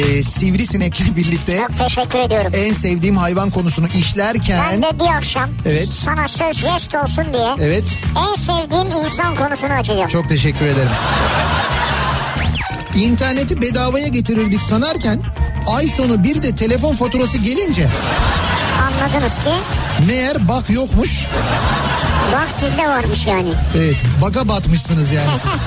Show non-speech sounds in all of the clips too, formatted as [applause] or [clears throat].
e, sivrisinekle birlikte Çok teşekkür ediyorum. en sevdiğim hayvan konusunu işlerken Ben de bir akşam Evet. sana söz jest olsun diye evet en sevdiğim insan konusunu açacağım. çok teşekkür ederim. İnterneti bedavaya getirirdik sanarken ay sonu bir de telefon faturası gelince Anladınız ki meğer bak yokmuş. bak sizde varmış yani. Evet baga batmışsınız yani siz. [laughs]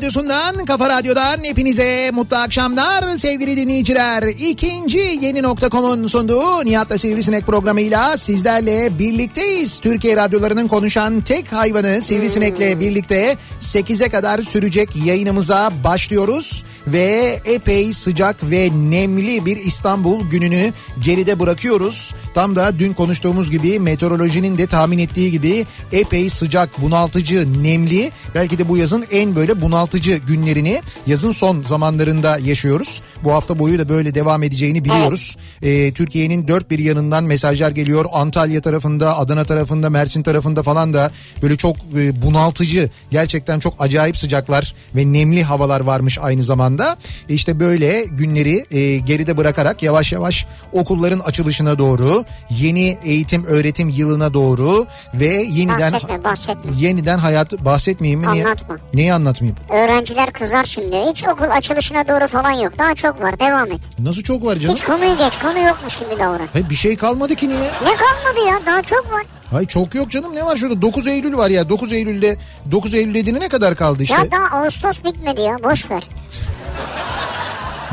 radyosundan, kafa radyodan hepinize mutlu akşamlar sevgili dinleyiciler. İkinci yeni nokta.com'un sunduğu Nihat'la Sivrisinek programıyla sizlerle birlikteyiz. Türkiye radyolarının konuşan tek hayvanı Sivrisinek'le birlikte 8'e kadar sürecek yayınımıza başlıyoruz. Ve epey sıcak ve nemli bir İstanbul gününü geride bırakıyoruz. Tam da dün konuştuğumuz gibi meteorolojinin de tahmin ettiği gibi epey sıcak, bunaltıcı, nemli. Belki de bu yazın en böyle bunaltıcı günlerini yazın son zamanlarında yaşıyoruz. Bu hafta boyu da böyle devam edeceğini biliyoruz. Ee, Türkiye'nin dört bir yanından mesajlar geliyor. Antalya tarafında, Adana tarafında, Mersin tarafında falan da böyle çok e, bunaltıcı, gerçekten çok acayip sıcaklar ve nemli havalar varmış aynı zamanda. İşte böyle günleri e, geride bırakarak yavaş yavaş okulların açılışına doğru, yeni eğitim öğretim yılına doğru ve yeniden Bahsetme, bahsetme. yeniden hayat bahsetmeyeyim mi? Niye? Anlatma. Neyi anlatmayayım? Öğrenciler kızar şimdi. Hiç okul açılışına doğru falan yok. Daha çok var. Devam et. Nasıl çok var canım? Hiç konuyu geç. Konu yokmuş gibi davran. Hayır, bir şey kalmadı ki niye? Ne kalmadı ya? Daha çok var. Hayır çok yok canım ne var şurada 9 Eylül var ya 9 Eylül'de 9 Eylül dediğine ne kadar kaldı işte. Ya daha Ağustos bitmedi ya. Boş ver.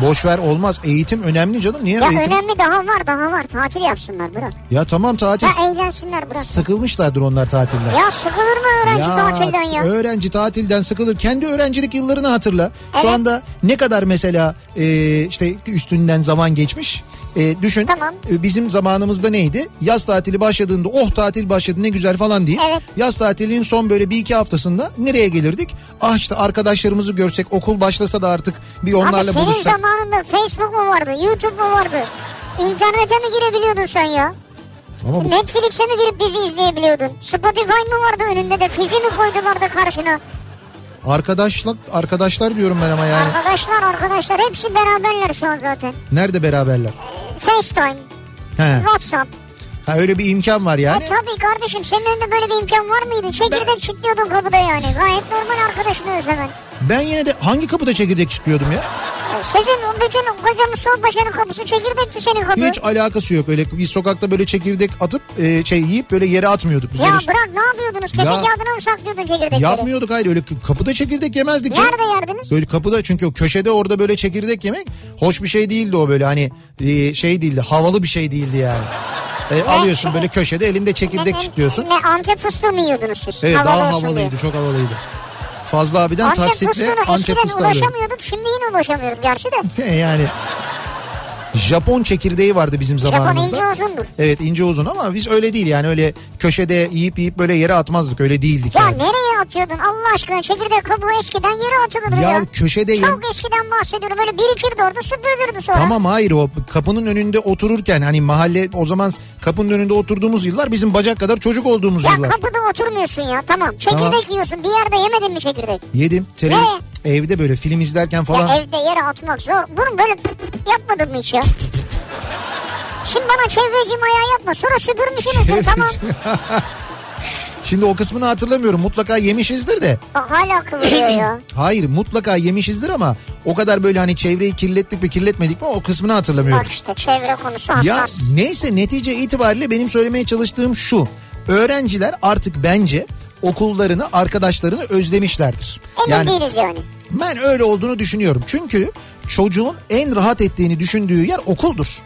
Boş ver olmaz eğitim önemli canım niye Ya eğitim? önemli daha var daha var. Tatil yapsınlar bırak. Ya tamam tatil Ya eğlensinler bırak. sıkılmışlardır onlar tatilden. Ya sıkılır mı öğrenci tatilden ya? Öğrenci tatilden sıkılır. Kendi öğrencilik yıllarını hatırla. Şu Evet. anda ne kadar mesela e, işte üstünden zaman geçmiş. E, düşün Tamam. e, bizim zamanımızda neydi? Yaz tatili başladığında oh tatil başladı ne güzel falan diye. Evet. Yaz tatilinin son böyle bir iki haftasında nereye gelirdik? Ah işte arkadaşlarımızı görsek okul başlasa da artık bir Abi onlarla senin buluşsak. zamanında Facebook mu vardı? YouTube mu vardı? İnternete mi girebiliyordun sen ya? Ama bu, Netflix'e mi girip dizi izleyebiliyordun? Spotify mı vardı önünde de fizi mi koydular da karşına? arkadaşlar arkadaşlar diyorum ben ama yani. Arkadaşlar arkadaşlar hepsi beraberler şu an zaten. Nerede beraberler? FaceTime, He. WhatsApp. Ha öyle bir imkan var yani. Ya tabii kardeşim senin önünde böyle bir imkan var mıydı? Çekirdek çitliyordun kapıda yani. Gayet normal arkadaşını özlemen. Ben yine de hangi kapıda çekirdek çitliyordum ya? Sizin bütün koca Mustafa Paşa'nın kapısı çekirdekti senin kapı. Hiç alakası yok öyle biz sokakta böyle çekirdek atıp e, şey yiyip böyle yere atmıyorduk biz Ya öyle. bırak ne yapıyordunuz? Kese Ya- kağıdına mı saklıyordun çekirdekleri? Yapmıyorduk hayır öyle kapıda çekirdek yemezdik. Nerede yerdiniz? Böyle kapıda çünkü o köşede orada böyle çekirdek yemek hoş bir şey değildi o böyle hani e, şey değildi havalı bir şey değildi yani. E, alıyorsun böyle köşede elinde çekirdek çitliyorsun. Ne antep fıstığı mı yiyordunuz siz? Evet Havalı daha havalıydı diye. çok havalıydı. Fazla abiden Antep taksitle fıstığına Antep eskiden fıstığı alıyorduk. ulaşamıyorduk şimdi yine ulaşamıyoruz gerçi de. [laughs] yani Japon çekirdeği vardı bizim Japon zamanımızda. ince uzundur. Evet ince uzun ama biz öyle değil yani öyle köşede yiyip yiyip böyle yere atmazdık öyle değildik Ya yani. nereye atıyordun Allah aşkına çekirdek kabuğu eskiden yere atılırdı ya. Ya köşede yem- Çok eskiden bahsediyorum böyle birikirdi orada süpürülürdü sonra. Tamam hayır o kapının önünde otururken hani mahalle o zaman kapının önünde oturduğumuz yıllar bizim bacak kadar çocuk olduğumuz Ya yıllar. kapıda oturmuyorsun ya tamam. Çekirdek Tamam. yiyorsun bir yerde yemedin mi çekirdek? Yedim. Tele- Ne? Evde böyle film izlerken falan. Ya evde yere atmak zor. Bunu böyle yapmadın mı hiç ya? Şimdi bana çevreci ayağı yapma. Sonra süpürmüşsünüzdür tamam. [laughs] Şimdi o kısmını hatırlamıyorum. Mutlaka yemişizdir de. Bak hala kıvırıyor ya. [clears throat] Hayır mutlaka yemişizdir ama o kadar böyle hani çevreyi kirlettik mi kirletmedik mi o kısmını hatırlamıyorum. Bak işte çevre konusu Ya hassas. neyse netice itibariyle benim söylemeye çalıştığım şu. Öğrenciler artık bence okullarını, arkadaşlarını özlemişlerdir. Emin Yani değiliz yani. ben öyle olduğunu düşünüyorum. Çünkü çocuğun en rahat ettiğini düşündüğü yer okuldur. [laughs]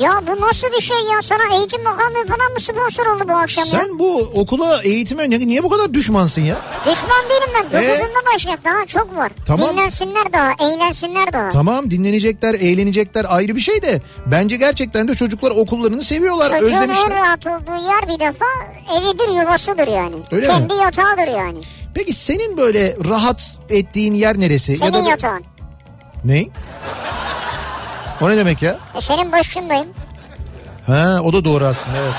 Ya bu nasıl bir şey ya? Sana Eğitim Bakanlığı falan mı sponsor oldu bu akşam ya? Sen bu okula, eğitime niye bu kadar düşmansın ya? Düşman değilim ben. Ee? Dokuzunda başlayacak daha çok var. Tamam. Dinlensinler daha, eğlensinler daha. Tamam dinlenecekler, eğlenecekler ayrı bir şey de bence gerçekten de çocuklar okullarını seviyorlar, Çocuğun en özlemişler. rahat olduğu yer bir defa evidir, yuvasıdır yani. Öyle mi? Kendi yatağıdır yani. Peki senin böyle rahat ettiğin yer neresi? Senin da yatağın. Ne? O ne demek ya? E senin başındayım. Ha o da doğru aslında evet.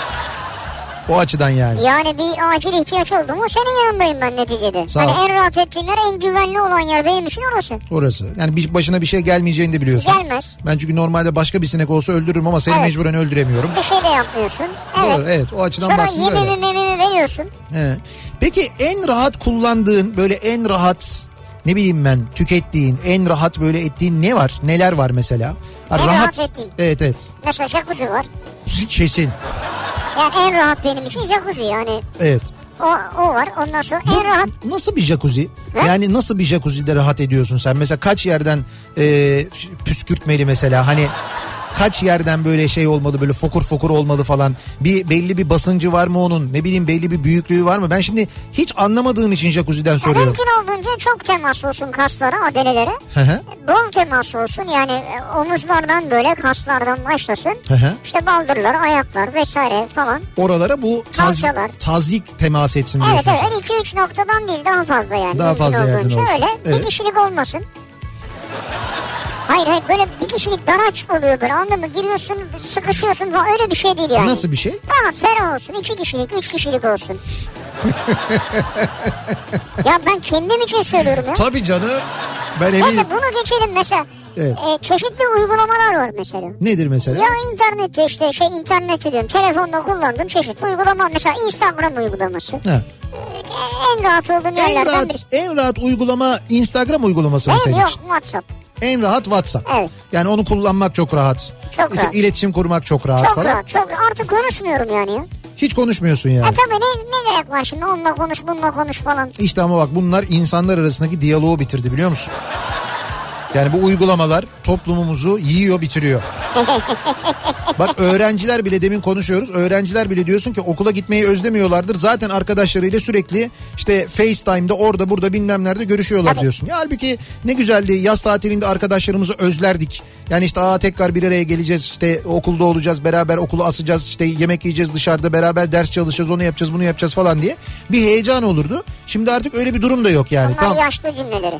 O açıdan yani. Yani bir acil ihtiyaç oldu mu senin yanındayım ben neticede. Sağ ol. Hani en rahat ettiğim yer en güvenli olan yer benim için orası. Orası. Yani bir, başına bir şey gelmeyeceğini de biliyorsun. Gelmez. Ben çünkü normalde başka bir sinek olsa öldürürüm ama seni Evet. mecburen öldüremiyorum. Bir şey de yapmıyorsun. Evet. Doğru evet o açıdan Sonra baktığında öyle. yemimi memimi veriyorsun. He. Peki en rahat kullandığın böyle en rahat ne bileyim ben tükettiğin en rahat böyle ettiğin ne var? Neler var mesela? Ha, En rahat ettiğim. Evet evet. Mesela jacuzzi var. Kesin. Yani en rahat benim için jacuzzi yani. Evet. O, o var. Ondan sonra Bu en rahat Nasıl bir jacuzzi? He? Yani nasıl bir jacuzzi'de rahat ediyorsun sen? Mesela kaç yerden e, püskürtmeli mesela? Hani kaç yerden böyle şey olmalı böyle fokur fokur olmalı falan. Bir belli bir basıncı var mı onun? Ne bileyim belli bir büyüklüğü var mı? Ben şimdi hiç anlamadığım için jacuzzi'den Ya soruyorum. mümkün olduğunca çok temas olsun kaslara, adelelere. Hı hı. Bol temas olsun yani e, omuzlardan böyle kaslardan başlasın. Hı hı. İşte baldırlar, ayaklar vesaire falan. Oralara bu taz, Kalçalar. tazik temas etsin Evet diyorsun. evet 2-3 noktadan değil daha fazla yani. Daha mümkün fazla yerden olduğunca olsun. öyle. Evet. Bir kişilik olmasın. Hayır hayır böyle bir kişilik dar aç oluyor böyle anladın mı? Giriyorsun sıkışıyorsun falan öyle bir şey değil yani. Nasıl bir şey? Rahat ferah olsun. iki kişilik, üç kişilik olsun. [laughs] ya ben kendim için söylüyorum ya. Tabii canım. Ben eminim. Neyse bunu geçelim mesela. Evet. E, çeşitli uygulamalar var mesela. Nedir mesela? Ya internette işte şey internette diyorum telefonda kullandığım çeşitli uygulama mesela Instagram uygulaması. Ha. E, en rahat olduğum En yerlerden rahat birisi. en rahat uygulama Instagram uygulaması mı Değil senin? Yok için? WhatsApp. En rahat WhatsApp. Evet. Yani onu kullanmak çok rahat. Çok rahat. İletişim kurmak çok rahat Çok falan. rahat çok artık konuşmuyorum yani ya. Hiç konuşmuyorsun yani. E tabii ne, ne gerek var şimdi onunla konuş bununla konuş falan. İşte ama bak bunlar insanlar arasındaki diyaloğu bitirdi biliyor musun? Yani bu uygulamalar toplumumuzu yiyor bitiriyor. [laughs] Bak öğrenciler bile demin konuşuyoruz. Öğrenciler bile diyorsun ki okula gitmeyi özlemiyorlardır. Zaten arkadaşlarıyla sürekli işte FaceTime'da orada burada bilmem nerede görüşüyorlar Tabii. diyorsun. Ya halbuki ne güzeldi yaz tatilinde arkadaşlarımızı özlerdik. Yani işte aa tekrar bir araya geleceğiz işte okulda olacağız beraber okulu asacağız işte yemek yiyeceğiz dışarıda beraber ders çalışacağız onu yapacağız bunu yapacağız falan diye bir heyecan olurdu. Şimdi artık öyle bir durum da yok yani. Bunlar Tamam yaşlı cümleleri.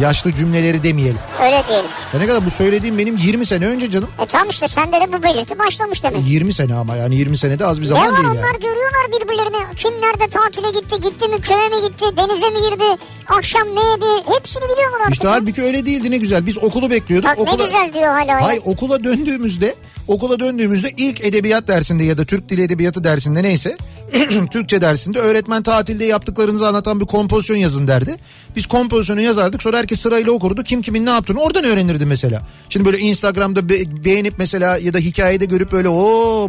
Yaşlı cümleleri demeyelim. Öyle diyelim. Ya ne kadar bu söylediğim benim 20 sene önce canım. E tamam işte sende de bu belirti başlamış demek. 20 sene ama yani 20 senede az bir Ne zaman var değil onlar yani. görüyorlar birbirlerini. Kim nerede tatile gitti, gitti mi, köye mi gitti, denize mi girdi, akşam ne yedi hepsini biliyorlar artık. İşte halbuki öyle değildi ne güzel. Biz okulu bekliyorduk. Bak okula... ne güzel diyor hala. ya. Hayır okula döndüğümüzde okula döndüğümüzde ilk edebiyat dersinde ya da Türk Dili Edebiyatı dersinde neyse [clears throat] Türkçe dersinde öğretmen tatilde yaptıklarınızı anlatan bir kompozisyon yazın derdi. Biz kompozisyonu yazardık sonra herkes sırayla okurdu. Kim kimin ne yaptığını oradan öğrenirdi mesela. Şimdi böyle Instagram'da be- beğenip mesela ya da hikayede görüp böyle o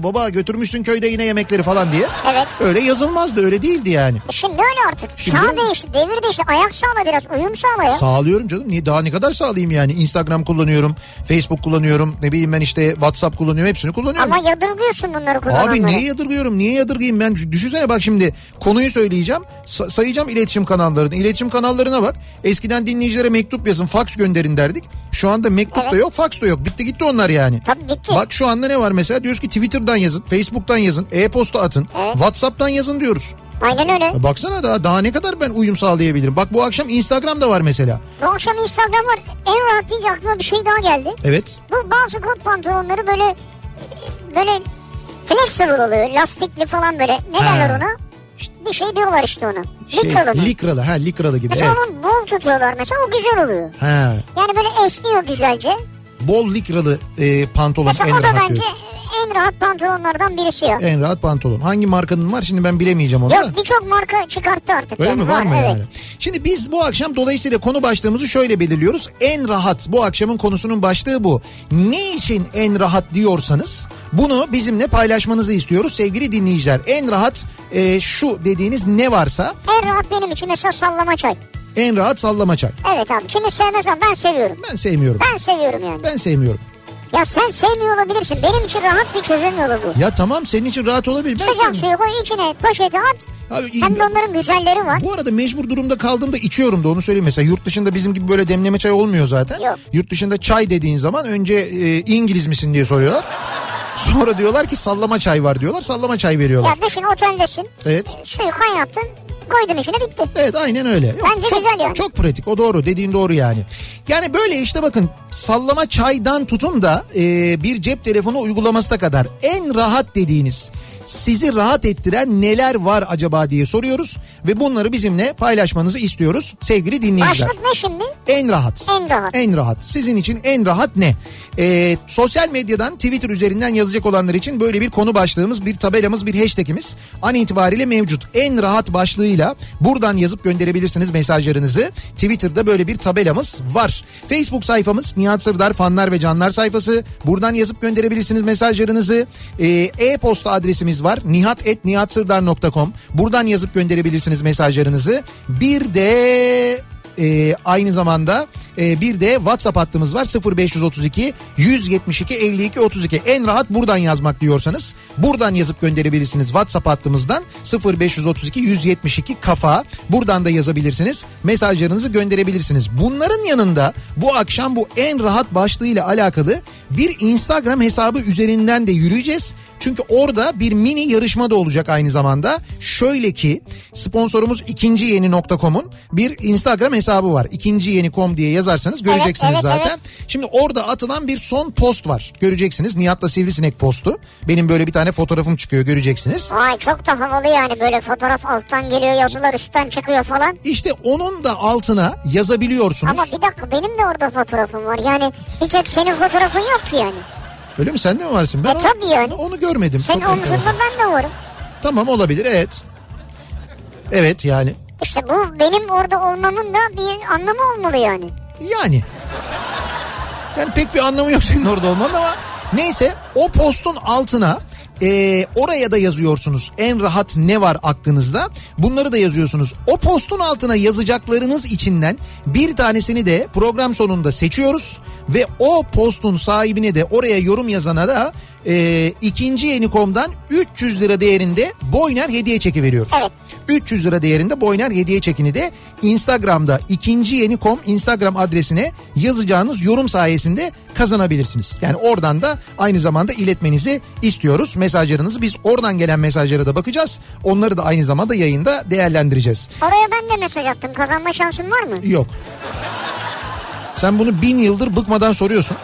baba götürmüşsün köyde yine yemekleri falan diye. Evet. Öyle yazılmazdı öyle değildi yani. E Şimdi öyle artık. Şimdi Çağ değişti, devir değişti. Ayak sağla biraz, uyum sağla ya. Sağlıyorum canım. Niye daha ne kadar sağlayayım yani? Instagram kullanıyorum, Facebook kullanıyorum, ne bileyim ben işte WhatsApp kullanıyorum, hepsini kullanıyorum. Ama yadırgıyorsun bunları kullananları. Abi niye yadırgıyorum? Niye yadırgayım ben? Düşünsene bak şimdi konuyu söyleyeceğim. Sa- sayacağım iletişim kanallarını. İletişim kanallarına bak. Eskiden dinleyicilere mektup yazın, fax gönderin derdik. Şu anda mektup da Evet. yok, fax da yok. Bitti gitti onlar yani. Tabii bitti. Bak şu anda ne var mesela? Diyoruz ki Twitter'dan yazın, Facebook'tan yazın, e-posta atın, Evet. WhatsApp'tan yazın diyoruz. Aynen öyle. Ya baksana daha daha ne kadar ben uyum sağlayabilirim. Bak bu akşam Instagram'da var mesela. Bu akşam Instagram var. En rahat deyince aklıma bir şey daha geldi. Evet. Bu bazı kot pantolonları böyle böyle flexible oluyor. Lastikli falan böyle. Ne Ha. derler ona? Bir şey diyorlar işte ona. Şey, Likralı mı? likralı. Ha likralı gibi. Mesela Evet. onun bol tutuyorlar mesela o güzel oluyor. Ha. Yani böyle esniyor güzelce. Bol likralı e, pantolon Mesela en o da rahat bence diyorsun. En rahat pantolonlardan birisi ya. En rahat pantolon. Hangi markanın var şimdi ben bilemeyeceğim onu. Yok birçok marka çıkarttı artık. Öyle yani. mi var mı evet. yani? Şimdi biz bu akşam dolayısıyla konu başlığımızı şöyle belirliyoruz. En rahat bu akşamın konusunun başlığı bu. Ne için en rahat diyorsanız bunu bizimle paylaşmanızı istiyoruz sevgili dinleyiciler. En rahat e, şu dediğiniz ne varsa En rahat benim için mesela sallama çay. en rahat sallama çay. Evet abi kimi sevmez ama ben seviyorum. Ben sevmiyorum. Ben seviyorum yani. Ben sevmiyorum. Ya sen sevmiyor olabilirsin. Benim için rahat bir çözüm yolu bu. Ya tamam senin için rahat olabilir. Ben Sıcak suyu koy içine poşeti at. Abi, Hem de onların güzelleri var. Bu arada mecbur durumda kaldığımda içiyorum da onu söyleyeyim. Mesela yurt dışında bizim gibi böyle demleme çay olmuyor zaten. Yok. Yurt dışında çay dediğin zaman önce e, İngiliz misin diye soruyorlar. Sonra diyorlar ki sallama çay var diyorlar. Sallama çay veriyorlar. Ya düşün oteldesin. Evet. Suyu kaynattın. Koydun içine bitti. Evet aynen öyle. Yok, Bence çok, güzel yani. Çok pratik o doğru dediğin doğru yani. Yani böyle işte bakın sallama çaydan tutun da e, bir cep telefonu uygulamasına kadar en rahat dediğiniz sizi rahat ettiren neler var acaba diye soruyoruz. Ve bunları bizimle paylaşmanızı istiyoruz sevgili dinleyiciler. Başlık ne şimdi? En rahat. En rahat. En rahat. Sizin için en rahat ne? Ee, sosyal medyadan Twitter üzerinden yazacak olanlar için böyle bir konu başlığımız, bir tabelamız, bir hashtagimiz an itibariyle mevcut. En rahat başlığıyla buradan yazıp gönderebilirsiniz mesajlarınızı. Twitter'da böyle bir tabelamız var. Facebook sayfamız Nihat Sırdar fanlar ve canlar sayfası. Buradan yazıp gönderebilirsiniz mesajlarınızı. Ee, e-posta adresimiz var. nihat.nihatsırdar.com Buradan yazıp gönderebilirsiniz mesajlarınızı. Bir de ee, aynı zamanda e, bir de WhatsApp hattımız var. 0532 172 52 32 en rahat buradan yazmak diyorsanız buradan yazıp gönderebilirsiniz WhatsApp hattımızdan. 0532 172 kafa. Buradan da yazabilirsiniz mesajlarınızı gönderebilirsiniz. Bunların yanında bu akşam bu en rahat başlığıyla alakalı bir Instagram hesabı üzerinden de yürüyeceğiz çünkü orada bir mini yarışma da olacak aynı zamanda. Şöyle ki sponsorumuz ikinci yeni.com'un bir Instagram hesabı var. İkinci yeni.com diye yazarsanız göreceksiniz evet, zaten. evet. Şimdi orada atılan bir son post var. Göreceksiniz Nihat'la Sivrisinek postu. Benim böyle bir tane fotoğrafım çıkıyor göreceksiniz. Vay çok da havalı yani böyle fotoğraf alttan geliyor yazılar üstten çıkıyor falan. İşte onun da altına yazabiliyorsunuz. Ama bir dakika benim de orada fotoğrafım var. Yani bir tek senin fotoğrafın yok ki yani. Öyle mi sende mi varsın? Ben E, onu, tabii yani. onu görmedim. Senin omzunda ben de varım. Tamam olabilir evet. Evet yani. İşte bu benim orada olmamın da bir anlamı olmalı yani. Yani. Yani pek bir anlamı yok senin orada olmanın ama neyse o postun altına e, oraya da yazıyorsunuz en rahat ne var aklınızda bunları da yazıyorsunuz. O postun altına yazacaklarınız içinden bir tanesini de program sonunda seçiyoruz ve o postun sahibine de oraya yorum yazana da e, ikinci yeni.com'dan 300 lira değerinde Boyner hediye çeki veriyoruz. Evet. 300 lira değerinde Boyner hediye çekini de Instagram'da ikinci yeni.com Instagram adresine yazacağınız yorum sayesinde kazanabilirsiniz. Yani oradan da aynı zamanda iletmenizi istiyoruz. Mesajlarınızı biz oradan gelen mesajlara da bakacağız. Onları da aynı zamanda yayında değerlendireceğiz. Oraya ben de mesaj attım. Kazanma şansın var mı? Yok. Sen bunu bin yıldır bıkmadan soruyorsun.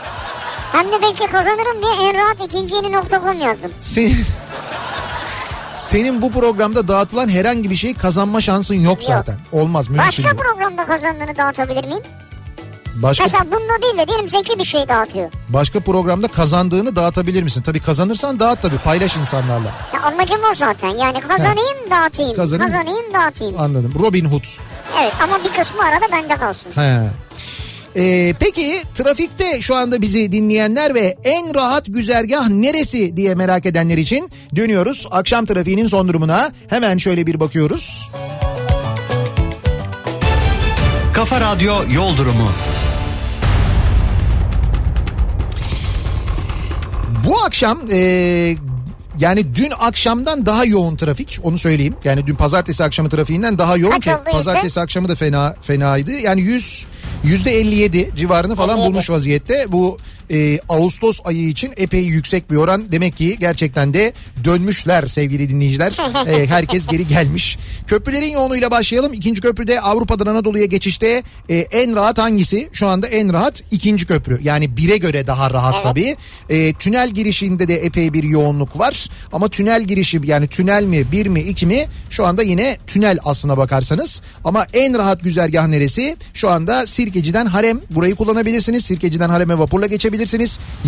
Hem de belki kazanırım diye en rahat ikinci yeni nokta.com yazdım. Senin, senin bu programda dağıtılan herhangi bir şey kazanma şansın yok zaten. Olmaz mümkün Başka değil. programda kazandığını dağıtabilir miyim? Başka, Mesela bunda değil de diyelim Zeki bir şey dağıtıyor. başka programda kazandığını dağıtabilir misin? Tabii kazanırsan dağıt tabii paylaş insanlarla. Ya amacım o zaten. Yani kazanayım dağıtayım. Kazanayım. Kazanayım dağıtayım. Anladım. Robin Hood. Evet ama bir kısmı arada bende kalsın. He. Ee, peki trafikte şu anda bizi dinleyenler ve en rahat güzergah neresi diye merak edenler için dönüyoruz. Akşam trafiğinin son durumuna hemen şöyle bir bakıyoruz. Kafa Radyo Yol Durumu. Bu akşam e, Yani dün akşamdan daha yoğun trafik onu söyleyeyim. Yani dün pazartesi akşamı trafiğinden daha yoğun Kaç ki oldu pazartesi akşamı da fena fenaydı. Yani 100 yüzde 57 civarını falan 57. bulmuş vaziyette. Bu e, Ağustos ayı için epey yüksek bir oran. Demek ki gerçekten de dönmüşler sevgili dinleyiciler. [laughs] E, herkes geri gelmiş. Köprülerin yoğunluğuyla başlayalım. İkinci köprüde Avrupa'dan Anadolu'ya geçişte e, en rahat hangisi? Şu anda en rahat ikinci köprü. Yani bire göre daha rahat Evet. tabii. E, tünel girişinde de epey bir yoğunluk var. Ama tünel girişi yani tünel mi bir mi iki mi şu anda yine tünel aslına bakarsanız. Ama en rahat güzergah neresi? Şu anda Sirkeci'den Harem burayı kullanabilirsiniz. Sirkeci'den Harem'e vapurla geçebilirsiniz.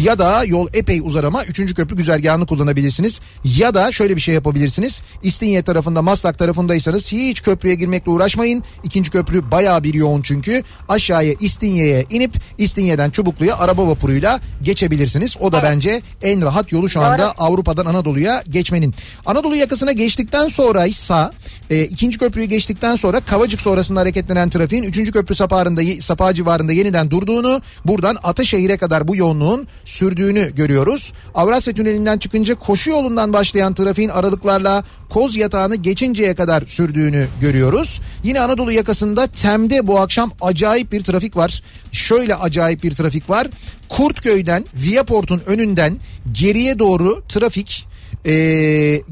Ya da yol epey uzar ama 3. köprü güzergahını kullanabilirsiniz. Ya da şöyle bir şey yapabilirsiniz. İstinye tarafında Maslak tarafındaysanız hiç köprüye girmekle uğraşmayın. İkinci köprü bayağı bir yoğun çünkü. Aşağıya İstinye'ye inip İstinye'den Çubuklu'ya araba vapuruyla geçebilirsiniz. O da bence en rahat yolu şu anda Avrupa'dan Anadolu'ya geçmenin. Anadolu yakasına geçtikten sonra ise e, ikinci köprüyü geçtikten sonra Kavacık sonrasında hareketlenen trafiğin üçüncü köprü sapağında, sapağı civarında yeniden durduğunu buradan Ataşehir'e kadar bu yoğunluğun sürdüğünü görüyoruz. Avrasya Tüneli'nden çıkınca koşu yolundan başlayan trafiğin aralıklarla Koz yatağını geçinceye kadar sürdüğünü görüyoruz. Yine Anadolu yakasında Tem'de bu akşam acayip bir trafik var. Şöyle acayip bir trafik var. Kurtköy'den Viaport'un önünden geriye doğru trafik e,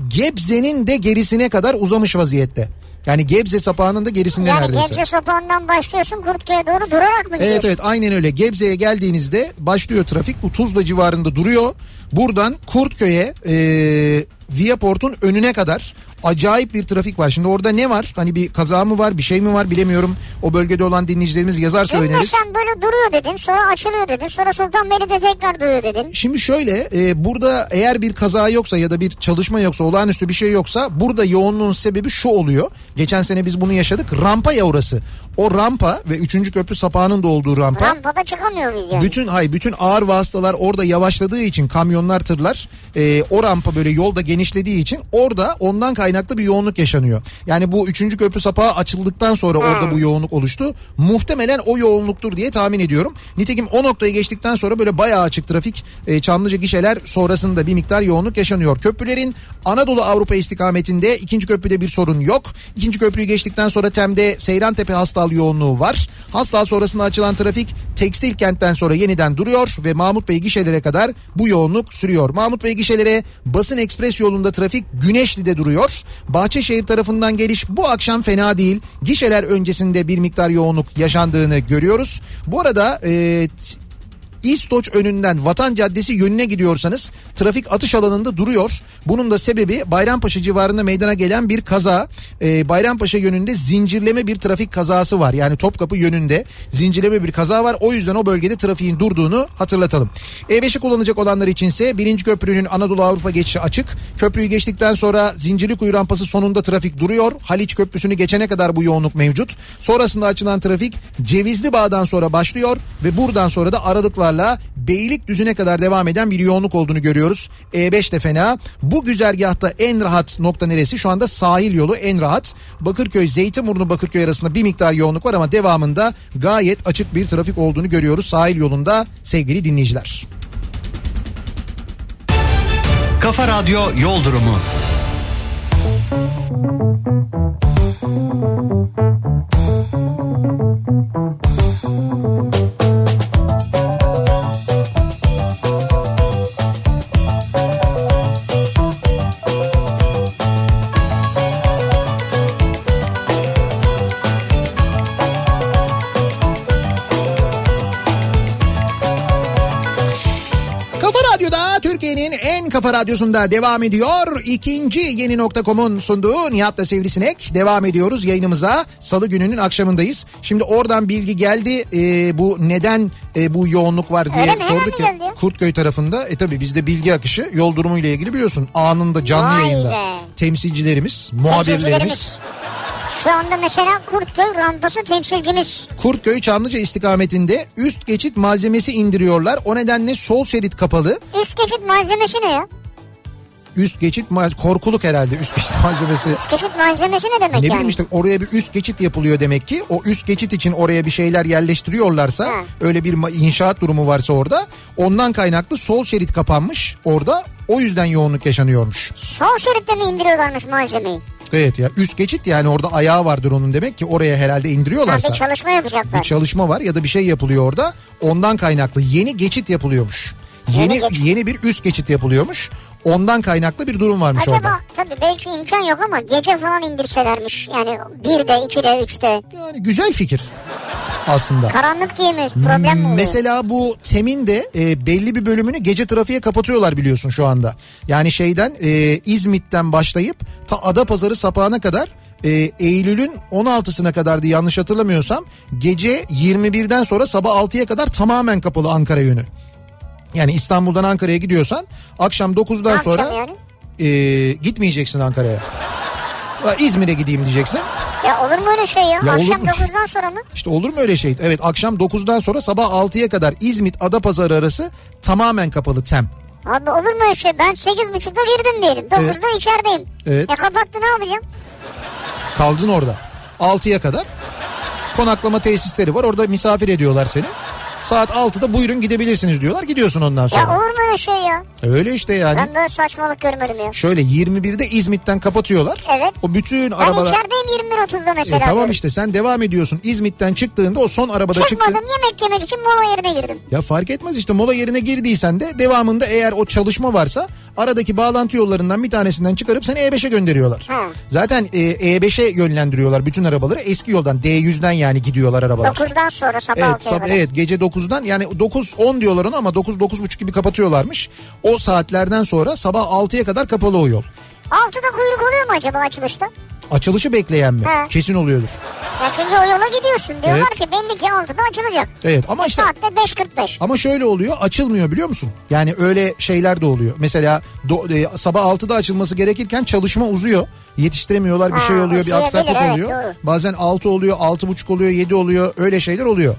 Gebze'nin de gerisine kadar uzamış vaziyette. Yani Gebze sapağının da gerisinde Yani neredeyse. Gebze sapağından başlıyorsun Kurtköy'e doğru durarak mı gidiyorsun? Evet evet aynen öyle. Gebze'ye geldiğinizde başlıyor trafik. Tuzla civarında duruyor. Buradan Kurtköy'e e, Viaport'un önüne kadar acayip bir trafik var. Şimdi orada ne var? Hani bir kaza mı var bir şey mi var bilemiyorum. O bölgede olan dinleyicilerimiz yazarsa Dün de öneririz. sen böyle duruyor dedin sonra açılıyor dedin sonra Sultanbeyli'de tekrar duruyor dedin. Şimdi şöyle e, burada eğer bir kaza yoksa ya da bir çalışma yoksa olağanüstü bir şey yoksa burada yoğunluğun sebebi şu oluyor. Geçen sene biz bunu yaşadık. Rampa ya orası. O rampa ve 3. köprü sapağının da olduğu rampa. Rampada çıkamıyor biz yani. Bütün hay bütün ağır vasıtalar orada yavaşladığı için kamyonlar tırlar e, o rampa böyle yolda genişlediği için orada ondan kaynaklı bir yoğunluk yaşanıyor. Yani bu üçüncü köprü sapağı açıldıktan sonra orada bu yoğunluk oluştu. Muhtemelen o yoğunluktur diye tahmin ediyorum. Nitekim o noktayı geçtikten sonra böyle bayağı açık trafik e, Çamlıca gişeler sonrasında bir miktar yoğunluk yaşanıyor. Köprülerin Anadolu Avrupa istikametinde ikinci köprüde bir sorun yok. İkinci köprüyü geçtikten sonra Tem'de Seyrantepe Hastal yoğunluğu var. Hastal sonrasında açılan trafik tekstil kentten sonra yeniden duruyor ve Mahmut Bey gişelere kadar bu yoğunluk sürüyor. Mahmut Bey gişelere basın ekspres yolunda trafik Güneşli'de duruyor. Bahçeşehir tarafından geliş bu akşam fena değil. Gişeler öncesinde bir miktar yoğunluk yaşandığını görüyoruz. Bu arada e, İstoç önünden Vatan Caddesi yönüne gidiyorsanız trafik atış alanında duruyor. Bunun da sebebi Bayrampaşa civarında meydana gelen bir kaza. Ee, Bayrampaşa yönünde zincirleme bir trafik kazası var. Yani Topkapı yönünde zincirleme bir kaza var. O yüzden o bölgede trafiğin durduğunu hatırlatalım. E5'i kullanacak olanlar içinse birinci köprünün Anadolu Avrupa geçişi açık. Köprüyü geçtikten sonra Zincirlikuyu rampası sonunda trafik duruyor. Haliç Köprüsü'nü geçene kadar bu yoğunluk mevcut. Sonrasında açılan trafik Cevizli Bağ'dan sonra başlıyor ve buradan sonra da aralıklarla Beylikdüzü'ne kadar devam eden bir yoğunluk olduğunu görüyoruz. E5 de fena. Bu güzergahta en rahat nokta neresi? Şu anda sahil yolu en rahat. Bakırköy, Zeytinburnu Bakırköy arasında bir miktar yoğunluk var ama devamında gayet açık bir trafik olduğunu görüyoruz sahil yolunda sevgili dinleyiciler. Kafa Radyo Yol Durumu. Kafa radyosunda devam ediyor. İkinci yeni nokta.com'un sunduğu Nihat'la Sivrisinek. Devam ediyoruz yayınımıza. Salı gününün akşamındayız. Şimdi oradan bilgi geldi. Ee, bu neden e, bu yoğunluk var diye Öyle mi? Sorduk ya. geldi? Kurtköy tarafında. E tabi bizde bilgi akışı yol durumu ile ilgili biliyorsun. Anında canlı Vay yayında. be. Temsilcilerimiz, muhabirlerimiz. Şu anda mesela Kurtköy rampası temsilcimiz. Kurtköy Çamlıca istikametinde üst geçit malzemesi indiriyorlar. O nedenle sol şerit kapalı. Üst geçit malzemesi ne ya? Üst geçit korkuluk herhalde üst geçit malzemesi. Geçit malzemesi ne demek Ne yani? bileyim işte oraya bir üst geçit yapılıyor demek ki. O üst geçit için oraya bir şeyler yerleştiriyorlarsa Ha. öyle bir inşaat durumu varsa orada ondan kaynaklı sol şerit kapanmış orada o yüzden yoğunluk yaşanıyormuş. Sol şeritte mi indiriyorlarmış malzemeyi? Evet ya üst geçit yani orada ayağı vardır onun demek ki oraya herhalde Ha, indiriyorlarsa. bir çalışma bir yapacaklar. çalışma var ya da bir şey yapılıyor orada. Ondan kaynaklı yeni geçit yapılıyormuş. Yeni Yeni yeni, geçit. bir üst geçit yapılıyormuş. Ondan kaynaklı bir durum varmış Acaba orada. tabii belki imkan yok ama gece falan indirselermiş. Yani 1'de, 2'de, 3'te. Yani güzel fikir aslında. Karanlık diye mi? Problem mi oluyor? Mesela bu TEM'in de e, belli bir bölümünü gece trafiğe kapatıyorlar biliyorsun şu anda. Yani şeyden e, İzmit'ten başlayıp ta Adapazarı sapağına kadar e, Eylül'ün 16'sına kadardı yanlış hatırlamıyorsam gece 21'den sonra sabah 6'ya kadar tamamen kapalı Ankara yönü. Yani İstanbul'dan Ankara'ya gidiyorsan akşam 9'dan Ne sonra yani? e, gitmeyeceksin Ankara'ya. İzmir'e gideyim diyeceksin. Ya olur mu öyle şey ya? Ya Akşam mu? 9'dan sonra mı? İşte olur mu öyle şey? Evet akşam 9'dan sonra sabah 6'ya kadar İzmit Adapazarı arası tamamen kapalı tem. Abi olur mu öyle şey? Ben 8.30'da girdim diyelim. 9'da içerideyim. Evet. Ya kapattı ne yapacağım? Kaldın orada. 6'ya kadar konaklama tesisleri var. Orada misafir ediyorlar seni. Saat 6'da buyurun gidebilirsiniz diyorlar. Gidiyorsun ondan Ya sonra. olur mu öyle şey ya? Öyle işte yani. Ben böyle saçmalık görmedim ya. Şöyle 21'de İzmit'ten kapatıyorlar. Evet. O bütün Ben arabalar... içerideyim 21.30'da mesela. E, tamam diyorum. işte sen devam ediyorsun. İzmit'ten çıktığında o son arabada çıktın. Çıkmadım yemek yemek için mola yerine girdim. Ya fark etmez işte mola yerine girdiysen de devamında eğer o çalışma varsa aradaki bağlantı yollarından bir tanesinden çıkarıp seni E5'e gönderiyorlar. Ha. Zaten e, E5'e yönlendiriyorlar bütün arabaları. Eski yoldan D100'den yani gidiyorlar arabalar. 9'dan sonra sabah Evet, 6'ya sab- evet gece 9'dan yani 9-10 diyorlar ona ama 9-9.30 gibi kapatıyorlarmış. O saatlerden sonra sabah 6'ya kadar kapalı o yol. 6'da kuyruk oluyor mu acaba açılışta? Açılışı bekleyen mi? He. Kesin oluyordur. Ya çünkü o yola gidiyorsun. Diyorlar Evet. ki belli ki 6'da açılacak. Evet ama işte Saatte 5.45. Ama şöyle oluyor açılmıyor biliyor musun? Yani öyle şeyler de oluyor. Mesela do- e, sabah 6'da açılması gerekirken çalışma uzuyor. Yetiştiremiyorlar bir Ha, şey oluyor bir aksaklık evet, oluyor. doğru. Bazen 6 oluyor 6.30 oluyor 7 oluyor öyle şeyler oluyor.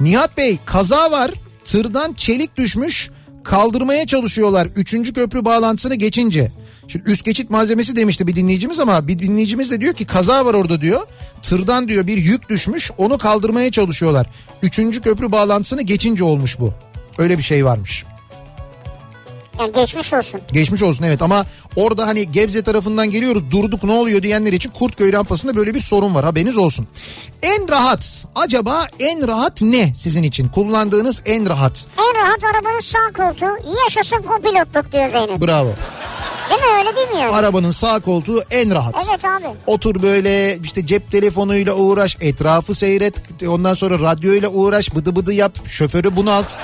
Nihat Bey kaza var tırdan çelik düşmüş kaldırmaya çalışıyorlar 3. köprü bağlantısını geçince. Şimdi üst geçit malzemesi demişti bir dinleyicimiz ama bir dinleyicimiz de diyor ki kaza var orada diyor. Tırdan diyor bir yük düşmüş onu kaldırmaya çalışıyorlar. 3. köprü bağlantısını geçince olmuş bu. Öyle bir şey varmış. Yani geçmiş olsun. Geçmiş olsun evet ama orada hani Gebze tarafından geliyoruz durduk ne oluyor diyenler için Kurtköy rampasında böyle bir sorun var haberiniz olsun. En rahat acaba en rahat ne sizin için kullandığınız en rahat? En rahat arabanın sağ koltuğu yaşasın kopilotluk diyor Zeynep. Bravo. Değil mi öyle değil mi yani? Arabanın sağ koltuğu en rahat. Evet abi. Otur böyle işte cep telefonuyla uğraş, etrafı seyret, ondan sonra radyoyla uğraş, bıdı bıdı yap, şoförü bunalt,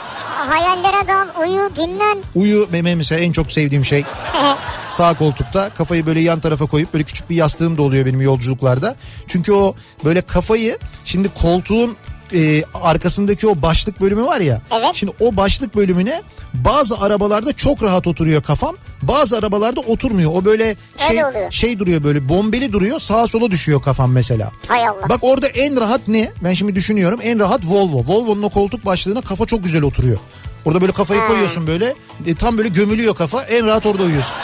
Hayallere dal, uyu, dinlen. uyu. Benim mesela en çok sevdiğim şey [laughs] sağ koltukta kafayı böyle yan tarafa koyup böyle küçük bir yastığım da oluyor benim yolculuklarda. Çünkü o böyle kafayı şimdi koltuğun e, arkasındaki o başlık bölümü var ya. Evet. Şimdi o başlık bölümüne bazı arabalarda çok rahat oturuyor kafam. Bazı arabalarda oturmuyor. O böyle şey şey duruyor böyle bombeli duruyor. Sağa sola düşüyor kafam mesela. Hay Allah. Bak orada en rahat ne? Ben şimdi düşünüyorum. En rahat Volvo. Volvo'nun o koltuk başlığına kafa çok güzel oturuyor. Orada böyle kafayı koyuyorsun böyle. e, tam böyle gömülüyor kafa. En rahat orada uyuyorsun.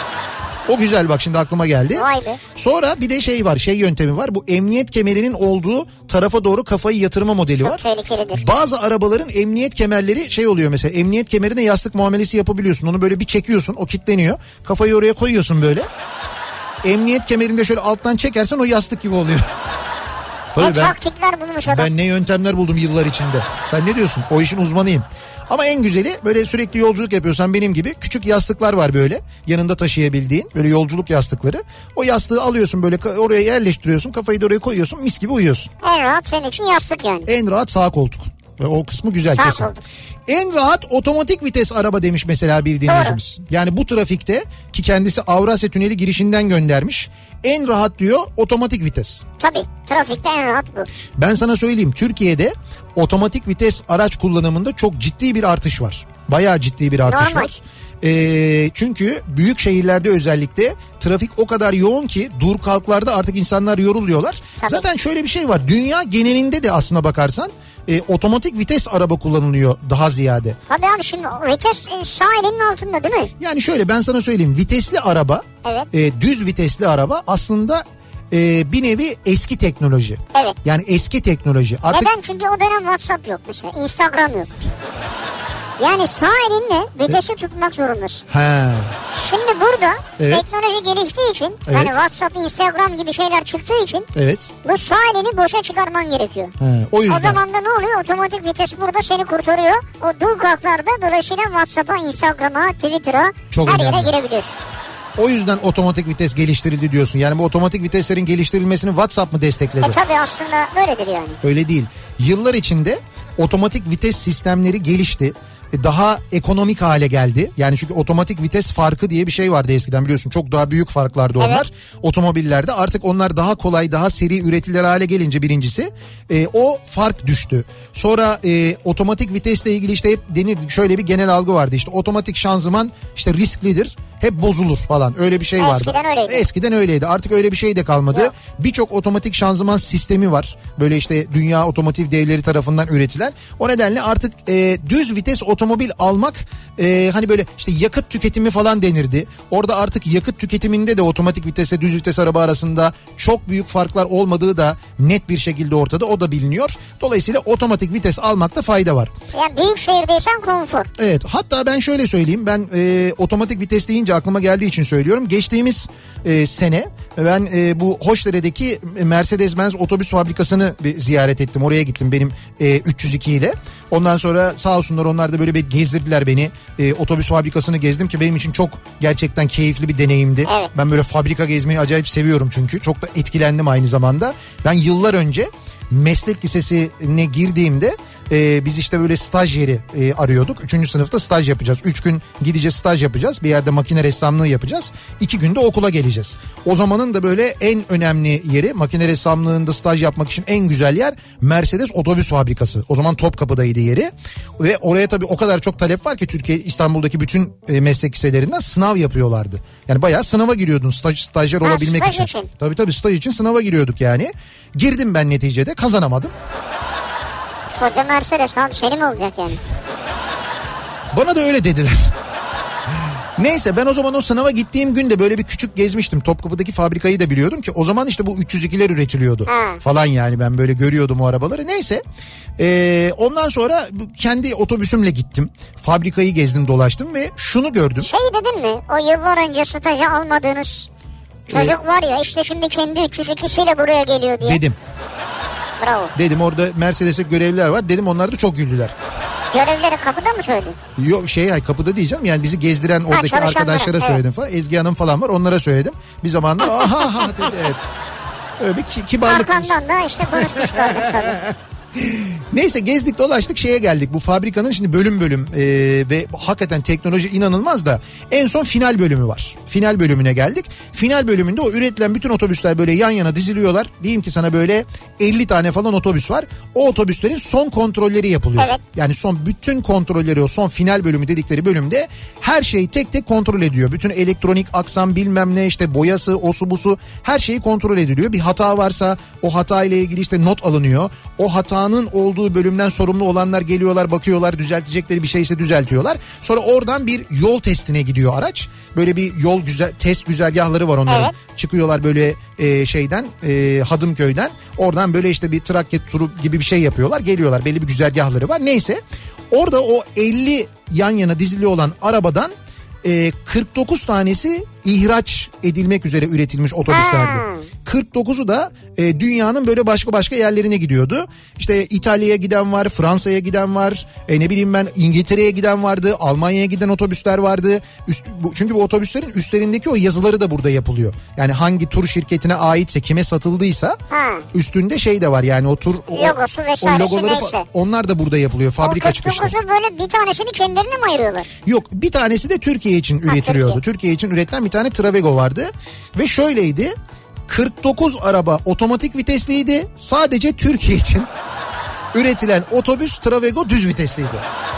O güzel bak şimdi aklıma geldi. Vay be. Sonra bir de şey var şey yöntemi var. Bu emniyet kemerinin olduğu tarafa doğru kafayı yatırma modeli Çok var. tehlikelidir. Bazı arabaların emniyet kemerleri şey oluyor mesela emniyet kemerine yastık muamelesi yapabiliyorsun. Onu böyle bir çekiyorsun o kilitleniyor. Kafayı oraya koyuyorsun böyle. Emniyet kemerinde şöyle alttan çekersen o yastık gibi oluyor. Ne Tabii ben, taktikler bulmuş adam. ben ne yöntemler buldum yıllar içinde. Sen ne diyorsun? O işin uzmanıyım. Ama en güzeli böyle sürekli yolculuk yapıyorsan benim gibi küçük yastıklar var böyle yanında taşıyabildiğin böyle yolculuk yastıkları. O yastığı alıyorsun böyle oraya yerleştiriyorsun kafayı da oraya koyuyorsun mis gibi uyuyorsun. En rahat senin için yastık yani. En rahat sağ koltuk. Ve o kısmı güzel Sağ kesin. koltuk. En rahat otomatik vites araba demiş mesela bir dinleyicimiz. Yani bu trafikte ki kendisi Avrasya Tüneli girişinden göndermiş. En rahat diyor otomatik vites. Tabii trafikte en rahat bu. Ben sana söyleyeyim Türkiye'de otomatik vites araç kullanımında çok ciddi bir artış var. Bayağı ciddi bir artış Normal. var. Ee, çünkü büyük şehirlerde özellikle trafik o kadar yoğun ki dur kalklarda artık insanlar yoruluyorlar. Tabii. Zaten şöyle bir şey var. Dünya genelinde de aslına bakarsan e, otomatik vites araba kullanılıyor daha ziyade. Tabii abi şimdi vites e, sağ elinin altında değil mi? Yani şöyle ben sana söyleyeyim vitesli araba Evet. e, düz vitesli araba aslında e, bir nevi eski teknoloji. Evet. Yani eski teknoloji. Artık Neden? Çünkü o dönem WhatsApp yok mesela. Instagram yok. Yani sağ elinle vitesi tutmak zorundasın. He. Şimdi burada Evet. teknoloji geliştiği için Evet. yani WhatsApp, Instagram gibi şeyler çıktığı için Evet. bu sağ elini boşa çıkarman gerekiyor. He. O O yüzden. zaman da ne oluyor? Otomatik vites burada seni kurtarıyor. O dur kalklarda dolayısıyla WhatsApp'a, Instagram'a, Twitter'a Çok her yere önemli. girebiliyorsun. O yüzden otomatik vites geliştirildi diyorsun. Yani bu otomatik viteslerin geliştirilmesini WhatsApp mı destekledi? E tabi aslında böyledir yani. Öyle değil. Yıllar içinde otomatik vites sistemleri gelişti. E, Daha ekonomik hale geldi. Yani çünkü otomatik vites farkı diye bir şey vardı eskiden biliyorsun. Çok daha büyük farklardı onlar. Otomobillerde artık onlar daha kolay, daha seri üretilir hale gelince birincisi e, o fark düştü. Sonra e, otomatik vitesle ilgili işte hep denir şöyle bir genel algı vardı. İşte otomatik şanzıman işte risklidir. Hep bozulur falan. Öyle bir şey vardı. Eskiden öyleydi. Eskiden öyleydi. Artık öyle bir şey de kalmadı. Birçok otomatik şanzıman sistemi var. Böyle işte dünya otomotiv devleri tarafından üretilen. O nedenle artık e, düz vites otomobil almak e, hani böyle işte yakıt tüketimi falan denirdi. Orada artık yakıt tüketiminde de otomatik vitese düz vites araba arasında çok büyük farklar olmadığı da net bir şekilde ortada. O da biliniyor. Dolayısıyla otomatik vites almakta fayda var. Yani büyük şehirdeysen konfor. Evet hatta ben şöyle söyleyeyim ben e, otomatik vites deyince aklıma geldiği için söylüyorum. Geçtiğimiz e, sene ben e, bu Hoşdere'deki Mercedes-Benz otobüs fabrikasını bir ziyaret ettim. Oraya gittim benim e, 302 ile. Ondan sonra sağ olsunlar onlar da böyle bir gezdirdiler beni. E, otobüs fabrikasını gezdim ki benim için çok gerçekten keyifli bir deneyimdi. Evet. Ben böyle fabrika gezmeyi acayip seviyorum çünkü. Çok da etkilendim aynı zamanda. Ben yıllar önce meslek lisesine girdiğimde e, biz işte böyle staj yeri e, arıyorduk. Üçüncü sınıfta staj yapacağız. Üç gün gideceğiz staj yapacağız. Bir yerde makine ressamlığı yapacağız. İki günde okula geleceğiz. O zamanın da böyle en önemli yeri makine ressamlığında staj yapmak için en güzel yer Mercedes otobüs fabrikası. O zaman Topkapı'daydı yeri. Ve oraya tabii o kadar çok talep var ki Türkiye İstanbul'daki bütün e, meslek liselerinden sınav yapıyorlardı. Yani bayağı sınava giriyordun staj, stajyer Ha, olabilmek için. için. Tabii tabii staj için sınava giriyorduk yani. Girdim ben neticede kazanamadım. Koca Mercedes abi seni mi olacak yani? Bana da öyle dediler. Neyse ben o zaman o sınava gittiğim günde böyle bir küçük gezmiştim. Topkapı'daki fabrikayı da biliyordum ki o zaman işte bu 302'ler üretiliyordu Ha. falan yani ben böyle görüyordum o arabaları. Neyse ee, ondan sonra kendi otobüsümle gittim. Fabrikayı gezdim dolaştım ve şunu gördüm. Şey dedin mi? O yıllar önce staja almadığınız çocuk var ya işte şimdi kendi 302'siyle buraya geliyor diye. Dedim Bravo. dedim orada Mercedes'e görevliler var dedim onlar da çok güldüler. Görevleri kapıda mı söyledin? Yok şey hayır, kapıda diyeceğim yani bizi gezdiren oradaki çalışanlara, arkadaşlara evet. söyledim falan. Ezgi Hanım falan var onlara söyledim. Bir zamanlar aha dedi evet. Öyle bir ki- kibarlık. Arkandan da işte konuşmuşlardır tabii. [laughs] Neyse gezdik dolaştık şeye geldik. Bu fabrikanın şimdi bölüm bölüm e, ve hakikaten teknoloji inanılmaz da en son final bölümü var. Final bölümüne geldik. Final bölümünde o üretilen bütün otobüsler böyle yan yana diziliyorlar. Diyeyim ki sana böyle 50 tane falan otobüs var. O otobüslerin son kontrolleri yapılıyor. Evet. Yani son bütün kontrolleri o son final bölümü dedikleri bölümde her şeyi tek tek kontrol ediyor. Bütün elektronik aksam bilmem ne işte boyası osu busu her şeyi kontrol ediliyor. Bir hata varsa o hata ile ilgili işte not alınıyor. O hatanın olduğu bölümden sorumlu olanlar geliyorlar bakıyorlar düzeltecekleri bir şeyse düzeltiyorlar. Sonra oradan bir yol testine gidiyor araç. Böyle bir yol güzel test güzergahları var onların. Evet. Çıkıyorlar böyle e, şeyden e, Hadımköy'den. Oradan böyle işte bir trakya turu gibi bir şey yapıyorlar. Geliyorlar belli bir güzergahları var. Neyse orada o 50 yan yana dizili olan arabadan e, 49 tanesi ihraç edilmek üzere üretilmiş otobüslerdi. Ha. 49'u da e, dünyanın böyle başka başka yerlerine gidiyordu. İşte İtalya'ya giden var, Fransa'ya giden var, e, ne bileyim ben İngiltere'ye giden vardı, Almanya'ya giden otobüsler vardı. Üst, bu, çünkü bu otobüslerin üstlerindeki o yazıları da burada yapılıyor. Yani hangi tur şirketine aitse, kime satıldıysa Ha. üstünde şey de var yani o tur o, Logosu vesairesi fa- neyse. onlar da burada yapılıyor fabrika o çıkışlı. 49'u böyle bir tanesini kendilerine mi ayırıyorlar? Yok bir tanesi de Türkiye için üretiliyordu. Türkiye. Türkiye için üretilen bir tane Travego vardı. Ve şöyleydi 49 araba otomatik vitesliydi. Sadece Türkiye için [laughs] üretilen otobüs Travego düz vitesliydi.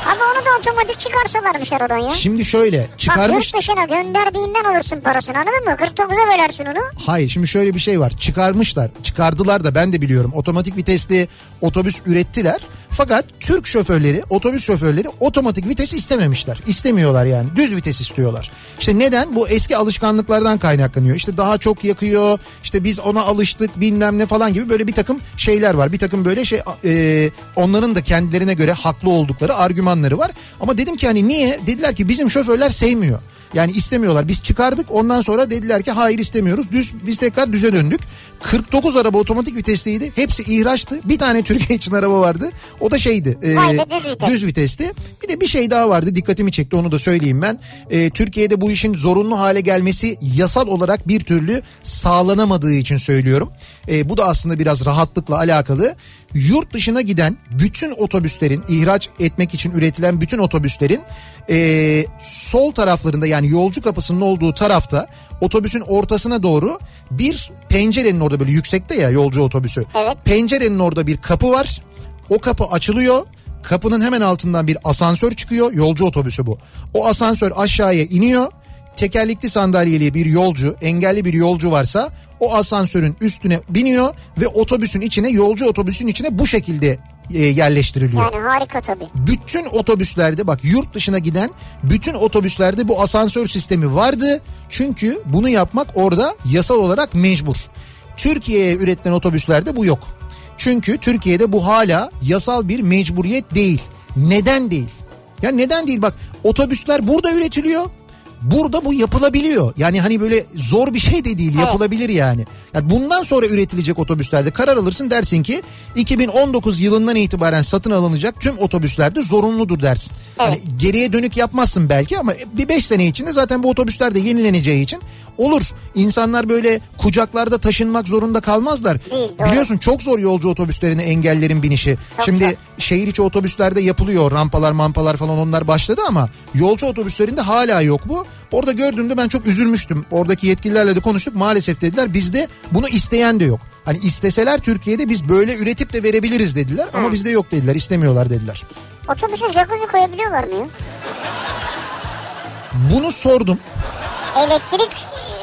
Ama onu da otomatik çıkarsalarmış aradan ya. Şimdi şöyle Bak çıkarmış... yurt dışına gönderdiğinden alırsın parasını anladın mı? 49'a bölersin onu. Hayır şimdi şöyle bir şey var çıkarmışlar çıkardılar da ben de biliyorum otomatik vitesli otobüs ürettiler fakat Türk şoförleri, otobüs şoförleri otomatik vites istememişler. İstemiyorlar yani. Düz vites istiyorlar. İşte neden? Bu eski alışkanlıklardan kaynaklanıyor. İşte daha çok yakıyor. işte biz ona alıştık bilmem ne falan gibi böyle bir takım şeyler var. Bir takım böyle şey e, onların da kendilerine göre haklı oldukları argümanları var. Ama dedim ki hani niye? Dediler ki bizim şoförler sevmiyor. Yani istemiyorlar. Biz çıkardık ondan sonra dediler ki hayır istemiyoruz. Düz biz tekrar düze döndük. 49 araba otomatik vitesliydi. Hepsi ihraçtı. Bir tane [laughs] Türkiye için araba vardı. O da şeydi. e, be, düz vites. düz vitesti. Bir de bir şey daha vardı dikkatimi çekti onu da söyleyeyim ben. E, Türkiye'de bu işin zorunlu hale gelmesi yasal olarak bir türlü sağlanamadığı için söylüyorum. E, bu da aslında biraz rahatlıkla alakalı. Yurt dışına giden bütün otobüslerin ihraç etmek için üretilen bütün otobüslerin e, sol taraflarında yani yolcu kapısının olduğu tarafta otobüsün ortasına doğru bir pencerenin orada böyle yüksekte ya yolcu otobüsü. Evet. Pencerenin orada bir kapı var. O kapı açılıyor. Kapının hemen altından bir asansör çıkıyor. Yolcu otobüsü bu. O asansör aşağıya iniyor. Tekerlekli sandalyeli bir yolcu, engelli bir yolcu varsa o asansörün üstüne biniyor ve otobüsün içine, yolcu otobüsün içine bu şekilde e, yerleştiriliyor. Yani harika tabii. Bütün otobüslerde bak yurt dışına giden bütün otobüslerde bu asansör sistemi vardı. Çünkü bunu yapmak orada yasal olarak mecbur. Türkiye'ye üretilen otobüslerde bu yok. Çünkü Türkiye'de bu hala yasal bir mecburiyet değil. Neden değil? Ya neden değil bak otobüsler burada üretiliyor. Burada bu yapılabiliyor. Yani hani böyle zor bir şey de değil yapılabilir yani. yani. Bundan sonra üretilecek otobüslerde karar alırsın dersin ki 2019 yılından itibaren satın alınacak tüm otobüslerde zorunludur dersin. Hani geriye dönük yapmazsın belki ama bir 5 sene içinde zaten bu otobüsler de yenileneceği için olur. İnsanlar böyle kucaklarda taşınmak zorunda kalmazlar. Değil, doğru. Biliyorsun çok zor yolcu otobüslerine engellerin binişi. Çok Şimdi zor. şehir içi otobüslerde yapılıyor rampalar mampalar falan onlar başladı ama yolcu otobüslerinde hala yok bu. Orada gördüğümde ben çok üzülmüştüm. Oradaki yetkililerle de konuştuk maalesef dediler bizde bunu isteyen de yok. Hani isteseler Türkiye'de biz böyle üretip de verebiliriz dediler ama bizde yok dediler istemiyorlar dediler. Otobüse jacuzzi koyabiliyorlar mı ya? Bunu sordum. Elektrik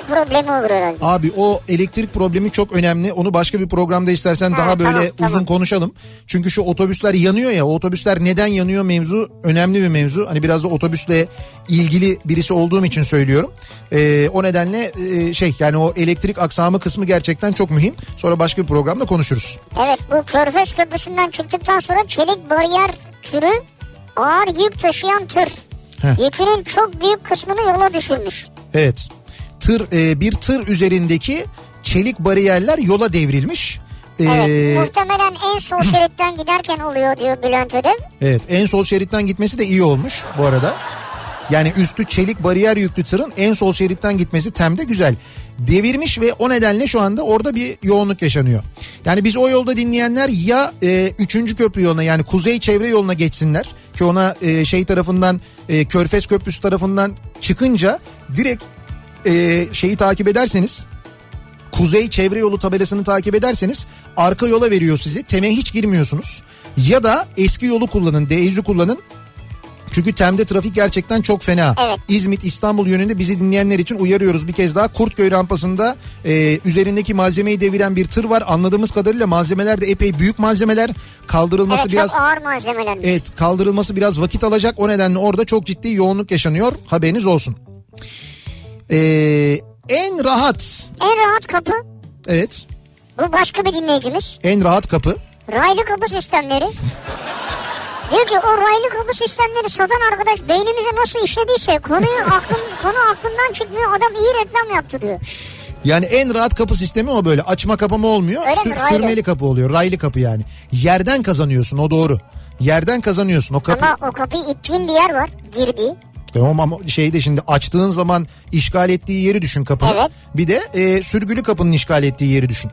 problemi olur herhalde. Abi o elektrik problemi çok önemli. Onu başka bir programda istersen Ha, daha böyle tamam, uzun tamam. konuşalım. Çünkü şu otobüsler yanıyor ya. O otobüsler neden yanıyor mevzu önemli bir mevzu. Hani biraz da otobüsle ilgili birisi olduğum için söylüyorum. Ee, o nedenle e, şey yani o elektrik aksamı kısmı gerçekten çok mühim. Sonra başka bir programda konuşuruz. Evet bu Körfez Köprüsü'nden çıktıktan sonra çelik bariyer türü ağır yük taşıyan tır. Heh. Yükünün çok büyük kısmını yola düşürmüş. Evet. Tır e, bir tır üzerindeki çelik bariyerler yola devrilmiş. Ee, Evet muhtemelen en sol [clears throat] şeritten giderken oluyor diyor Bülent Ödev. Evet en sol şeritten gitmesi de iyi olmuş bu arada. Yani üstü çelik bariyer yüklü tırın en sol şeritten gitmesi temde güzel. Devirmiş ve o nedenle şu anda orada bir yoğunluk yaşanıyor. Yani biz o yolda dinleyenler ya 3. köprü yoluna yani kuzey çevre yoluna geçsinler. Ki ona e, şey tarafından e, Körfez Köprüsü tarafından çıkınca direkt e, şeyi takip ederseniz Kuzey çevre yolu tabelasını takip ederseniz arka yola veriyor sizi. Teme hiç girmiyorsunuz. Ya da eski yolu kullanın, D100'ü kullanın. Çünkü Tem'de trafik gerçekten çok fena. Evet. İzmit İstanbul yönünde bizi dinleyenler için uyarıyoruz bir kez daha. Kurtköy rampasında e, üzerindeki malzemeyi deviren bir tır var. Anladığımız kadarıyla malzemeler de epey büyük malzemeler. Kaldırılması Evet biraz çok ağır malzemeler. Evet kaldırılması biraz vakit alacak. O nedenle orada çok ciddi yoğunluk yaşanıyor. Haberiniz olsun. Ee, en rahat En rahat kapı evet bu başka bir dinleyicimiz. en rahat kapı Raylı kapı sistemleri. Diyor ki o raylı kapı sistemleri satan arkadaş beynimize nasıl işlediyse konuyu [laughs] aklım, konu aklımdan çıkmıyor adam iyi reklam yaptı diyor. Yani en rahat kapı sistemi o böyle. Açma kapama olmuyor. Öyle sür- mi? Raylı. sürmeli kapı oluyor. Raylı kapı yani. Yerden kazanıyorsun o doğru. Yerden kazanıyorsun o kapı. Ama o kapıyı ittiğin bir yer var girdiği. Tamam ama şeyde şimdi açtığın zaman işgal ettiği yeri düşün kapının. Evet. Bir de e, sürgülü kapının işgal ettiği yeri düşün.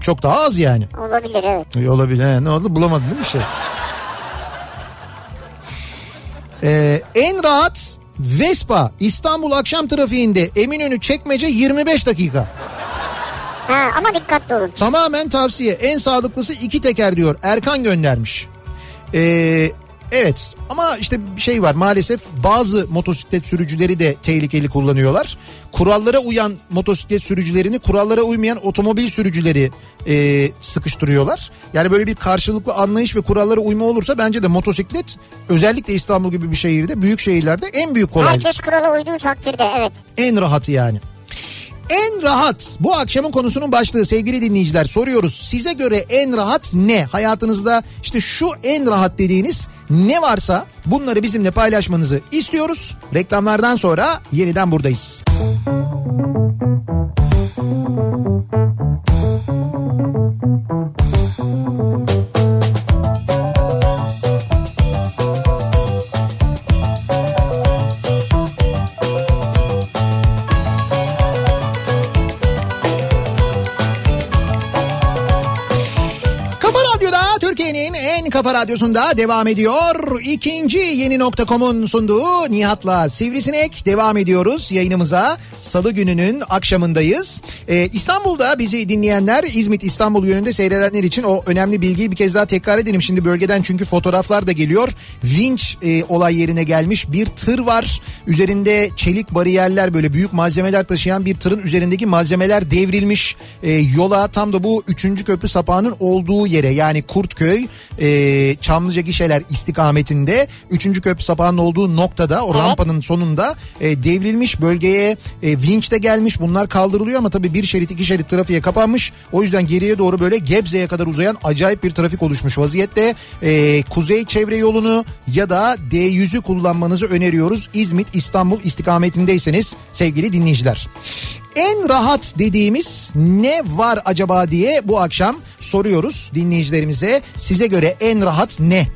Çok daha az yani. Olabilir evet. E, Olabilir. He, ne oldu bulamadın değil mi şey? Ee, en rahat Vespa İstanbul akşam trafiğinde Eminönü çekmece 25 dakika. Ha, ama dikkatli olun. Tamamen tavsiye. En sağlıklısı iki teker diyor. Erkan göndermiş. Ee, Evet ama işte bir şey var maalesef bazı motosiklet sürücüleri de tehlikeli kullanıyorlar. Kurallara uyan motosiklet sürücülerini kurallara uymayan otomobil sürücüleri e, sıkıştırıyorlar. Yani böyle bir karşılıklı anlayış ve kurallara uyma olursa bence de motosiklet özellikle İstanbul gibi bir şehirde büyük şehirlerde en büyük kolaylık. Herkes kurala uyduğu takdirde evet. En rahatı yani. En rahat bu akşamın konusunun başlığı sevgili dinleyiciler soruyoruz. Size göre en rahat ne? Hayatınızda işte şu en rahat dediğiniz ne varsa bunları bizimle paylaşmanızı istiyoruz. Reklamlardan sonra yeniden buradayız. Kafa kafa radyosunda devam ediyor. İkinci yeni nokta.com'un sunduğu Nihat'la Sivrisinek devam ediyoruz yayınımıza. Salı gününün akşamındayız. Ee, İstanbul'da bizi dinleyenler İzmit İstanbul yönünde seyredenler için o önemli bilgiyi bir kez daha tekrar edelim. Şimdi bölgeden çünkü fotoğraflar da geliyor. Vinç e, olay yerine gelmiş bir tır var. Üzerinde çelik bariyerler böyle büyük malzemeler taşıyan bir tırın üzerindeki malzemeler devrilmiş. E, yola tam da bu 3. köprü sapağının olduğu yere yani Kurtköy e, Çamlıca gişeler istikametinde 3. köprü sapağının olduğu noktada o Evet. rampanın sonunda e, devrilmiş bölgeye e, vinç de gelmiş bunlar kaldırılıyor ama tabii bir şerit iki şerit trafiğe kapanmış o yüzden geriye doğru böyle Gebze'ye kadar uzayan acayip bir trafik oluşmuş vaziyette E, kuzey çevre yolunu ya da D100'ü kullanmanızı öneriyoruz İzmit İstanbul istikametindeyseniz sevgili dinleyiciler. En rahat dediğimiz ne var acaba diye bu akşam soruyoruz dinleyicilerimize. Size göre en rahat ne?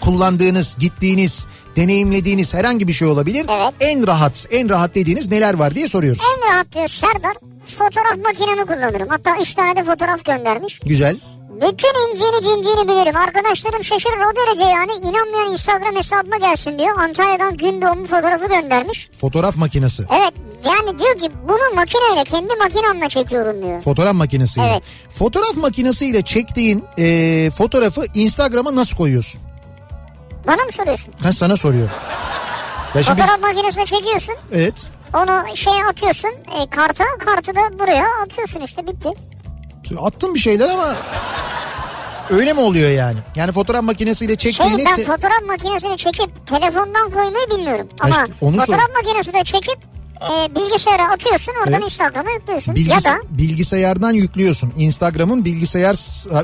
Kullandığınız, gittiğiniz, deneyimlediğiniz herhangi bir şey olabilir. Evet. En rahat, en rahat dediğiniz neler var diye soruyoruz. En rahat diyor Serdar fotoğraf makinemi kullanırım. Hatta 3 tane de fotoğraf göndermiş. Güzel. Bütün incini cincini bilirim. Arkadaşlarım şaşırır o derece yani. İnanmayan Instagram hesabıma gelsin diyor. Antalya'dan gün doğumu fotoğrafı göndermiş. Fotoğraf makinesi. Evet yani diyor ki bunu makineyle kendi makinemle çekiyorum diyor. Fotoğraf makinesiyle. Evet. Fotoğraf makinesiyle çektiğin e, fotoğrafı Instagram'a nasıl koyuyorsun? Bana mı soruyorsun? Ben sana soruyorum. Ya şimdi biz- Fotoğraf makinesine çekiyorsun. evet. Onu şeye atıyorsun e, karta. Kartı da buraya atıyorsun işte bitti. Attın bir şeyler ama öyle mi oluyor yani? Yani fotoğraf makinesiyle Şey çektiğini... ben te- fotoğraf makinesine çekip telefondan koymayı bilmiyorum. Ama işte onu sor- fotoğraf makinesine çekip e, bilgisayara atıyorsun oradan Evet. Instagram'a yüklüyorsun. Bilgis- ya da bilgisayardan yüklüyorsun. Instagram'ın bilgisayar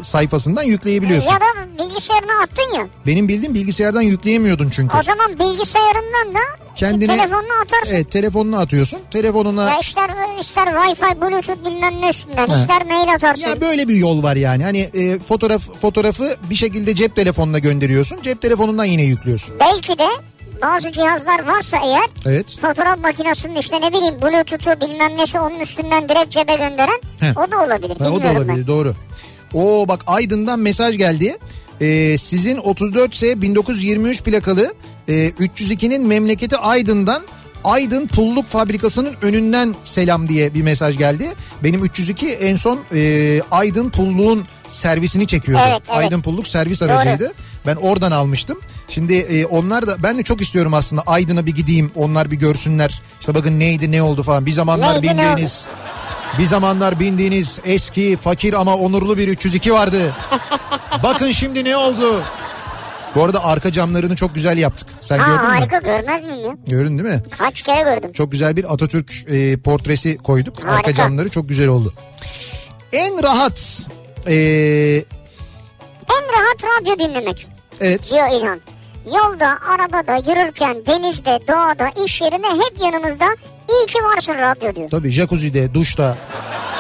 sayfasından yükleyebiliyorsun. ya da bilgisayarına attın ya. Benim bildiğim bilgisayardan yükleyemiyordun çünkü. O zaman bilgisayarından da Kendine telefonuna atarsın. Evet, telefonuna atıyorsun. Telefonuna Ya ister ister Wi-Fi, Bluetooth bilmem ne üstünden, ister mail atarsın. ya böyle bir yol var yani. Hani e, fotoğraf fotoğrafı bir şekilde cep telefonuna gönderiyorsun. Cep telefonundan yine yüklüyorsun. Belki de bazı cihazlar varsa eğer Evet. fotoğraf makinesinin işte ne bileyim Bluetooth'u bilmem nesi onun üstünden direkt cebe gönderen Heh. o da olabilir. Ha, o da olabilir doğru. Oo bak Aydın'dan mesaj geldi. Ee, sizin 34S 1923 plakalı e, 302'nin memleketi Aydın'dan Aydın Pulluk Fabrikası'nın önünden selam diye bir mesaj geldi. Benim 302 en son e, Aydın Pulluk'un servisini çekiyordu. Evet, evet. Aydın Pulluk servis aracıydı. Ben oradan almıştım. Şimdi e, onlar da ben de çok istiyorum aslında Aydın'a bir gideyim onlar bir görsünler. İşte bakın neydi ne oldu falan. Bir zamanlar Neydi, ne bindiğiniz bir zamanlar bindiğiniz eski fakir ama onurlu bir 302 vardı. [laughs] Bakın şimdi ne oldu? Bu arada arka camlarını çok güzel yaptık. Sen Ha gördün mü? harika görmez miyim ya? Gördün değil mi? Kaç kere gördüm. Çok güzel bir Atatürk e, portresi koyduk. Arka Harika. camları çok güzel oldu. En rahat e, En rahat radyo dinlemek evet diyor İlhan. Yolda, arabada, yürürken, denizde, doğada, iş yerinde hep yanımızda iyi ki varsın radyo diyor. tabii jacuzzi'de, duşta.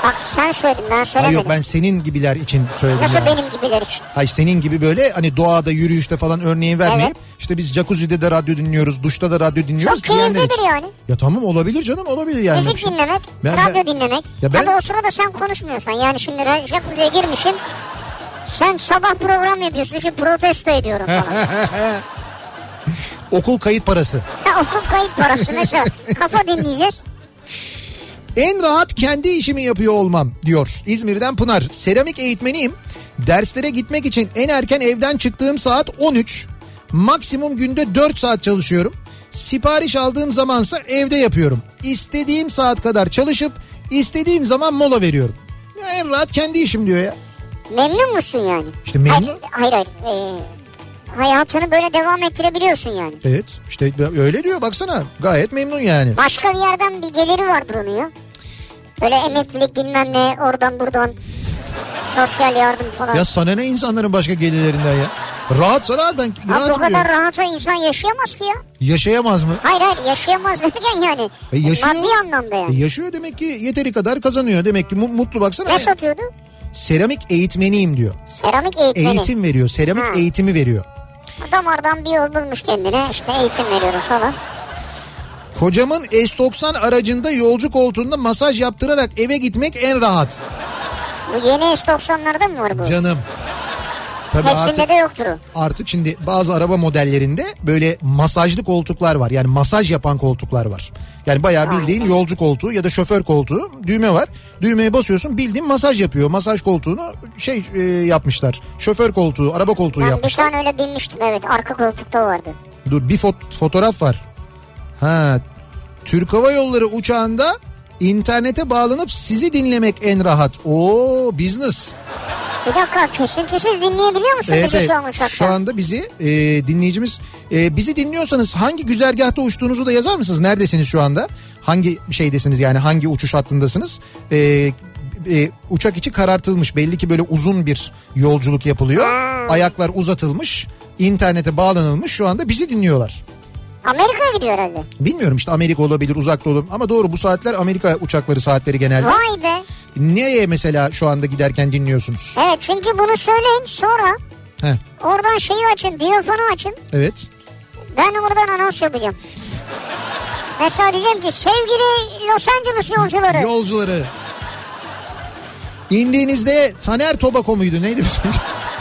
Bak sen söyledin ben Hayır söylemedim. yok ben senin gibiler için söyledim. Nasıl yani. benim gibiler için? Hayır senin gibi böyle hani doğada yürüyüşte falan örneği vermeyip Evet. işte biz jacuzzi'de de radyo dinliyoruz, duşta da radyo dinliyoruz. Çok keyiflidir için. yani. Ya tamam olabilir canım olabilir yani. Müzik dinlemek, Ben- radyo ben- dinlemek. Ya ben- Tabii o sırada sen konuşmuyorsan yani şimdi jacuzziye girmişim. Sen sabah program yapıyorsun için protesto ediyorum falan. [laughs] Okul kayıt parası. ha, okul kayıt parası mesela kafa dinleyeceğiz. En rahat kendi işimi yapıyor olmam diyor. İzmir'den Pınar. Seramik eğitmeniyim. Derslere gitmek için en erken evden çıktığım saat 13. Maksimum günde 4 saat çalışıyorum. Sipariş aldığım zamansa evde yapıyorum. İstediğim saat kadar çalışıp istediğim zaman mola veriyorum. Ya en rahat kendi işim diyor ya. Memnun musun yani? İşte memnun. Hayır hayır. hayır. Ee, hayatını böyle devam ettirebiliyorsun yani. Evet işte öyle diyor baksana gayet memnun yani. Başka bir yerden bir geliri vardır onun ya. Böyle emeklilik bilmem ne oradan buradan sosyal yardım falan. Ya sana ne insanların başka gelirlerinden ya? Rahat rahat ben Abi rahat bu kadar diyor. rahata insan yaşayamaz ki ya. Yaşayamaz mı? Hayır hayır yaşayamaz [laughs] derken yani. E yaşıyor. Maddi anlamda E yani. yaşıyor demek ki yeteri kadar kazanıyor. Demek ki mu- mutlu baksana. Ne satıyordu? Seramik eğitmeniyim diyor. Seramik eğitmeni. Eğitim veriyor. Seramik Ha. eğitimi veriyor. Damardan bir yol bulmuş kendine işte eğitim veriyorum falan. Kocamın S90 aracında yolcu koltuğunda masaj yaptırarak eve gitmek en rahat. Bu yeni S90'larda mı var bu? Canım. Tabii Hepsinde artık, de yoktur o. artık şimdi bazı araba modellerinde böyle masajlı koltuklar var. Yani masaj yapan koltuklar var. Yani bayağı bildiğin yolcu koltuğu ya da şoför koltuğu düğme var. Düğmeye basıyorsun bildiğin masaj yapıyor. Masaj koltuğunu şey e, yapmışlar. Şoför koltuğu, araba koltuğu Ben bir yapmışlar. tane öyle binmiştim evet arka koltukta vardı. Dur bir fot- fotoğraf var. Ha Türk Hava Yolları uçağında internete bağlanıp sizi dinlemek en rahat. Oo business. Bir dakika kesintisiz dinleyebiliyor musun Evet, bizi evet. şu an uçakta? Şu anda bizi e, dinleyicimiz e, bizi dinliyorsanız hangi güzergahta uçtuğunuzu da yazar mısınız? Neredesiniz şu anda? Hangi şeydesiniz yani hangi uçuş hattındasınız? E, e, uçak içi karartılmış belli ki böyle uzun bir yolculuk yapılıyor. Ayaklar uzatılmış, internete bağlanılmış şu anda bizi dinliyorlar. Amerika'ya gidiyor herhalde. Bilmiyorum işte Amerika olabilir uzakta olabilir ama doğru bu saatler Amerika uçakları saatleri genelde. Vay be. Nereye mesela şu anda giderken dinliyorsunuz? Evet çünkü bunu söyleyin sonra Heh, oradan şeyi açın diyafonu açın. evet. Ben oradan anons yapacağım. Mesela diyeceğim ki sevgili Los Angeles yolcuları. Yolcuları. İndiğinizde Taner Tobacco muydu neydi? [laughs]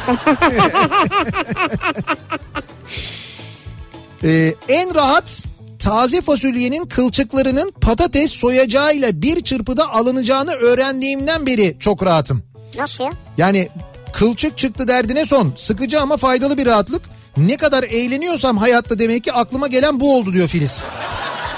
[laughs] ee, en rahat taze fasulyenin kılçıklarının patates soyacağıyla bir çırpıda alınacağını öğrendiğimden beri çok rahatım. Nasıl ya? Yani kılçık çıktı derdine son. Sıkıcı ama faydalı bir rahatlık. Ne kadar eğleniyorsam hayatta demek ki aklıma gelen bu oldu diyor Filiz.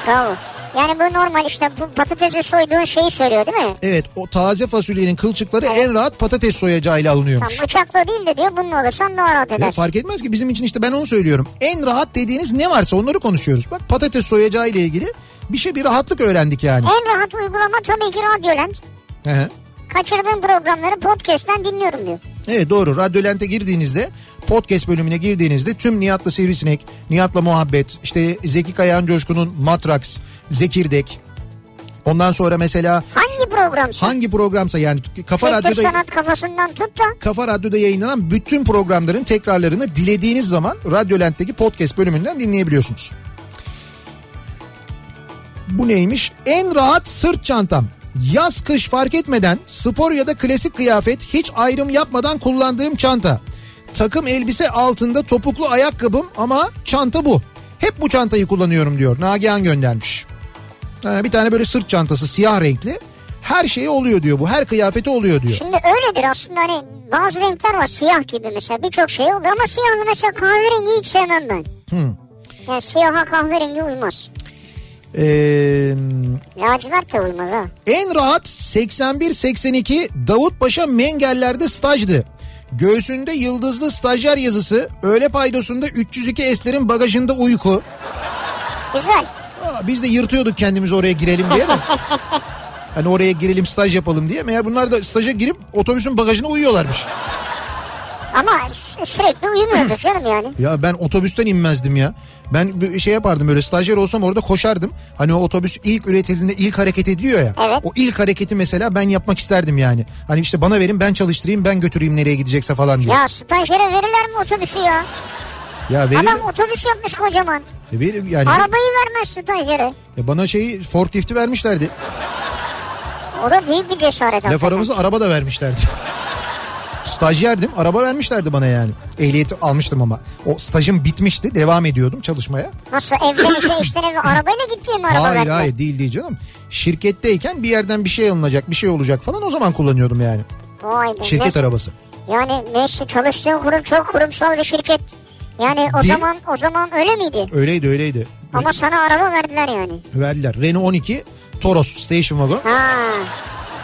Bravo. Yani bu normal işte bu patatesi soyduğun şeyi söylüyor değil mi? Evet o taze fasulyenin kılçıkları Evet. en rahat patates soyacağıyla alınıyormuş. Tam bıçakla değil de diyor bununla alırsan daha rahat Ya edersin. fark etmez ki bizim için işte ben onu söylüyorum. En rahat dediğiniz ne varsa onları konuşuyoruz. Bak patates soyacağı ile ilgili bir şey bir rahatlık öğrendik yani. En rahat uygulama tabii ki Radyolent. Hı hı. Kaçırdığım programları podcast'ten dinliyorum diyor. Evet doğru. Radyolent'e girdiğinizde podcast bölümüne girdiğinizde tüm Nihat'la Sivrisinek, Nihat'la Muhabbet, işte Zeki Kayan Coşkun'un Matrax, Zekirdek. Ondan sonra mesela Hangi programsa? hangi programsa yani Kafa Kültür Radyo'da sanat kafasından tut da Kafa Radyo'da yayınlanan bütün programların tekrarlarını dilediğiniz zaman Radyolent'teki podcast bölümünden dinleyebiliyorsunuz. Bu neymiş? En rahat sırt çantam. Yaz kış fark etmeden spor ya da klasik kıyafet hiç ayrım yapmadan kullandığım çanta. Takım elbise altında topuklu ayakkabım ama çanta bu. Hep bu çantayı kullanıyorum diyor. Nagihan göndermiş. Ha, bir tane böyle sırt çantası siyah renkli. Her şeyi oluyor diyor bu. Her kıyafeti oluyor diyor. şimdi öyledir aslında hani bazı renkler var siyah gibi mesela birçok şey olur ama siyahlı mesela kahverengi hiç sevmem ben. Yani siyaha kahverengi uymaz. Eee... Lacivert de uymaz ha. En rahat 81-82 Davutpaşa Mengeller'de stajdı. Göğsünde yıldızlı stajyer yazısı, öğle paydosunda 302 eslerin bagajında uyku. Güzel. Aa, biz de yırtıyorduk kendimizi oraya girelim diye de. [laughs] Hani oraya girelim staj yapalım diye. Meğer bunlar da staja girip otobüsün bagajına uyuyorlarmış. Ama sü- sürekli uyumuyordur [clears throat] canım yani. Ya ben otobüsten inmezdim ya. Ben bir şey yapardım böyle stajyer olsam orada koşardım. Hani o otobüs ilk üretildiğinde ilk hareket ediyor ya. Evet. O ilk hareketi mesela ben yapmak isterdim yani. Hani işte bana verin ben çalıştırayım ben götüreyim nereye gidecekse falan diye. Ya stajyere verirler mi otobüsü ya? Ya verir, Adam otobüs yapmış kocaman. verir yani. Arabayı vermez stajyere. Ya bana şeyi forklifti vermişlerdi. O da büyük bir cesaret Laf aramızda araba da vermişlerdi. [laughs] Stajyerdim araba vermişlerdi bana yani. Ehliyeti almıştım ama. O stajım bitmişti devam ediyordum çalışmaya. Nasıl evden işe işten eve arabayla gittiğim araba hayır verdiler. hayır değil değil canım. Şirketteyken bir yerden bir şey alınacak bir şey olacak falan o zaman kullanıyordum yani. Vay be. Şirket ne- arabası. Yani neyse çalıştığın kurum çok kurumsal bir şirket. Yani o Bir- zaman o zaman öyle miydi? Öyleydi öyleydi. Ama sana araba verdiler yani. Verdiler. Renault 12 Toros Station Wagon. Ha.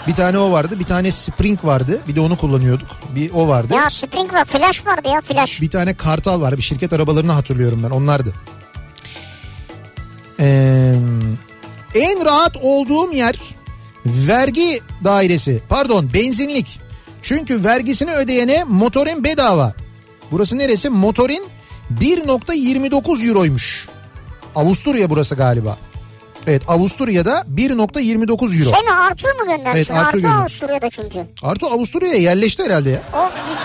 Bir tane o vardı. Bir tane Spring vardı. Bir de onu kullanıyorduk. Bir o vardı. Ya Spring var, Flash vardı ya Flash. Bir tane Kartal var. Bir şirket arabalarını hatırlıyorum ben. Onlardı. Ee, en rahat olduğum yer vergi dairesi. Pardon benzinlik. Çünkü vergisini ödeyene motorin bedava. Burası neresi? Motorin 1.29 euroymuş. Avusturya burası galiba. Evet Avusturya'da 1.29 euro. Şey mi Artur mu göndermiş? Evet, Artur Artur göndermiş. Avusturya'da çünkü. Artı Avusturya'ya yerleşti herhalde ya. O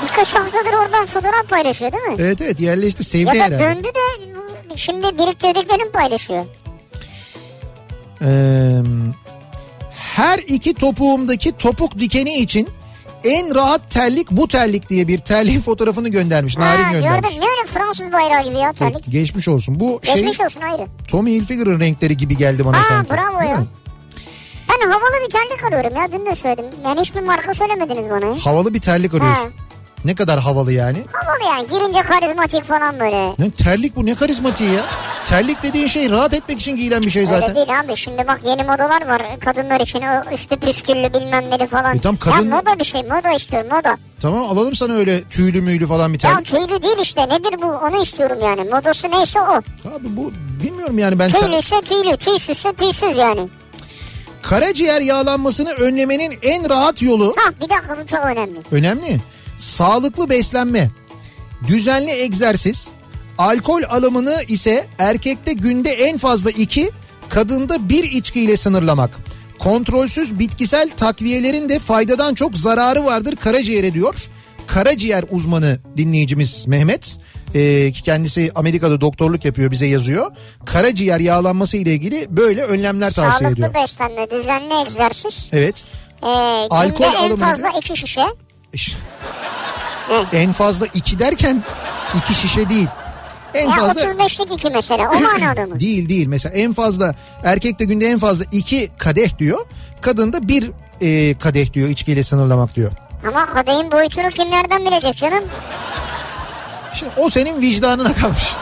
bir- birkaç haftadır oradan fotoğraf paylaşıyor değil mi? Evet evet yerleşti sevdi ya da herhalde. döndü de şimdi biriktirdiklerini paylaşıyor. Ee, her iki topuğumdaki topuk dikeni için en rahat terlik bu terlik diye bir terlik [laughs] fotoğrafını göndermiş. Narin ha, göndermiş. gördüm ne öyle Fransız bayrağı gibi ya terlik. Evet, geçmiş olsun. Bu şey Geçmiş olsun ayrı. Tommy Hilfiger'ın renkleri gibi geldi bana Ha sanki. bravo Değil ya. mi? Ben havalı bir terlik arıyorum ya dün de söyledim. Yani hiçbir marka söylemediniz bana. ya. Havalı bir terlik arıyorsun. Ha. Ne kadar havalı yani. Havalı yani girince karizmatik falan böyle. Ne terlik bu ne karizmatiği ya. Terlik dediğin şey rahat etmek için giyilen bir şey Öyle zaten. değil abi şimdi bak yeni modalar var kadınlar için o üstü püsküllü bilmem neli falan. E tam kadın- Ya moda bir şey moda istiyorum moda. Tamam alalım sana öyle tüylü müylü falan bir Ya terlik. tüylü değil işte nedir bu onu istiyorum yani modası neyse o. Abi bu bilmiyorum yani ben... Tüylüyse tüylü tüysüzse tüysüz yani. Karaciğer yağlanmasını önlemenin en rahat yolu Ha bir dakika bu çok önemli. önemli. Sağlıklı beslenme, düzenli egzersiz, alkol alımını ise erkekte günde en fazla iki, kadında bir içkiyle sınırlamak. Kontrolsüz bitkisel takviyelerin de faydadan çok zararı vardır karaciğere diyor. Karaciğer uzmanı dinleyicimiz Mehmet ee, ki kendisi Amerika'da doktorluk yapıyor bize yazıyor. Karaciğer yağlanması ile ilgili böyle önlemler tavsiye Sağlıklı ediyor. beslenme, düzenli egzersiz. Evet. Ee, Alkol en fazla iki şişe. En fazla iki derken iki şişe değil. En Ya fazla 35'lik iki mesela o [clears throat] manada mı? değil değil mesela en fazla erkekte günde en fazla iki kadeh diyor. Kadında bir e, kadeh diyor içkiyle sınırlamak diyor. Ama kadehin boyutunu kim nereden bilecek canım? Şimdi o senin vicdanına kalmış.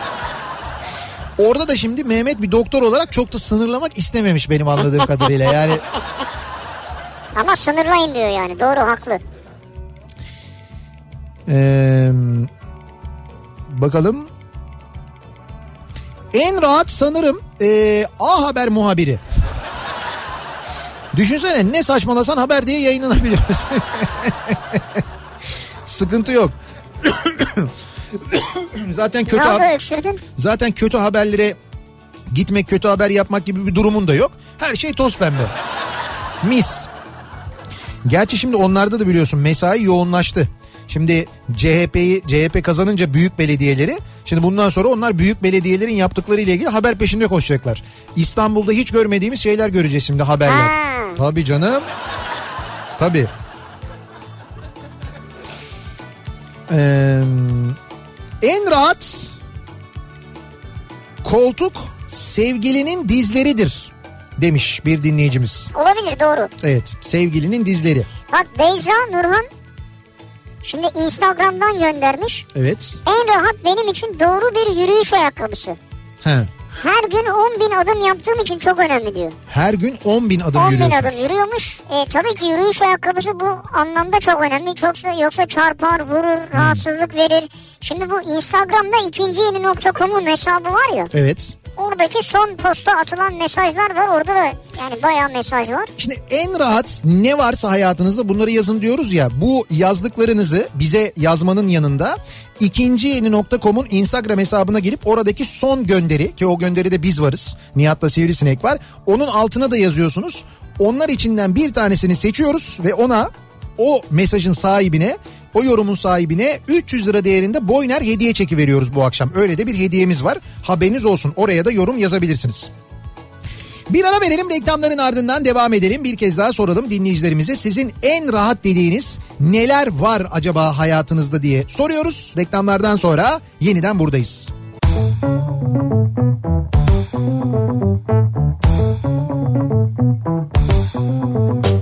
Orada da şimdi Mehmet bir doktor olarak çok da sınırlamak istememiş benim anladığım kadarıyla. Yani Ama sınırlayın diyor yani doğru haklı. Ee, bakalım. En rahat sanırım ee, A Haber muhabiri. Düşünsene ne saçmalasan haber diye yayınlanabilir. [laughs] Sıkıntı yok. [coughs] zaten kötü ne oldu hab- öksürdün? zaten kötü haberlere gitmek kötü haber yapmak gibi bir durumun da yok. Her şey toz pembe. Mis. Gerçi şimdi onlarda da biliyorsun mesai yoğunlaştı. Şimdi CHP'yi CHP kazanınca büyük belediyeleri şimdi bundan sonra onlar büyük belediyelerin yaptıkları ile ilgili haber peşinde koşacaklar. İstanbul'da hiç görmediğimiz şeyler göreceğiz şimdi haberler. Ha. Tabii canım. Tabii. Ee, en rahat koltuk sevgilinin dizleridir demiş bir dinleyicimiz. Olabilir doğru. Evet sevgilinin dizleri. Bak Beyza Nurhan şimdi Instagram'dan göndermiş. Evet. En rahat benim için doğru bir yürüyüş ayakkabısı. He. Her gün 10 bin adım yaptığım için çok önemli diyor. Her gün 10 bin adım 10 bin adım yürüyormuş. E, tabii ki yürüyüş ayakkabısı bu anlamda çok önemli. Yoksa, yoksa çarpar, vurur, Hmm. rahatsızlık verir. Şimdi bu Instagram'da ikinci yeni nokta.com'un hesabı var ya. Evet. Oradaki son posta atılan mesajlar var. Orada da yani bayağı mesaj var. Şimdi en rahat ne varsa hayatınızda bunları yazın diyoruz ya. Bu yazdıklarınızı bize yazmanın yanında ikinci yeni nokta.com'un Instagram hesabına girip oradaki son gönderi ki o gönderide biz varız. Nihat'la Sivrisinek var. Onun altına da yazıyorsunuz. Onlar içinden bir tanesini seçiyoruz ve ona o mesajın sahibine o yorumun sahibine 300 lira değerinde Boyner hediye çeki veriyoruz bu akşam. Öyle de bir hediyemiz var. Haberiniz olsun. Oraya da yorum yazabilirsiniz. Bir ara verelim reklamların ardından devam edelim. Bir kez daha soralım dinleyicilerimize sizin en rahat dediğiniz neler var acaba hayatınızda diye soruyoruz. Reklamlardan sonra yeniden buradayız. Modern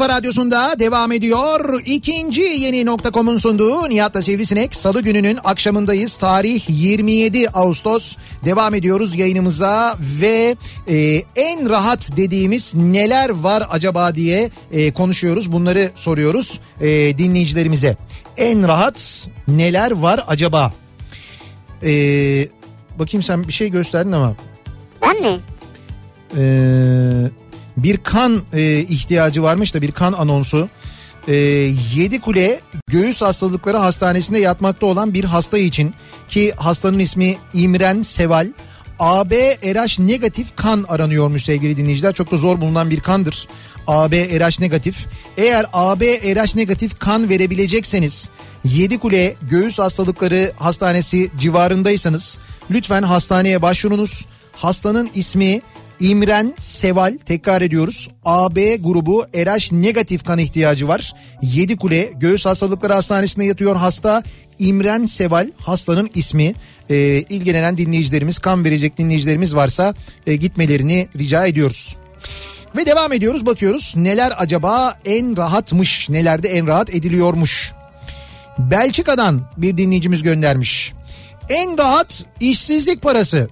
Kafa Radyosu'nda devam ediyor. İkinci yeni nokta.com'un sunduğu Nihat'la Sivrisinek. Salı gününün akşamındayız. Tarih 27 Ağustos. Devam ediyoruz yayınımıza ve e, en rahat dediğimiz neler var acaba diye e, konuşuyoruz. Bunları soruyoruz e, dinleyicilerimize. En rahat neler var acaba? E, bakayım sen bir şey gösterdin ama. Ben mi? Ee, bir kan e, ihtiyacı varmış da bir kan anonsu. Ee, Yedi Kule Göğüs Hastalıkları Hastanesi'nde yatmakta olan bir hasta için ki hastanın ismi İmren Seval. AB RH negatif kan aranıyormuş sevgili dinleyiciler. Çok da zor bulunan bir kandır. AB RH negatif. Eğer AB RH negatif kan verebilecekseniz Yedikule Göğüs Hastalıkları Hastanesi civarındaysanız lütfen hastaneye başvurunuz. Hastanın ismi İmren Seval tekrar ediyoruz. AB grubu RH negatif kan ihtiyacı var. Yedikule Göğüs Hastalıkları Hastanesi'nde yatıyor hasta. İmren Seval hastanın ismi. Ee, ilgilenen dinleyicilerimiz kan verecek dinleyicilerimiz varsa e, gitmelerini rica ediyoruz. Ve devam ediyoruz bakıyoruz neler acaba en rahatmış nelerde en rahat ediliyormuş. Belçika'dan bir dinleyicimiz göndermiş. En rahat işsizlik parası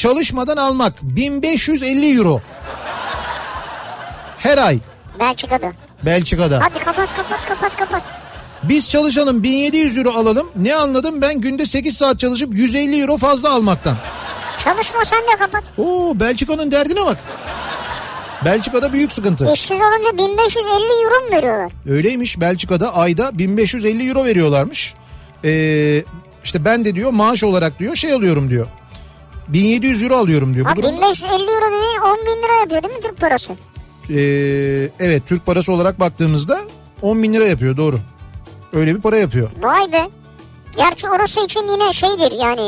çalışmadan almak 1550 euro. Her ay Belçika'da. Belçika'da. Hadi kapat kapat kapat kapat. Biz çalışalım 1700 euro alalım. Ne anladım ben günde 8 saat çalışıp 150 euro fazla almaktan. Çalışma sen de kapat. Oo Belçika'nın derdine bak. Belçika'da büyük sıkıntı. İşsiz olunca 1550 euro mu veriyorlar? Öyleymiş Belçika'da ayda 1550 euro veriyorlarmış. Ee, işte ben de diyor maaş olarak diyor şey alıyorum diyor. 1700 euro alıyorum diyor. Ha Bu durum, 1550 euro dediğin 10 bin lira yapıyor değil mi Türk parası? Ee, evet Türk parası olarak baktığımızda 10 bin lira yapıyor doğru. Öyle bir para yapıyor. Vay be. Gerçi orası için yine şeydir yani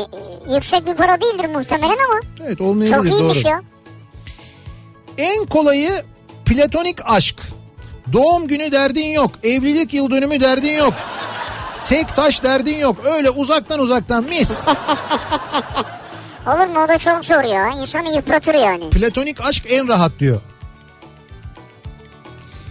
e, yüksek bir para değildir muhtemelen ama Evet olmayabilir çok iyiymiş doğru. ya. En kolayı platonik aşk. Doğum günü derdin yok. Evlilik yıl dönümü derdin yok. Tek taş derdin yok. Öyle uzaktan uzaktan mis. [laughs] Olur mu o da çok zor ya. İnsanı yıpratır yani. Platonik aşk en rahat diyor.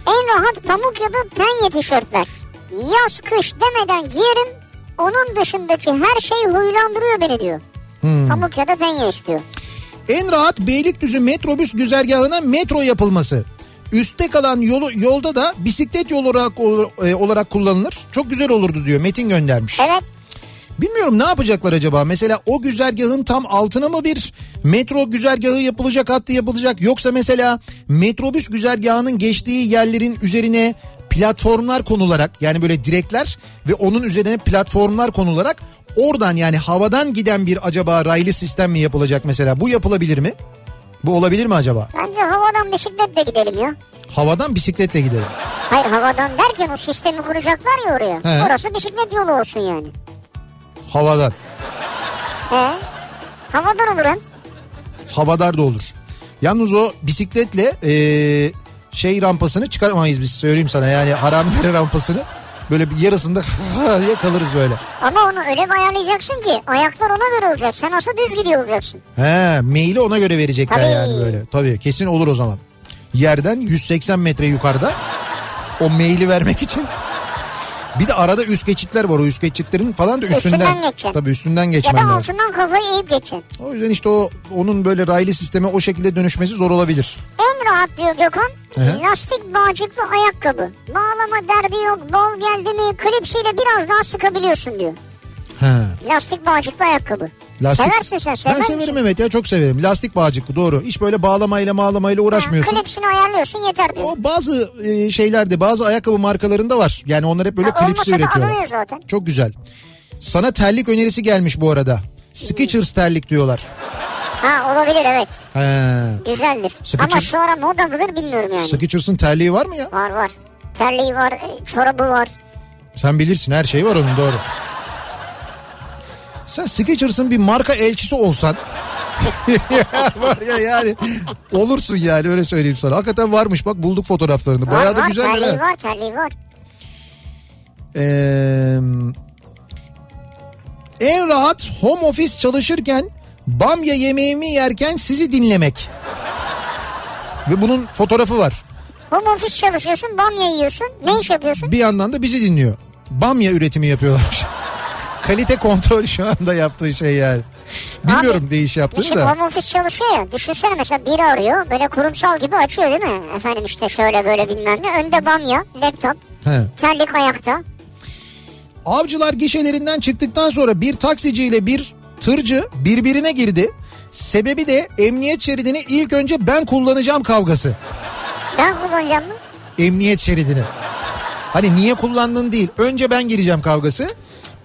En rahat pamuk ya da penye tişörtler. Yaz kış demeden giyerim. Onun dışındaki her şey huylandırıyor beni diyor. Hmm. Pamuk ya da penye istiyor. En rahat Beylikdüzü metrobüs güzergahına metro yapılması. Üste kalan yolu, yolda da bisiklet yolu olarak, e, olarak kullanılır. Çok güzel olurdu diyor Metin göndermiş. Evet. Bilmiyorum ne yapacaklar acaba? Mesela o güzergahın tam altına mı bir metro güzergahı yapılacak, hattı yapılacak? Yoksa mesela metrobüs güzergahının geçtiği yerlerin üzerine platformlar konularak yani böyle direkler ve onun üzerine platformlar konularak oradan yani havadan giden bir acaba raylı sistem mi yapılacak mesela? Bu yapılabilir mi? Bu olabilir mi acaba? Bence havadan bisikletle gidelim ya. Havadan bisikletle gidelim. Hayır havadan derken o sistemi kuracaklar ya oraya. He. Orası bisiklet yolu olsun yani. Havadan. He. Havadan olur hem. havadar da olur. Yalnız o bisikletle eee, şey rampasını çıkaramayız biz söyleyeyim sana yani haramdere rampasını. Böyle bir yarısında [laughs] diye kalırız böyle. Ama onu öyle bir ayarlayacaksın ki ayaklar ona göre olacak. Sen aslında düz gidiyor olacaksın. He maili ona göre verecekler Tabii. yani böyle. Tabii kesin olur o zaman. Yerden 180 metre yukarıda o maili vermek için. Bir de arada üst geçitler var o üst geçitlerin falan da üstünden. Üstünden geçeceksin. Tabii üstünden Ya geçmen da lazım. altından kafayı eğip geçeceksin. O yüzden işte o onun böyle raylı sisteme o şekilde dönüşmesi zor olabilir. En rahat diyor Gökhan. Hı. Lastik bağcıklı ayakkabı. Bağlama derdi yok. Bol geldi mi klipsiyle biraz daha sıkabiliyorsun diyor. He. Lastik bağcıklı ayakkabı. Seversin sen sever Ben misin? severim evet ya çok severim. Lastik bağcıklı doğru. Hiç böyle bağlamayla Ha, uğraşmıyorsun. klipsini ayarlıyorsun yeter diyor. O bazı e, şeylerde bazı ayakkabı markalarında var. Yani onlar hep böyle Ha, klipsi üretiyorlar. zaten. Çok güzel. Sana terlik önerisi gelmiş bu arada. Skechers terlik diyorlar. Ha olabilir evet. He. Güzeldir. Skechers- Ama şu ara moda mıdır bilmiyorum yani. Skechers'ın terliği var mı ya? Var var. Terliği var, e, çorabı var. Sen bilirsin her şey var onun doğru. Sen Skechers'ın bir marka elçisi olsan [laughs] var ya yani olursun yani öyle söyleyeyim sana. Hakikaten varmış bak bulduk fotoğraflarını. Var Bayağı da var, güzeller terliği ha. var, terliği var. Ee, en rahat home office çalışırken bamya yemeğimi yerken sizi dinlemek. Ve bunun fotoğrafı var. Home office çalışıyorsun, bamya yiyorsun. Ne iş yapıyorsun? Bir yandan da bizi dinliyor. Bamya üretimi yapıyorlar. Kalite kontrol şu anda yaptığı şey yani. Bilmiyorum Abi, ne iş yaptığını da. home office çalışıyor ya. Düşünsene mesela biri arıyor. Böyle kurumsal gibi açıyor değil mi? Efendim işte şöyle böyle bilmem ne. Önde bamya, laptop, He. terlik ayakta. Avcılar gişelerinden çıktıktan sonra bir taksiciyle bir tırcı birbirine girdi. Sebebi de emniyet şeridini ilk önce ben kullanacağım kavgası. Ben kullanacağım mı? Emniyet şeridini. Hani niye kullandın değil. Önce ben gireceğim kavgası.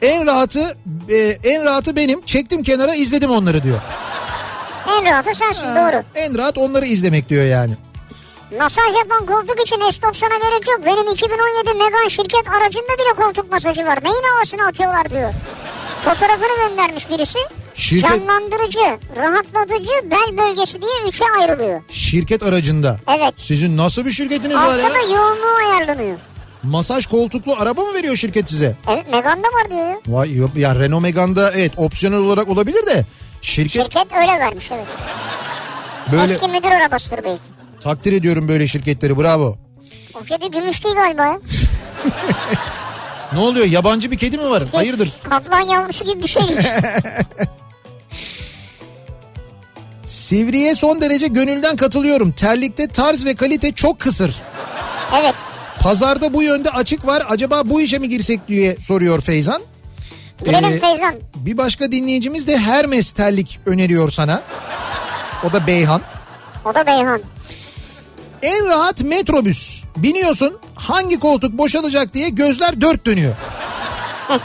En rahatı e, en rahatı benim. Çektim kenara izledim onları diyor. En rahatı sensin doğru. En rahat onları izlemek diyor yani. Masaj yapan koltuk için S90'a gerek yok. Benim 2017 Megan şirket aracında bile koltuk masajı var. Neyin havasını atıyorlar diyor. Fotoğrafını göndermiş birisi. Şirket- Canlandırıcı, rahatlatıcı bel bölgesi diye üçe ayrılıyor. Şirket aracında. Evet. Sizin nasıl bir şirketiniz var ya? Altta da yoğunluğu ayarlanıyor. Masaj koltuklu araba mı veriyor şirket size? Evet Megan'da var diyor ya. Vay yok ya Renault Megane'da evet opsiyonel olarak olabilir de şirket Şirket öyle vermiş evet. böyle Eski müdür arabasıdır belki. takdir ediyorum böyle şirketleri bravo. O kedi gümüş değil galiba. [laughs] Ne oluyor yabancı bir kedi mi var? Hayırdır? Kaplan yavrusu gibi bir şey. [laughs] Sivriye son derece gönülden katılıyorum. Terlikte tarz ve kalite çok kısır. evet. Pazarda bu yönde açık var. Acaba bu işe mi girsek diye soruyor Feyzan. Girelim Ee, Feyzan. Bir başka dinleyicimiz de Hermes terlik öneriyor sana. O da Beyhan. O da Beyhan. En rahat metrobüs. Biniyorsun hangi koltuk boşalacak diye gözler dört dönüyor. [laughs]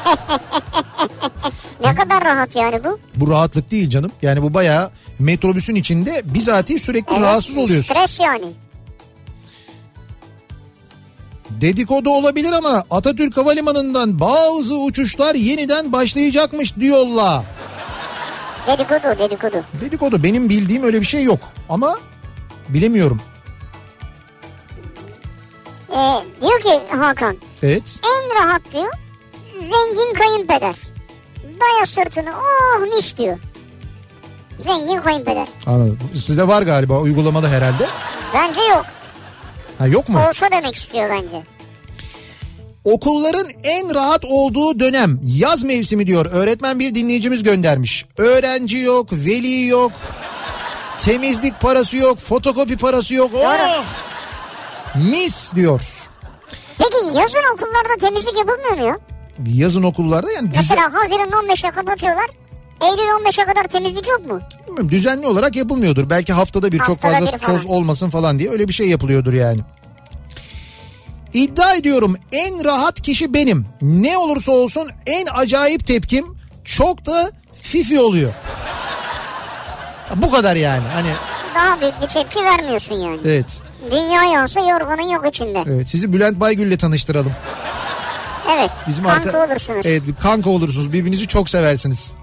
Ne kadar rahat yani bu. Bu rahatlık değil canım. Yani bu bayağı metrobüsün içinde bizatihi sürekli Evet, rahatsız oluyorsun. Stres yani. Dedikodu olabilir ama Atatürk Havalimanı'ndan bazı uçuşlar yeniden başlayacakmış diyorlar. Dedikodu dedikodu. Dedikodu benim bildiğim öyle bir şey yok ama bilemiyorum. Ee, diyor ki Hakan Evet. en rahat diyor zengin kayınpeder. Daya sırtını oh mis diyor. Zengin kayınpeder. Anladım. Sizde var galiba uygulamada herhalde. Bence yok. Ha yok mu? Olsa demek istiyor bence. Okulların en rahat olduğu dönem yaz mevsimi diyor. Öğretmen bir dinleyicimiz göndermiş. Öğrenci yok, veli yok. Temizlik parası yok, fotokopi parası yok. Oh! Mis diyor. Peki yazın okullarda temizlik yapılmıyor mu ya? Yazın okullarda yani düzen, Mesela Haziran 15'e kapatıyorlar. Eylül 15'e kadar temizlik yok mu? bilmiyorum, düzenli olarak yapılmıyordur. Belki haftada bir çok Haftada fazla bir falan. toz olmasın falan diye öyle bir şey yapılıyordur yani. İddia ediyorum en rahat kişi benim. Ne olursa olsun en acayip tepkim çok da fifi oluyor. Bu kadar yani. Hani Daha büyük bir tepki vermiyorsun yani. evet. Dünya yansa yorganın yok içinde. Evet sizi Bülent Baygül'le tanıştıralım. Evet. Bizim kanka arka- olursunuz. Evet kanka olursunuz. Birbirinizi çok seversiniz.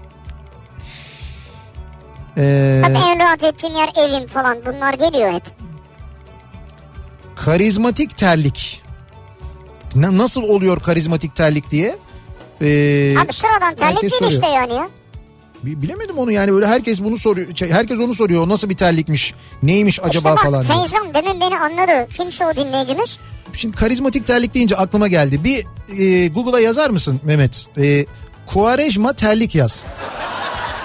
Ee, Tabii en rahat ettiğim yer evim falan bunlar geliyor hep. karizmatik terlik. Na- nasıl oluyor karizmatik terlik diye? Ee, Abi sıradan terlik değil işte soruyor. yani ya. Bi- Bilemedim onu yani böyle herkes bunu soruyor. Şey, Herkes onu soruyor. Nasıl bir terlikmiş? Neymiş acaba işte bak falan. Feyzan demin beni anladı. Kimse o dinleyicimiz? Şimdi karizmatik terlik deyince aklıma geldi. Bir e, Google'a yazar mısın Mehmet? E, Kuarejma terlik yaz.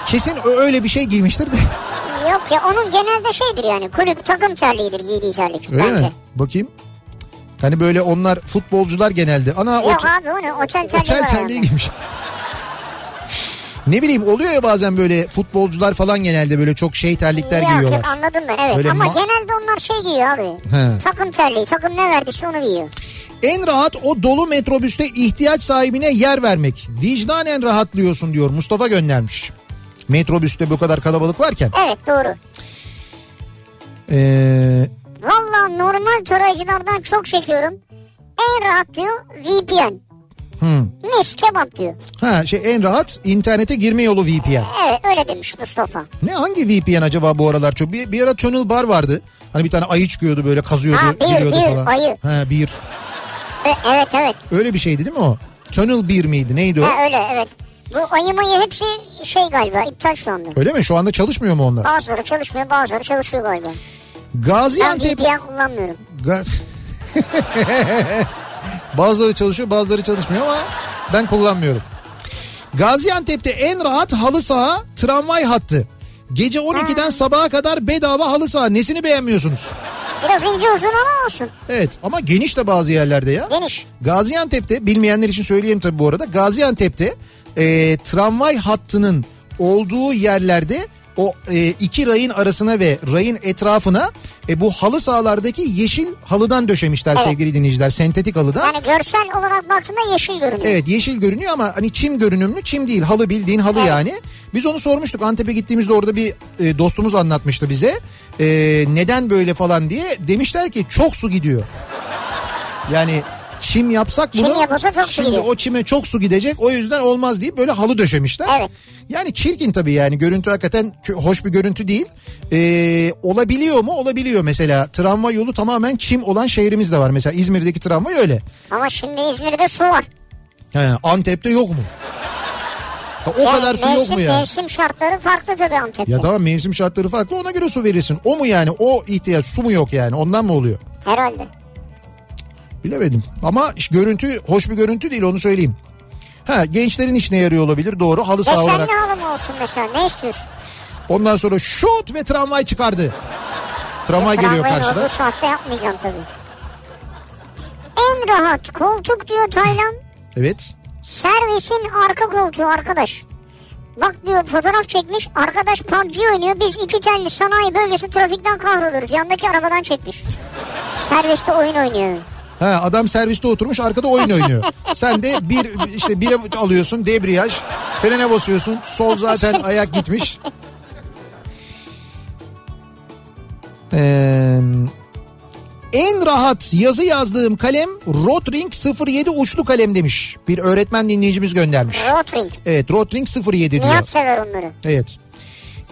Kesin öyle bir şey giymiştir de. Yok ya onun genelde şeydir yani kulüp takım terliğidir giydiği terlik Öyle bence. mi? Bakayım. Hani böyle onlar futbolcular genelde. Ana Yok ot- abi onu otel terliği otel terliği giymiş. ne bileyim oluyor ya bazen böyle futbolcular falan genelde böyle çok şey terlikler Yok, giyiyorlar. yok, anladım ben evet Böyle ama ma- genelde onlar şey giyiyor abi. He. Takım terliği takım ne verdiyse onu giyiyor. En rahat o dolu metrobüste ihtiyaç sahibine yer vermek. Vicdanen rahatlıyorsun diyor Mustafa göndermiş. Metrobüste bu kadar kalabalık varken. Evet doğru. Ee, Valla normal tarayıcılardan çok çekiyorum. En rahat diyor VPN. hmm. Mis kebap diyor. Ha şey en rahat internete girme yolu VPN. Evet öyle demiş Mustafa. Ne hangi VPN acaba bu aralar çok? Bir, bir ara Tunnel Bar vardı. Hani bir tane ayı çıkıyordu böyle kazıyordu Ha, bir, bir, falan. ayı. Ha bir. E, evet evet. Öyle bir şeydi değil mi o? Tunnel 1 miydi neydi o? Ha, öyle evet. Bu ayı mayı hepsi şey galiba iptal şu anda. Öyle mi? Şu anda çalışmıyor mu onlar? Bazıları çalışmıyor bazıları çalışıyor galiba. Ben Gaziantep... VPN kullanmıyorum. Ga- [laughs] Bazıları çalışıyor bazıları çalışmıyor ama ben kullanmıyorum. Gaziantep'te en rahat halı saha tramvay hattı. Gece 12'den sabaha kadar bedava halı saha. Nesini beğenmiyorsunuz? Biraz ince uzun ama olsun. Evet ama geniş de bazı yerlerde ya. Geniş. Gaziantep'te bilmeyenler için söyleyeyim tabii bu arada. Gaziantep'te e, tramvay hattının olduğu yerlerde o e, iki rayın arasına ve rayın etrafına e, bu halı sahalardaki yeşil halıdan döşemişler Evet. sevgili dinleyiciler. Sentetik halıdan. Yani görsel olarak baktığında yeşil görünüyor. Evet yeşil görünüyor ama hani çim görünümlü çim değil halı bildiğin halı Evet. yani. Biz onu sormuştuk Antep'e gittiğimizde orada bir e, dostumuz anlatmıştı bize. E, neden böyle falan diye demişler ki çok su gidiyor. Yani çim yapsak bunu Çim yapılsa çok su şimdi gidiyor. o çime çok su gidecek o yüzden olmaz deyip böyle halı döşemişler. Evet. Yani çirkin tabii yani görüntü hakikaten hoş bir görüntü değil. E, olabiliyor mu? Olabiliyor mesela. Tramvay yolu tamamen çim olan şehrimiz de var. Mesela İzmir'deki tramvay öyle. Ama şimdi İzmir'de su var. He, Antep'te yok mu? Ya o Yani kadar su yok mevsim, mu yani? Mevsim şartları farklı tabii Antep'te. Ya tamam mevsim şartları farklı ona göre su verirsin. O mu yani o ihtiyaç su mu yok yani ondan mı oluyor? Herhalde. Bilemedim ama görüntü hoş bir görüntü değil onu söyleyeyim. Ha gençlerin işine yarıyor olabilir doğru halı saha olarak. Desenli halı mı olsun mesela ne istiyorsun? Ondan sonra şut ve tramvay çıkardı. Tramvay geliyor Tramvayın karşıda. olduğu saatte yapmayacaksın tabii. En rahat koltuk diyor Taylan. Evet. Servisin arka koltuğu arkadaş. Bak diyor fotoğraf çekmiş. Arkadaş PUBG oynuyor. Biz iki telli sanayi bölgesi trafikten kahroluruz. Yandaki arabadan çekmiş. Serviste oyun oynuyor. Ha adam serviste oturmuş arkada oyun oynuyor. Sen de bir işte bire alıyorsun debriyaj, frene basıyorsun. Sol zaten [laughs] ayak gitmiş. Ee, en rahat yazı yazdığım kalem Rotring 07 uçlu kalem demiş. Bir öğretmen dinleyicimiz göndermiş. Rotring. Evet Rotring 07 diyor. Nihat sever onları. Evet.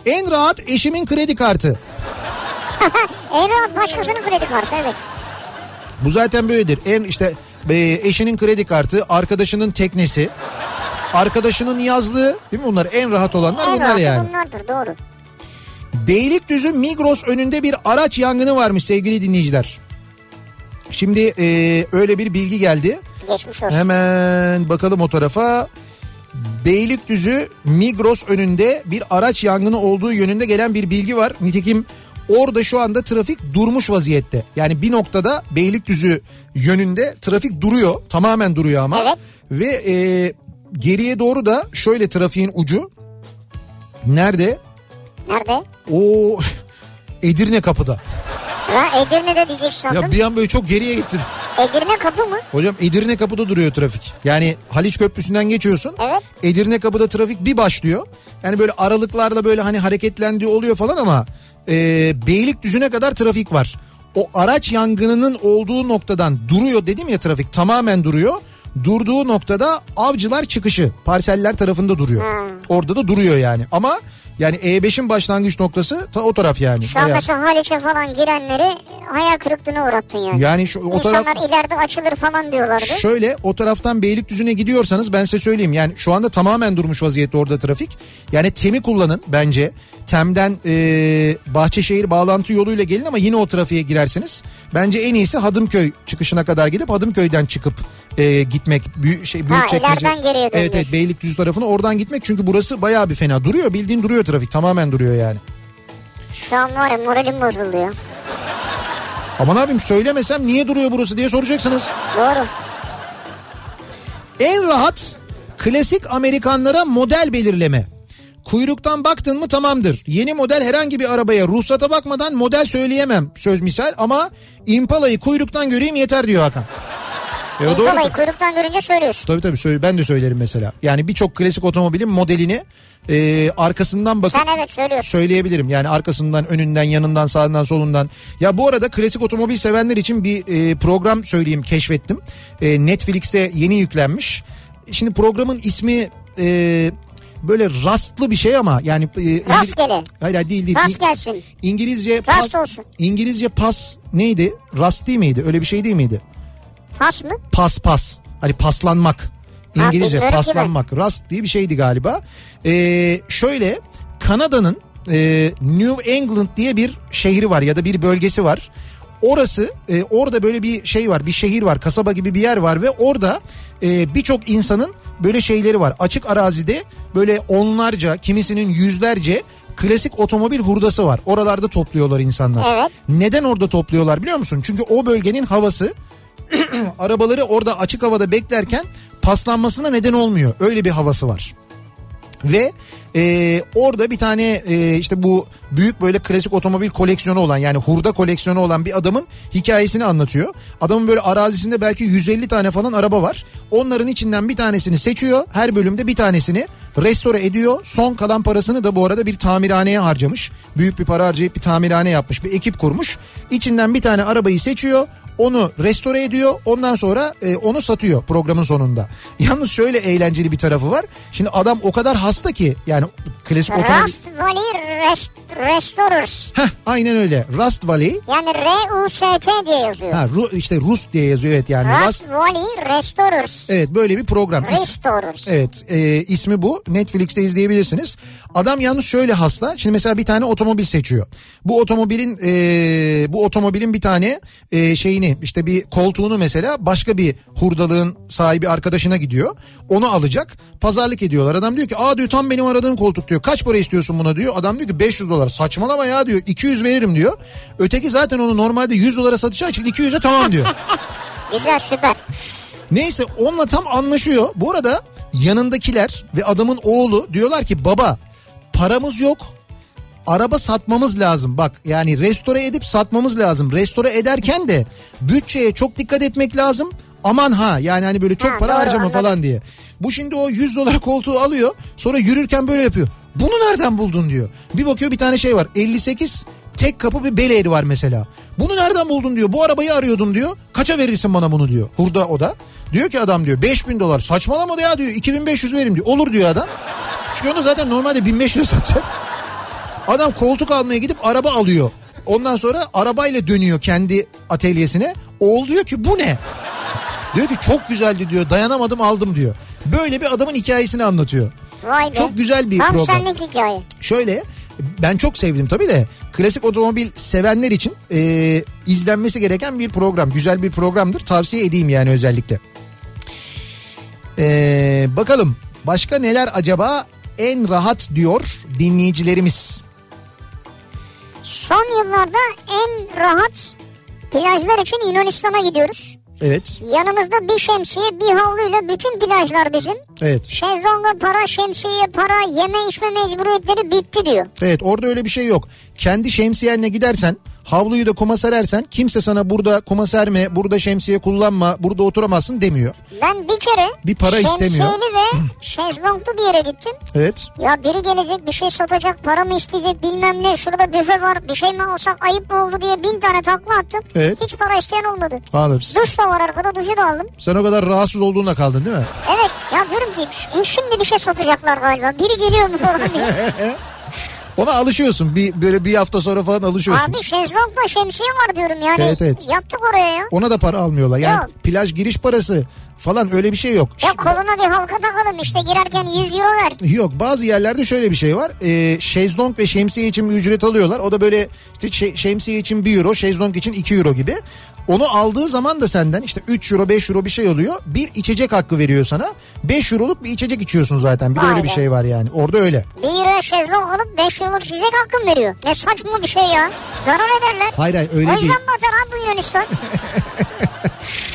En rahat eşimin kredi kartı. [laughs] En rahat başkasının kredi kartı evet. Bu zaten böyledir. En işte e, eşinin kredi kartı, arkadaşının teknesi, arkadaşının yazlığı değil mi bunlar? En rahat olanlar En bunlar rahatı yani. bunlardır doğru. Beylikdüzü Migros önünde bir araç yangını varmış sevgili dinleyiciler. Şimdi e, öyle bir bilgi geldi. Geçmiş olsun. Hemen bakalım o tarafa. Beylikdüzü Migros önünde bir araç yangını olduğu yönünde gelen bir bilgi var. Nitekim orada şu anda trafik durmuş vaziyette. Yani bir noktada Beylikdüzü yönünde trafik duruyor. Tamamen duruyor ama. Evet. Ve e, geriye doğru da şöyle trafiğin ucu. Nerede? Nerede? O Edirne kapıda. Ha, Edirne'de diyeceksin sandım. Ya bir an böyle çok geriye gittim. Edirne kapı mı? Hocam Edirne kapıda duruyor trafik. Yani Haliç Köprüsü'nden geçiyorsun. Evet. Edirne kapıda trafik bir başlıyor. Yani böyle aralıklarla böyle hani hareketlendiği oluyor falan ama e, Beylikdüzü'ne kadar trafik var. O araç yangınının olduğu noktadan duruyor dedim ya trafik tamamen duruyor. Durduğu noktada avcılar çıkışı parseller tarafında duruyor. Orada da duruyor yani ama yani E5'in başlangıç noktası ta o taraf yani. Şu an mesela Haliç'e falan girenleri hayal kırıklığına uğrattın yani. Yani şu, o İnsanlar taraf ileride açılır falan diyorlardı. Şöyle o taraftan Beylikdüzü'ne gidiyorsanız ben size söyleyeyim. Yani şu anda tamamen durmuş vaziyette orada trafik. Yani TEM'i kullanın bence. TEM'den e, Bahçeşehir bağlantı yoluyla gelin ama yine o trafiğe girersiniz. Bence en iyisi Hadımköy çıkışına kadar gidip Hadımköy'den çıkıp e, gitmek. Büyük, şey, büyük geriye Evet evet. Beylikdüzü tarafına oradan gitmek. Çünkü burası bayağı bir fena. Duruyor bildiğin duruyor trafik. Tamamen duruyor yani. Şu an var ya moralim bozuldu ya. Aman abim söylemesem niye duruyor burası diye soracaksınız. Doğru. En rahat klasik Amerikanlara model belirleme. Kuyruktan baktın mı tamamdır. Yeni model herhangi bir arabaya ruhsata bakmadan model söyleyemem söz misal ama Impala'yı kuyruktan göreyim yeter diyor Hakan. E, o doğru. Kuyruktan görünce söylüyorsun. Tabii tabii söyle, ben de söylerim mesela. Yani birçok klasik otomobilin modelini e, arkasından bakıp Sen evet söylüyorsun. söyleyebilirim. Yani arkasından, önünden, yanından, sağından, solundan. Ya bu arada klasik otomobil sevenler için bir e, program söyleyeyim keşfettim. E, Netflix'te yeni yüklenmiş. Şimdi programın ismi e, böyle rastlı bir şey ama yani e, Rastgele. Hayır hayır, değil değil. Rast gelsin. İngilizce Rast pas, olsun. İngilizce pas neydi? Rast değil miydi? Öyle bir şey değil miydi? Fas mı? pas pas. Hani paslanmak. Ha, İngilizce ki paslanmak. Rust diye bir şeydi galiba. Ee, şöyle Kanada'nın e, New England diye bir şehri var ya da bir bölgesi var. Orası e, orada böyle bir şey var bir şehir var kasaba gibi bir yer var ve orada e, birçok insanın böyle şeyleri var. Açık arazide böyle onlarca kimisinin yüzlerce klasik otomobil hurdası var. Oralarda topluyorlar insanlar. Evet. Neden orada topluyorlar biliyor musun? Çünkü o bölgenin havası [clears throat] arabaları orada açık havada beklerken paslanmasına neden olmuyor. Öyle bir havası var. Ve e, orada bir tane e, işte bu büyük böyle klasik otomobil koleksiyonu olan yani hurda koleksiyonu olan bir adamın hikayesini anlatıyor. Adamın böyle arazisinde belki 150 tane falan araba var. Onların içinden bir tanesini seçiyor. Her bölümde bir tanesini restore ediyor. Son kalan parasını da bu arada bir tamirhaneye harcamış. Büyük bir para harcayıp bir tamirhane yapmış. Bir ekip kurmuş. İçinden bir tane arabayı seçiyor onu restore ediyor ondan sonra e, onu satıyor programın sonunda. [laughs] Yalnız şöyle eğlenceli bir tarafı var. Şimdi adam o kadar hasta ki yani klasik otomobil... Rust Valley Rest, Restorers. Heh, aynen öyle. Rust Valley. Yani R-U-S-T diye yazıyor. Ha, Ru, işte Rus diye yazıyor evet yani. Rust Rust, Valley Restorers. evet böyle bir program. Restorers. Evet e, ismi bu Netflix'te izleyebilirsiniz. Adam yalnız şöyle hasta. Şimdi mesela bir tane otomobil seçiyor. Bu otomobilin e, bu otomobilin bir tane e, şeyini işte bir koltuğunu mesela başka bir hurdalığın sahibi arkadaşına gidiyor. Onu alacak. Pazarlık ediyorlar. Adam diyor ki aa diyor tam benim aradığım koltuk diyor. Kaç para istiyorsun buna diyor. Adam diyor ki 500 dolar. Saçmalama ya diyor. 200 veririm diyor. Öteki zaten onu normalde 100 dolara satacağı için 200'e tamam diyor. [laughs] Güzel süper. Neyse onunla tam anlaşıyor. Bu arada yanındakiler ve adamın oğlu diyorlar ki baba paramız yok. Araba satmamız lazım. Bak yani restore edip satmamız lazım. Restore ederken de bütçeye çok dikkat etmek lazım. Aman ha yani hani böyle çok Ha, para doğru, harcama anladım. falan diye. Bu şimdi o 100 dolar koltuğu alıyor. Sonra yürürken böyle yapıyor. Bunu nereden buldun diyor. Bir bakıyor bir tane şey var. 58 tek kapı bir bel eğri var mesela. Bunu nereden buldun diyor. Bu arabayı arıyordum diyor. Kaça verirsin bana bunu diyor. Hurda o da. Diyor ki adam diyor 5000 dolar saçmalama ya diyor 2500 veririm diyor. Olur diyor adam. Çünkü onu zaten normalde 1500 satacak. Adam koltuk almaya gidip araba alıyor. Ondan sonra arabayla dönüyor kendi atölyesine. Oğul diyor ki bu ne? Diyor ki çok güzeldi diyor dayanamadım aldım diyor. Böyle bir adamın hikayesini anlatıyor. Vay be. Çok güzel bir Tam program. senlik hikaye. Şöyle ben çok sevdim tabii de klasik otomobil sevenler için e, izlenmesi gereken bir program. Güzel bir programdır tavsiye edeyim yani özellikle. E, bakalım başka neler acaba en rahat diyor dinleyicilerimiz. Son yıllarda en rahat plajlar için Yunanistan'a gidiyoruz. Evet Yanımızda bir şemsiye bir havluyla bütün plajlar bizim. evet Şezlonga para, şemsiye para, yeme içme mecburiyetleri bitti diyor. evet orada öyle bir şey yok. Kendi şemsiyenle gidersen havluyu da kuma serersen kimse sana burada kuma serme burada şemsiye kullanma burada oturamazsın demiyor. Ben bir kere Bir para istemiyor. ve şezlonglu bir yere gittim. Evet Ya biri gelecek bir şey satacak para mı isteyecek bilmem ne şurada büfe var bir şey mi alsak ayıp mı oldu diye bin tane takla attım. Evet. Hiç para isteyen olmadı. anladım. Duş da var arkada duşu da aldım. Sen o kadar rahatsız olduğunla kaldın değil mi? Evet ya diyorum ki "Ş- şimdi bir şey satacaklar galiba. Biri geliyor mu falan diye. [laughs] Ona alışıyorsun. Bir böyle bir hafta sonra falan alışıyorsun. Abi şezlongla şemsiye var diyorum yani. Evet, evet. Yattık oraya ya. Ona da para almıyorlar. Yani Yok. plaj giriş parası falan öyle bir şey yok. Ya koluna bir halka takalım işte girerken 100 euro ver. Yok bazı yerlerde şöyle bir şey var. Ee, şezlong ve şemsiye için bir ücret alıyorlar. O da böyle işte şe- şemsiye için 1 euro, şezlong için 2 euro gibi. Onu aldığı zaman da senden işte 3 euro 5 euro bir şey oluyor. Bir içecek hakkı veriyor sana. 5 euroluk bir içecek içiyorsun zaten. Bir de öyle bir şey var yani. Orada öyle. 1 euro şezlong alıp 5 euroluk içecek hakkım veriyor. Ne saçma bir şey ya. Zarar ederler. Hayır hayır o öyle yüzden değil. batar abi bu Yunanistan. [laughs]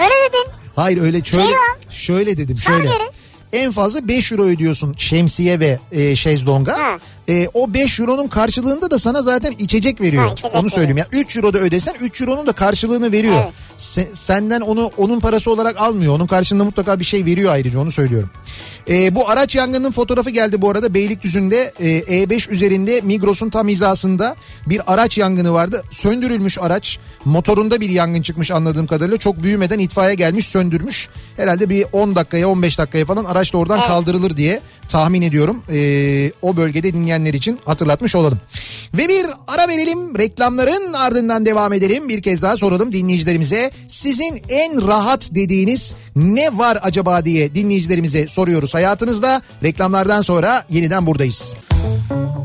Öyle dedin. Hayır öyle şöyle şöyle dedim şöyle. geri. En fazla 5 euro ödüyorsun şemsiye ve e, şezlonga. Ha. E, o 5 euronun karşılığında da sana zaten içecek veriyor. Ha, içecek onu söyleyeyim. Yani 3 euro da ödesen 3 euronun da karşılığını veriyor. Evet. Se- senden onu onun parası olarak almıyor. Onun karşılığında mutlaka bir şey veriyor ayrıca onu söylüyorum. E, bu araç yangının fotoğrafı geldi bu arada Beylikdüzü'nde e, E5 üzerinde Migros'un tam hizasında bir araç yangını vardı. Söndürülmüş araç motorunda bir yangın çıkmış anladığım kadarıyla çok büyümeden itfaiye gelmiş söndürmüş. Herhalde bir 10 dakikaya 15 dakikaya falan araç da oradan Evet. kaldırılır diye tahmin ediyorum. E, o bölgede dinleyenler için hatırlatmış olalım. Ve bir ara verelim reklamların ardından devam edelim. Bir kez daha soralım dinleyicilerimize. Sizin en rahat dediğiniz ne var acaba diye dinleyicilerimize soruyoruz hayatınızda. Reklamlardan sonra yeniden buradayız. Kafa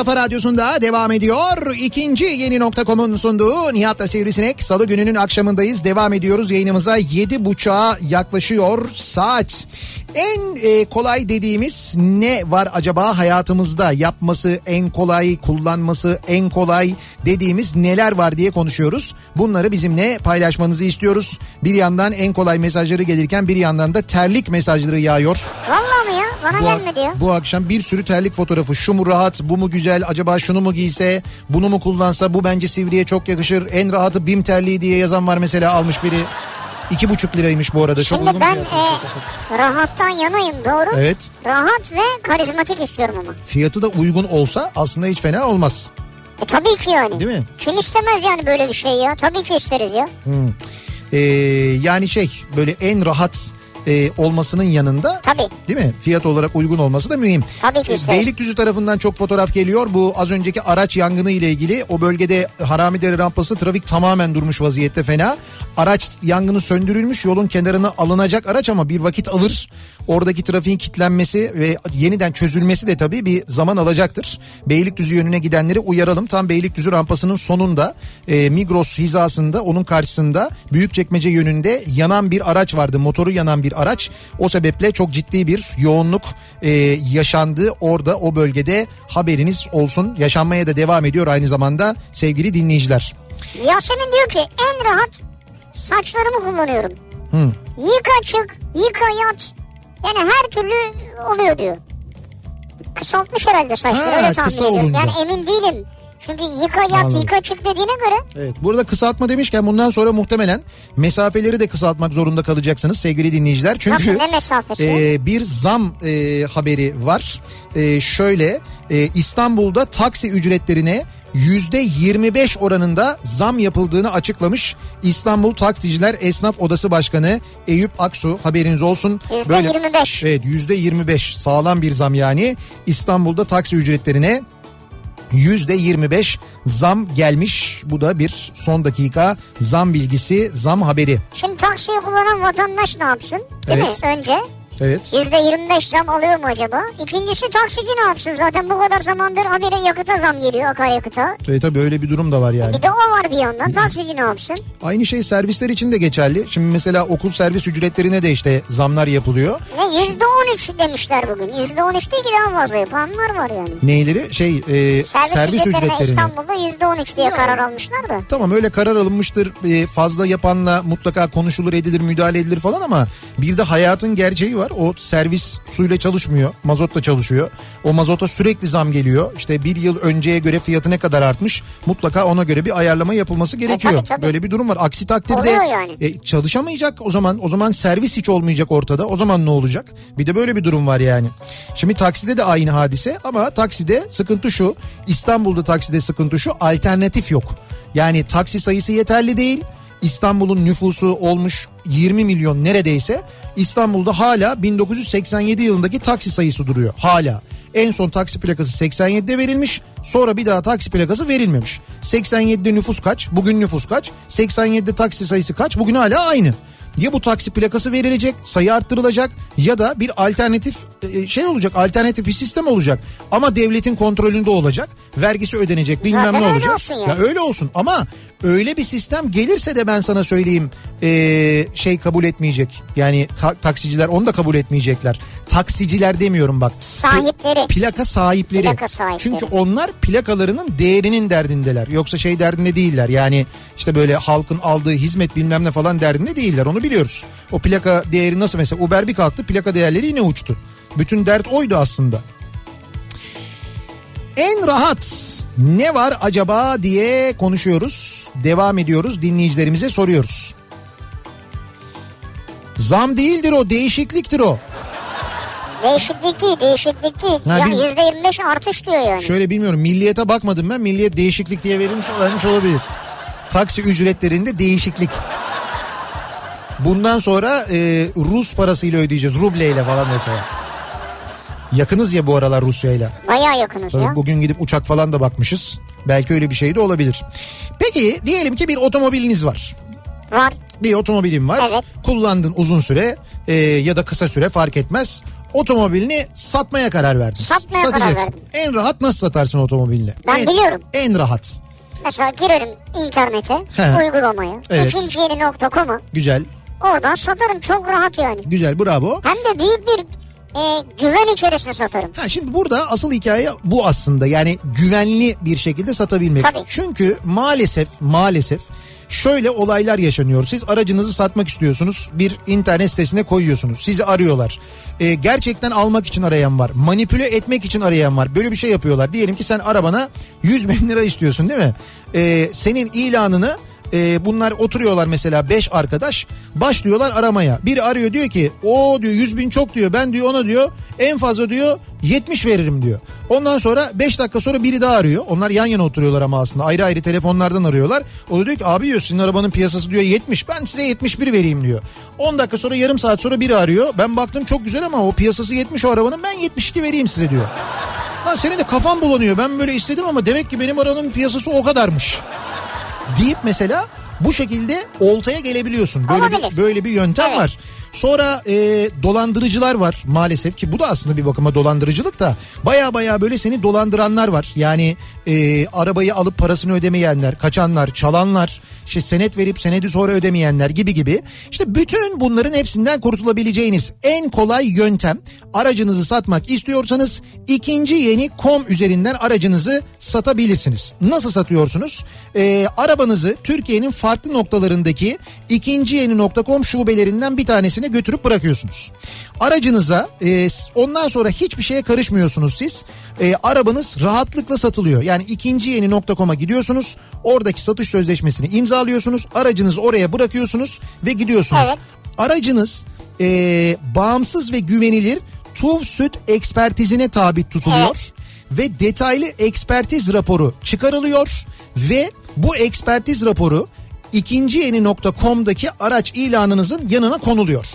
kafa radyosunda devam ediyor. İkinci yeni nokta.com'un sunduğu Nihat'la Sivrisinek. Salı gününün akşamındayız. Devam ediyoruz yayınımıza. Yedi buçuğa yaklaşıyor saat. En e, kolay dediğimiz ne var acaba hayatımızda yapması en kolay, kullanması en kolay dediğimiz neler var diye konuşuyoruz. Bunları bizimle paylaşmanızı istiyoruz. Bir yandan en kolay mesajları gelirken bir yandan da terlik mesajları yağıyor. Vallahi mi ya? Bana Bu, gelmedi ya. bu akşam bir sürü terlik fotoğrafı. Şu mu rahat, bu mu güzel, acaba şunu mu giyse, bunu mu kullansa, bu bence Sivri'ye çok yakışır. En rahatı BİM terliği diye yazan var mesela almış biri. İki buçuk liraymış bu arada. Çok Şimdi uygun ben e, rahattan yanayım doğru. Evet. Rahat ve karizmatik istiyorum ama. Fiyatı da uygun olsa aslında hiç fena olmaz. E tabii ki yani. Değil mi? Kim istemez yani böyle bir şey ya? Tabii ki isteriz ya. Ee, yani şey böyle en rahat e, olmasının yanında Tabii. değil mi? Fiyat olarak uygun olması da mühim. Tabii ki. Beylikdüzü tarafından çok fotoğraf geliyor. Bu az önceki araç yangını ile ilgili o bölgede Haramidere rampası trafik tamamen durmuş vaziyette fena. Araç yangını söndürülmüş yolun kenarına alınacak araç ama bir vakit alır. Oradaki trafiğin kilitlenmesi ve yeniden çözülmesi de tabii bir zaman alacaktır. Beylikdüzü yönüne gidenleri uyaralım. Tam Beylikdüzü rampasının sonunda e, Migros hizasında onun karşısında Büyükçekmece yönünde yanan bir araç vardı. Motoru yanan bir araç. O sebeple çok ciddi bir yoğunluk e, yaşandı orada o bölgede haberiniz olsun. Yaşanmaya da devam ediyor aynı zamanda sevgili dinleyiciler. Yasemin diyor ki en rahat saçlarımı kullanıyorum. Yıka çık, yıka yat. Yani her türlü oluyor diyor. Kısaltmış herhalde saçları Ha, öyle tahmin ediyorum. olunca. Yani emin değilim. Çünkü yıka yat, Anladım. yıka çık dediğine göre Evet. Burada kısaltma demişken bundan sonra muhtemelen mesafeleri de kısaltmak zorunda kalacaksınız sevgili dinleyiciler. Çünkü Nasıl, e, bir zam e, haberi var. E, şöyle e, İstanbul'da taksi ücretlerine 25 oranında zam yapıldığını açıklamış İstanbul Taksiciler Esnaf Odası Başkanı Eyüp Aksu haberiniz olsun. Yüzde 25. Evet yüzde 25 sağlam bir zam yani İstanbul'da taksi ücretlerine yüzde 25 zam gelmiş. Bu da bir son dakika zam bilgisi, zam haberi. Şimdi taksiyi kullanan vatandaş ne yapsın? Değil Evet. mi? Önce Evet. %25 zam alıyor mu acaba? İkincisi taksici ne yapsın? Zaten bu kadar zamandır habire yakıta zam geliyor akaryakıta. E, tabii öyle bir durum da var yani. Bir de o var bir yandan. Taksici ne yapsın? Aynı şey servisler için de geçerli. Şimdi mesela okul servis ücretlerine de işte zamlar yapılıyor. Ve %13 demişler bugün. %13 değil ki daha fazla yapanlar var yani. Neyleri? Şey e, Servis, servis, ücretlerine ücretlerini. İstanbul'da %13 diye karar almışlar da. Tamam öyle karar alınmıştır. E, fazla yapanla mutlaka konuşulur edilir müdahale edilir falan ama bir de hayatın gerçeği var. O servis suyla çalışmıyor. Mazotla çalışıyor. O mazota sürekli zam geliyor. İşte bir yıl önceye göre fiyatı ne kadar artmış. Mutlaka ona göre bir ayarlama yapılması gerekiyor. E, tabii, tabii. Böyle bir durum var. Aksi takdirde yani. e, çalışamayacak o zaman. O zaman servis hiç olmayacak ortada. O zaman ne olacak? Bir de böyle bir durum var yani. Şimdi takside de aynı hadise ama takside sıkıntı şu. İstanbul'da takside sıkıntı şu. Alternatif yok. Yani taksi sayısı yeterli değil. İstanbul'un nüfusu olmuş 20 milyon neredeyse. İstanbul'da hala 1987 yılındaki taksi sayısı duruyor. Hala. En son taksi plakası 87'de verilmiş. Sonra bir daha taksi plakası verilmemiş. 87'de nüfus kaç? Bugün nüfus kaç? 87'de taksi sayısı kaç? Bugün hala aynı. Ya bu taksi plakası verilecek, sayı arttırılacak ya da bir alternatif e, şey olacak, alternatif bir sistem olacak. Ama devletin kontrolünde olacak. Vergisi ödenecek, bilmem Zaten ne öyle olacak. olsun ya. Ya öyle olsun ama öyle bir sistem gelirse de ben sana söyleyeyim e, şey kabul etmeyecek. Yani ka- taksiciler onu da kabul etmeyecekler. Taksiciler demiyorum bak. Sahipleri. Plaka sahipleri. Plaka sahipleri. Çünkü onlar plakalarının değerinin derdindeler. Yoksa şey derdinde değiller. Yani işte böyle halkın aldığı hizmet bilmem ne falan derdinde değiller. Onu biliyoruz. O plaka değeri nasıl mesela Uber bir kalktı plaka değerleri yine uçtu. Bütün dert oydu aslında. En rahat ne var acaba diye konuşuyoruz. Devam ediyoruz dinleyicilerimize soruyoruz. Zam değildir o değişikliktir o. Değişiklik değil, değişiklik değil. Ha, ya bil- %25 artış diyor yani. Şöyle bilmiyorum milliyete bakmadım ben milliyet değişiklik diye verilmiş vermiş olabilir. Taksi ücretlerinde değişiklik. Bundan sonra e, Rus parasıyla ödeyeceğiz rubleyle falan mesela. Yakınız ya bu aralar Rusya'yla. Bayağı yakınız Tabii ya. bugün gidip uçak falan da bakmışız. Belki öyle bir şey de olabilir. Peki diyelim ki bir otomobiliniz var. Var. Bir otomobilin var. Evet. Kullandın uzun süre e, ya da kısa süre fark etmez. otomobilini satmaya karar verdin. Satmaya karar Satacaksın. verdim. En rahat nasıl satarsın otomobilini? Ben en, biliyorum. En rahat. Mesela girerim internete He. uygulamaya. Evet. İkinciyeni.com'a Güzel. oradan satarım çok rahat yani. Güzel bravo. Hem de büyük bir e, güven içerisinde satarım. Ha şimdi burada asıl hikaye bu aslında. Yani güvenli bir şekilde satabilmek. Tabii. Çünkü maalesef maalesef şöyle olaylar yaşanıyor. Siz aracınızı satmak istiyorsunuz. Bir internet sitesine koyuyorsunuz. Sizi arıyorlar. Ee, gerçekten almak için arayan var. Manipüle etmek için arayan var. Böyle bir şey yapıyorlar. Diyelim ki sen arabana 100 bin lira istiyorsun değil mi? Ee, senin ilanını e, bunlar oturuyorlar mesela 5 arkadaş başlıyorlar aramaya. Biri arıyor diyor ki o diyor 100 bin çok diyor ben diyor ona diyor en fazla diyor 70 veririm diyor. Ondan sonra 5 dakika sonra biri daha arıyor. Onlar yan yana oturuyorlar ama aslında ayrı ayrı telefonlardan arıyorlar. O da diyor ki abi diyor sizin arabanın piyasası diyor 70 ben size 71 vereyim diyor. 10 dakika sonra yarım saat sonra biri arıyor. Ben baktım çok güzel ama o piyasası 70 o arabanın ben 72 vereyim size diyor. Lan senin de kafan bulanıyor ben böyle istedim ama demek ki benim arabanın piyasası o kadarmış deyip mesela bu şekilde oltaya gelebiliyorsun. Böyle Olabilir. bir, böyle bir yöntem Evet. var. Sonra e, dolandırıcılar var maalesef ki bu da aslında bir bakıma dolandırıcılık da baya baya böyle seni dolandıranlar var. Yani e, arabayı alıp parasını ödemeyenler, kaçanlar, çalanlar, işte senet verip senedi sonra ödemeyenler gibi gibi. İşte bütün bunların hepsinden kurtulabileceğiniz en kolay yöntem aracınızı satmak istiyorsanız ikinci yeni kom üzerinden aracınızı satabilirsiniz. Nasıl satıyorsunuz? E, arabanızı Türkiye'nin farklı noktalarındaki ikinci yeni.com şubelerinden bir tanesine götürüp bırakıyorsunuz. Aracınıza e, ondan sonra hiçbir şeye karışmıyorsunuz siz. E, arabanız rahatlıkla satılıyor. Yani ikinci yeni.com'a gidiyorsunuz. Oradaki satış sözleşmesini imzalıyorsunuz. Aracınızı oraya bırakıyorsunuz ve gidiyorsunuz. Evet. Aracınız e, bağımsız ve güvenilir TUV süt ekspertizine tabi tutuluyor. Evet. Ve detaylı ekspertiz raporu çıkarılıyor. Ve bu ekspertiz raporu ikinci yeni.com'daki araç ilanınızın yanına konuluyor.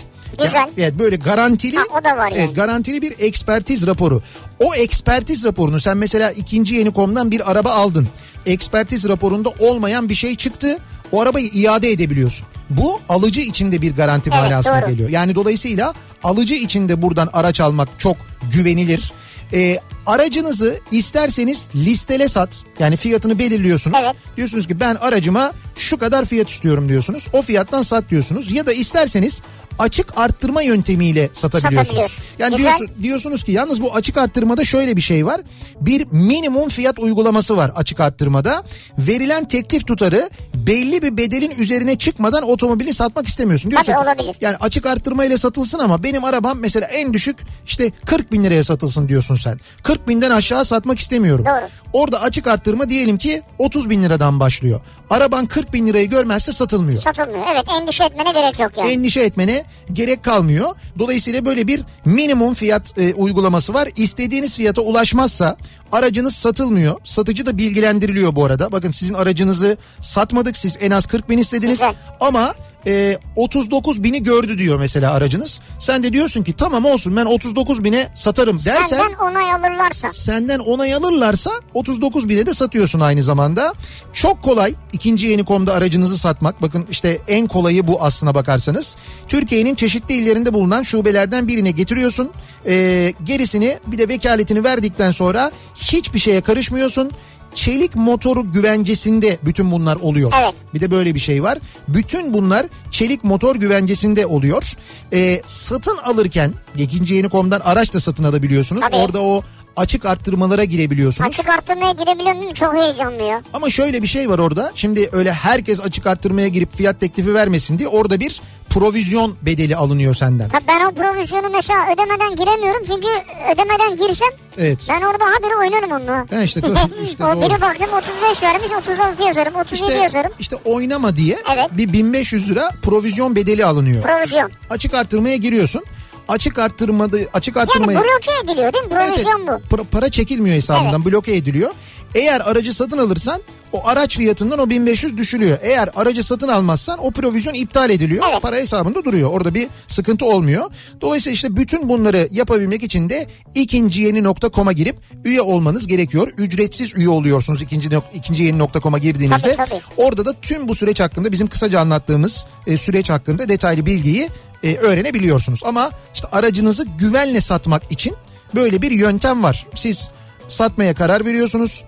Güzel. Ya- evet böyle garantili. Ha, o da var yani. Evet garantili bir ekspertiz raporu. O ekspertiz raporunu sen mesela ikinci yeni.com'dan bir araba aldın. Ekspertiz raporunda olmayan bir şey çıktı. O arabayı iade edebiliyorsun. Bu alıcı içinde bir garanti Evet, manasına doğru. geliyor. Yani dolayısıyla alıcı içinde buradan araç almak çok güvenilir. Ee, aracınızı isterseniz listele sat. Yani fiyatını belirliyorsunuz. Evet. Diyorsunuz ki ben aracıma şu kadar fiyat istiyorum diyorsunuz. O fiyattan sat diyorsunuz. Ya da isterseniz açık arttırma yöntemiyle satabiliyorsunuz. Satabiliyorsun. Yani Güzel. diyorsun, diyorsunuz ki yalnız bu açık arttırmada şöyle bir şey var. Bir minimum fiyat uygulaması var açık arttırmada. Verilen teklif tutarı belli bir bedelin üzerine çıkmadan otomobili satmak istemiyorsun. Diyorsun Tabii, olabilir. Yani açık arttırmayla satılsın ama benim arabam mesela en düşük işte 40 bin liraya satılsın diyorsun sen. 40 binden aşağı satmak istemiyorum. Doğru. Orada açık arttırma diyelim ki 30 bin liradan başlıyor. Araban 40 bin lirayı görmezse satılmıyor Satılmıyor. Evet endişe etmene gerek yok yani. endişe etmene gerek kalmıyor. Dolayısıyla böyle bir minimum fiyat e, uygulaması var. İstediğiniz fiyata ulaşmazsa aracınız satılmıyor. Satıcı da bilgilendiriliyor bu arada. Bakın sizin aracınızı satmadık. Siz en az 40 bin istediniz. Güzel. Ama e, 39 bini gördü diyor mesela aracınız. Sen de diyorsun ki tamam olsun ben 39 bine satarım dersen Senden onay alırlarsa. senden onay alırlarsa 39 bine de satıyorsun aynı zamanda. Çok kolay ikinci yeni komda aracınızı satmak. Bakın işte en kolayı bu aslına bakarsanız. Türkiye'nin çeşitli illerinde bulunan şubelerden birine getiriyorsun. Ee, gerisini bir de vekaletini verdikten sonra hiçbir şeye karışmıyorsun. Çelik motoru güvencesinde bütün bunlar oluyor. Evet. Bir de böyle bir şey var. Bütün bunlar çelik motor güvencesinde oluyor. Ee, satın alırken ikinci yeni komdan araç da satın alabiliyorsunuz. Tabii. Orada o açık arttırmalara girebiliyorsunuz. Açık arttırmaya girebiliyorum değil mi? Çok heyecanlı ya. Ama şöyle bir şey var orada. Şimdi öyle herkes açık arttırmaya girip fiyat teklifi vermesin diye orada bir provizyon bedeli alınıyor senden. Tabii ben o provizyonu mesela ödemeden giremiyorum. Çünkü ödemeden girsem Evet. ben orada haberi oynarım onunla. Ha işte, [laughs] işte o doğru. biri baktım 35 vermiş 36 yazarım 37 İşte, yazarım. işte oynama diye Evet. bir 1500 lira provizyon bedeli alınıyor. Provizyon. açık arttırmaya giriyorsun. Açık arttırmada açık Yani arttırmayı bloke ediliyor değil mi? Evet, Provizyon evet. bu. Para, para çekilmiyor hesabından bloke ediliyor. Eğer aracı satın alırsan o araç fiyatından o 1500 düşülüyor. Eğer aracı satın almazsan o provizyon iptal ediliyor. Evet. Para hesabında duruyor. Orada bir sıkıntı olmuyor. Dolayısıyla işte bütün bunları yapabilmek için de ikinciyeni.com'a girip üye olmanız gerekiyor. Ücretsiz üye oluyorsunuz ikinci, nok- ikinciyeni.com'a girdiğinizde. Tabii, tabii. Orada da tüm bu süreç hakkında bizim kısaca anlattığımız e, süreç hakkında detaylı bilgiyi e, öğrenebiliyorsunuz. Ama işte aracınızı güvenle satmak için böyle bir yöntem var. Siz satmaya karar veriyorsunuz.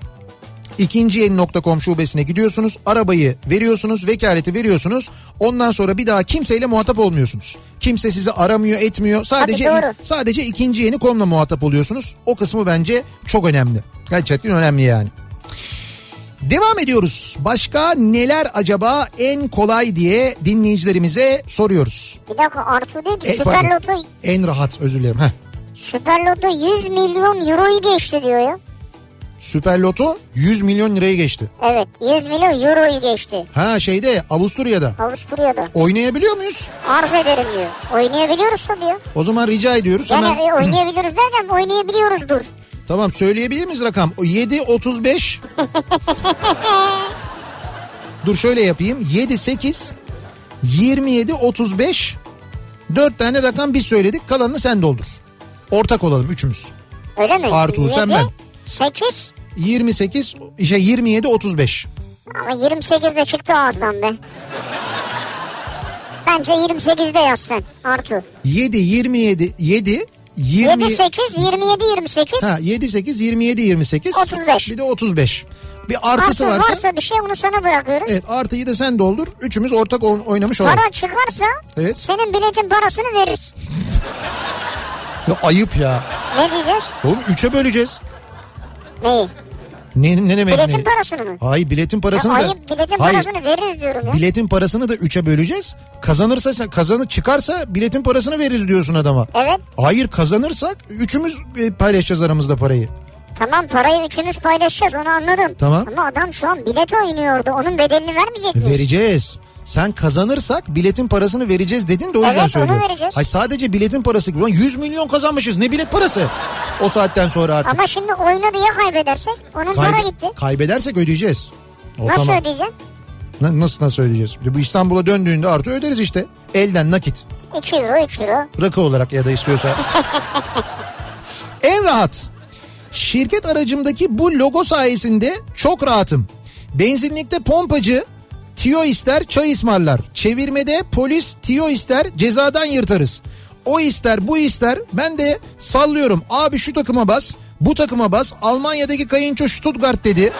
İkinciyeni.com şubesine gidiyorsunuz. Arabayı veriyorsunuz, vekaleti veriyorsunuz. Ondan sonra bir daha kimseyle muhatap olmuyorsunuz. Kimse sizi aramıyor, etmiyor. Sadece sadece ikinci yeni.com'la muhatap oluyorsunuz. O kısmı bence çok önemli. Gerçekten önemli yani. Devam ediyoruz. Başka neler acaba en kolay diye dinleyicilerimize soruyoruz. Bir dakika Artu diyor ki E, Süper. Loto, En rahat özür dilerim. Heh. Süper Loto 100 milyon euroyu geçti diyor ya. Süper Loto 100 milyon lirayı geçti. Evet 100 milyon euroyu geçti. Ha şeyde Avusturya'da. Avusturya'da. Oynayabiliyor muyuz? Arz ederim diyor. Oynayabiliyoruz tabii ya. O zaman rica ediyoruz. Yani Hemen e, oynayabiliyoruz derken oynayabiliyoruzdur. [laughs] Tamam söyleyebilir miyiz rakam? O 7 35 [laughs] Dur şöyle yapayım. 7 8 27 35 4 tane rakam biz söyledik. Kalanını sen doldur. Ortak olalım üçümüz. Öyle mi? Artu, sen ben. 8 28 şey 27 35. ama 28 de çıktı ağızdan be. Bence 28'de yaz sen Artu. 7 27 7 20 7 8 27 28. Ha 7 8 27 28 35. Bir de 35. Bir artısı Artu varsa, varsa bir şey onu sana bırakıyoruz. evet artıyı da sen doldur. Üçümüz ortak oyn- oynamış olalım. Para çıkarsa Evet. senin biletin parasını veririz. Ya ayıp ya. Ne diyeceğiz? Oğlum 3'e böleceğiz. Neyi? Ne, ne demek Biletin ne? parasını mı? Hayır biletin parasını Ya da. ayıp biletin Hayır, parasını veririz diyorum ya. Biletin parasını da 3'e böleceğiz. Kazanırsa kazanı çıkarsa biletin parasını veririz diyorsun adama. Evet. Hayır kazanırsak üçümüz e, paylaşacağız aramızda parayı. Tamam parayı üçümüz paylaşacağız onu anladım. Tamam. Ama adam şu an bilet oynuyordu. Onun bedelini vermeyecek miyiz? Vereceğiz. Sen kazanırsak biletin parasını vereceğiz dedin de o yüzden Evet, söylüyorum. vereceğiz. Hayır sadece biletin parası. Ulan 100 milyon kazanmışız ne bilet parası? O saatten sonra artık. Ama şimdi oynadı ya kaybedersek onun para Kaybe- gitti. Kaybedersek ödeyeceğiz. O Nasıl tamam. ödeyeceksin? Na- nasıl nasıl ödeyeceğiz? Bu İstanbul'a döndüğünde artı öderiz işte. Elden nakit. 2 euro 3 euro. Rakı olarak ya da istiyorsa. [laughs] en rahat. Şirket aracımdaki bu logo sayesinde çok rahatım. Benzinlikte pompacı tiyo ister çay ısmarlar. Çevirmede polis tiyo ister cezadan yırtarız. O ister bu ister ben de sallıyorum abi şu takıma bas bu takıma bas Almanya'daki kayınço Stuttgart dedi.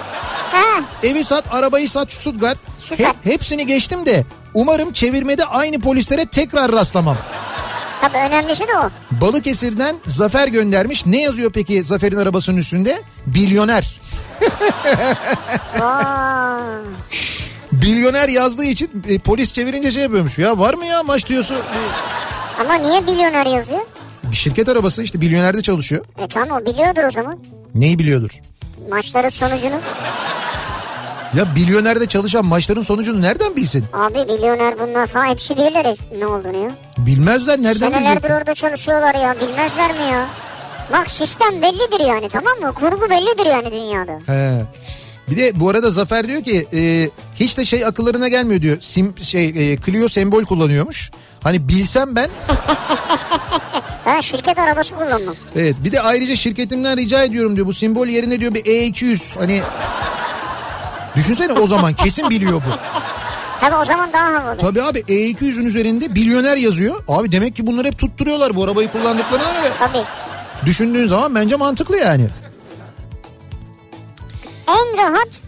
Ha, Evi sat, arabayı sat Stuttgart. Süper. Hep, hepsini geçtim de umarım çevirmede aynı polislere tekrar rastlamam. tabii önemlisi de o. Balıkesir'den Zafer göndermiş. Ne yazıyor peki Zafer'in arabasının üstünde? Bilyoner. [laughs] Bilyoner yazdığı için e, polis çevirince şey yapıyormuş. Ya var mı ya maç diyorsun? Ama niye milyoner yazıyor? Bir şirket arabası işte Bilyoner'de çalışıyor. E tamam o biliyordur o zaman. Neyi biliyordur? Maçların sonucunu. Ya Bilyoner'de çalışan maçların sonucunu nereden bilsin? Abi milyoner bunlar falan hepsi bilirler ne olduğunu ya. Bilmezler nereden Senelerdir bilecekler? orada çalışıyorlar ya bilmezler mi ya? Bak sistem bellidir yani tamam mı? Kurgu bellidir yani dünyada. He. Bir de bu arada Zafer diyor ki e, hiç de şey akıllarına gelmiyor diyor. Sim, şey e, Clio sembol kullanıyormuş. Hani bilsem ben [laughs] Ben şirket arabası kullanmam. evet bir de ayrıca şirketimden rica ediyorum diyor bu simbol yerine diyor bir E200 hani düşünsene o zaman kesin biliyor bu. Tabii o zaman daha havalı. Tabii abi E200'ün üzerinde milyoner yazıyor. Abi demek ki bunları hep tutturuyorlar bu arabayı kullandıklarına göre. Tabii. Düşündüğün zaman bence mantıklı yani. En rahat.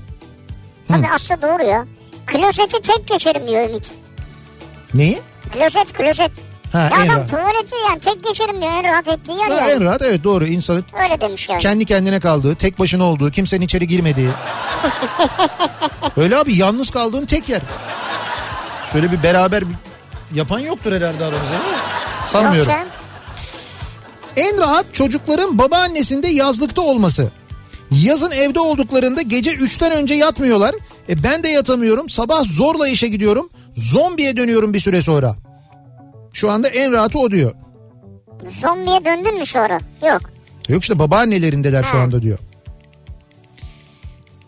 Tabii aslında doğru ya. Klozeti tek geçerim diyor Ümit. Neyi? Klozet klozet. Ha, ya en adam rahat. tuvaleti yani tek geçerim diyor en rahat ettiği yer Ha, yani. en rahat evet doğru insanın Öyle demiş yani. kendi kendine kaldığı, tek başına olduğu, kimsenin içeri girmediği. [laughs] Öyle abi yalnız kaldığın tek yer. Şöyle bir beraber yapan yoktur herhalde aramızda değil mi? Sanmıyorum. Yok canım. En rahat çocukların babaannesinde yazlıkta olması. Yazın evde olduklarında gece 3'ten önce yatmıyorlar. E ben de yatamıyorum. Sabah zorla işe gidiyorum. Zombiye dönüyorum bir süre sonra. Şu anda en rahatı o diyor. Zombiye döndün mü sonra? Yok. Yok işte babaannelerindeler şu Ha. anda diyor.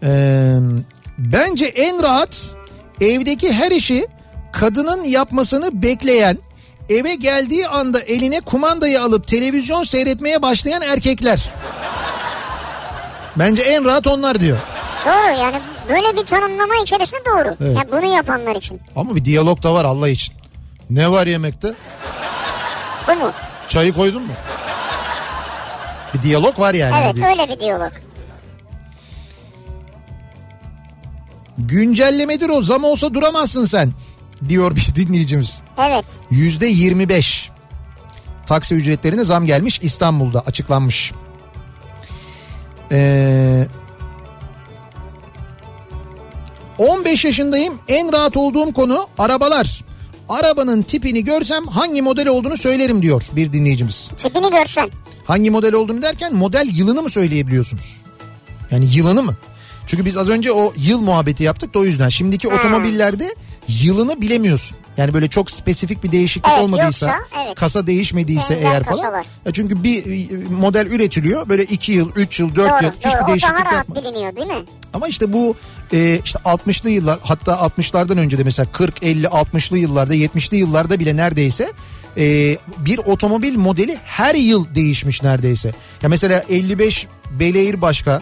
Ee, bence en rahat evdeki her işi kadının yapmasını bekleyen eve geldiği anda eline kumandayı alıp televizyon seyretmeye başlayan erkekler. Bence en rahat onlar diyor. Doğru yani böyle bir tanımlama içerisinde doğru. Evet. Yani bunu yapanlar için. Ama bir diyalog da var Allah için. Ne var yemekte? Bu mu? Çayı koydun mu? Bir diyalog var yani. Evet Bir- öyle bir diyalog. Güncellemedir o zam olsa duramazsın sen diyor bir [laughs] dinleyicimiz. Evet. Yüzde 25 taksi ücretlerine zam gelmiş İstanbul'da açıklanmış. Ee, 15 yaşındayım en rahat olduğum konu arabalar. Arabanın tipini görsem hangi model olduğunu söylerim diyor bir dinleyicimiz. Tipini görsen. Hangi model olduğunu derken model yılını mı söyleyebiliyorsunuz? Yani yılını mı? Çünkü biz az önce o yıl muhabbeti yaptık da o yüzden. Şimdiki otomobillerde yılını bilemiyorsun. Yani böyle çok spesifik bir değişiklik Evet, olmadıysa, yoksa, evet. kasa değişmediyse Benzer eğer falan. Ya çünkü bir e, model üretiliyor böyle 2 yıl, 3 yıl, 4 Doğru yıl doğru. hiçbir O değişiklik daha rahat yapma. biliniyor değil mi? Ama işte bu e, işte 60'lı yıllar hatta 60'lardan önce de mesela 40, 50, 60'lı yıllarda 70'li yıllarda bile neredeyse e, bir otomobil modeli her yıl değişmiş neredeyse. Ya mesela 55 Bel başka,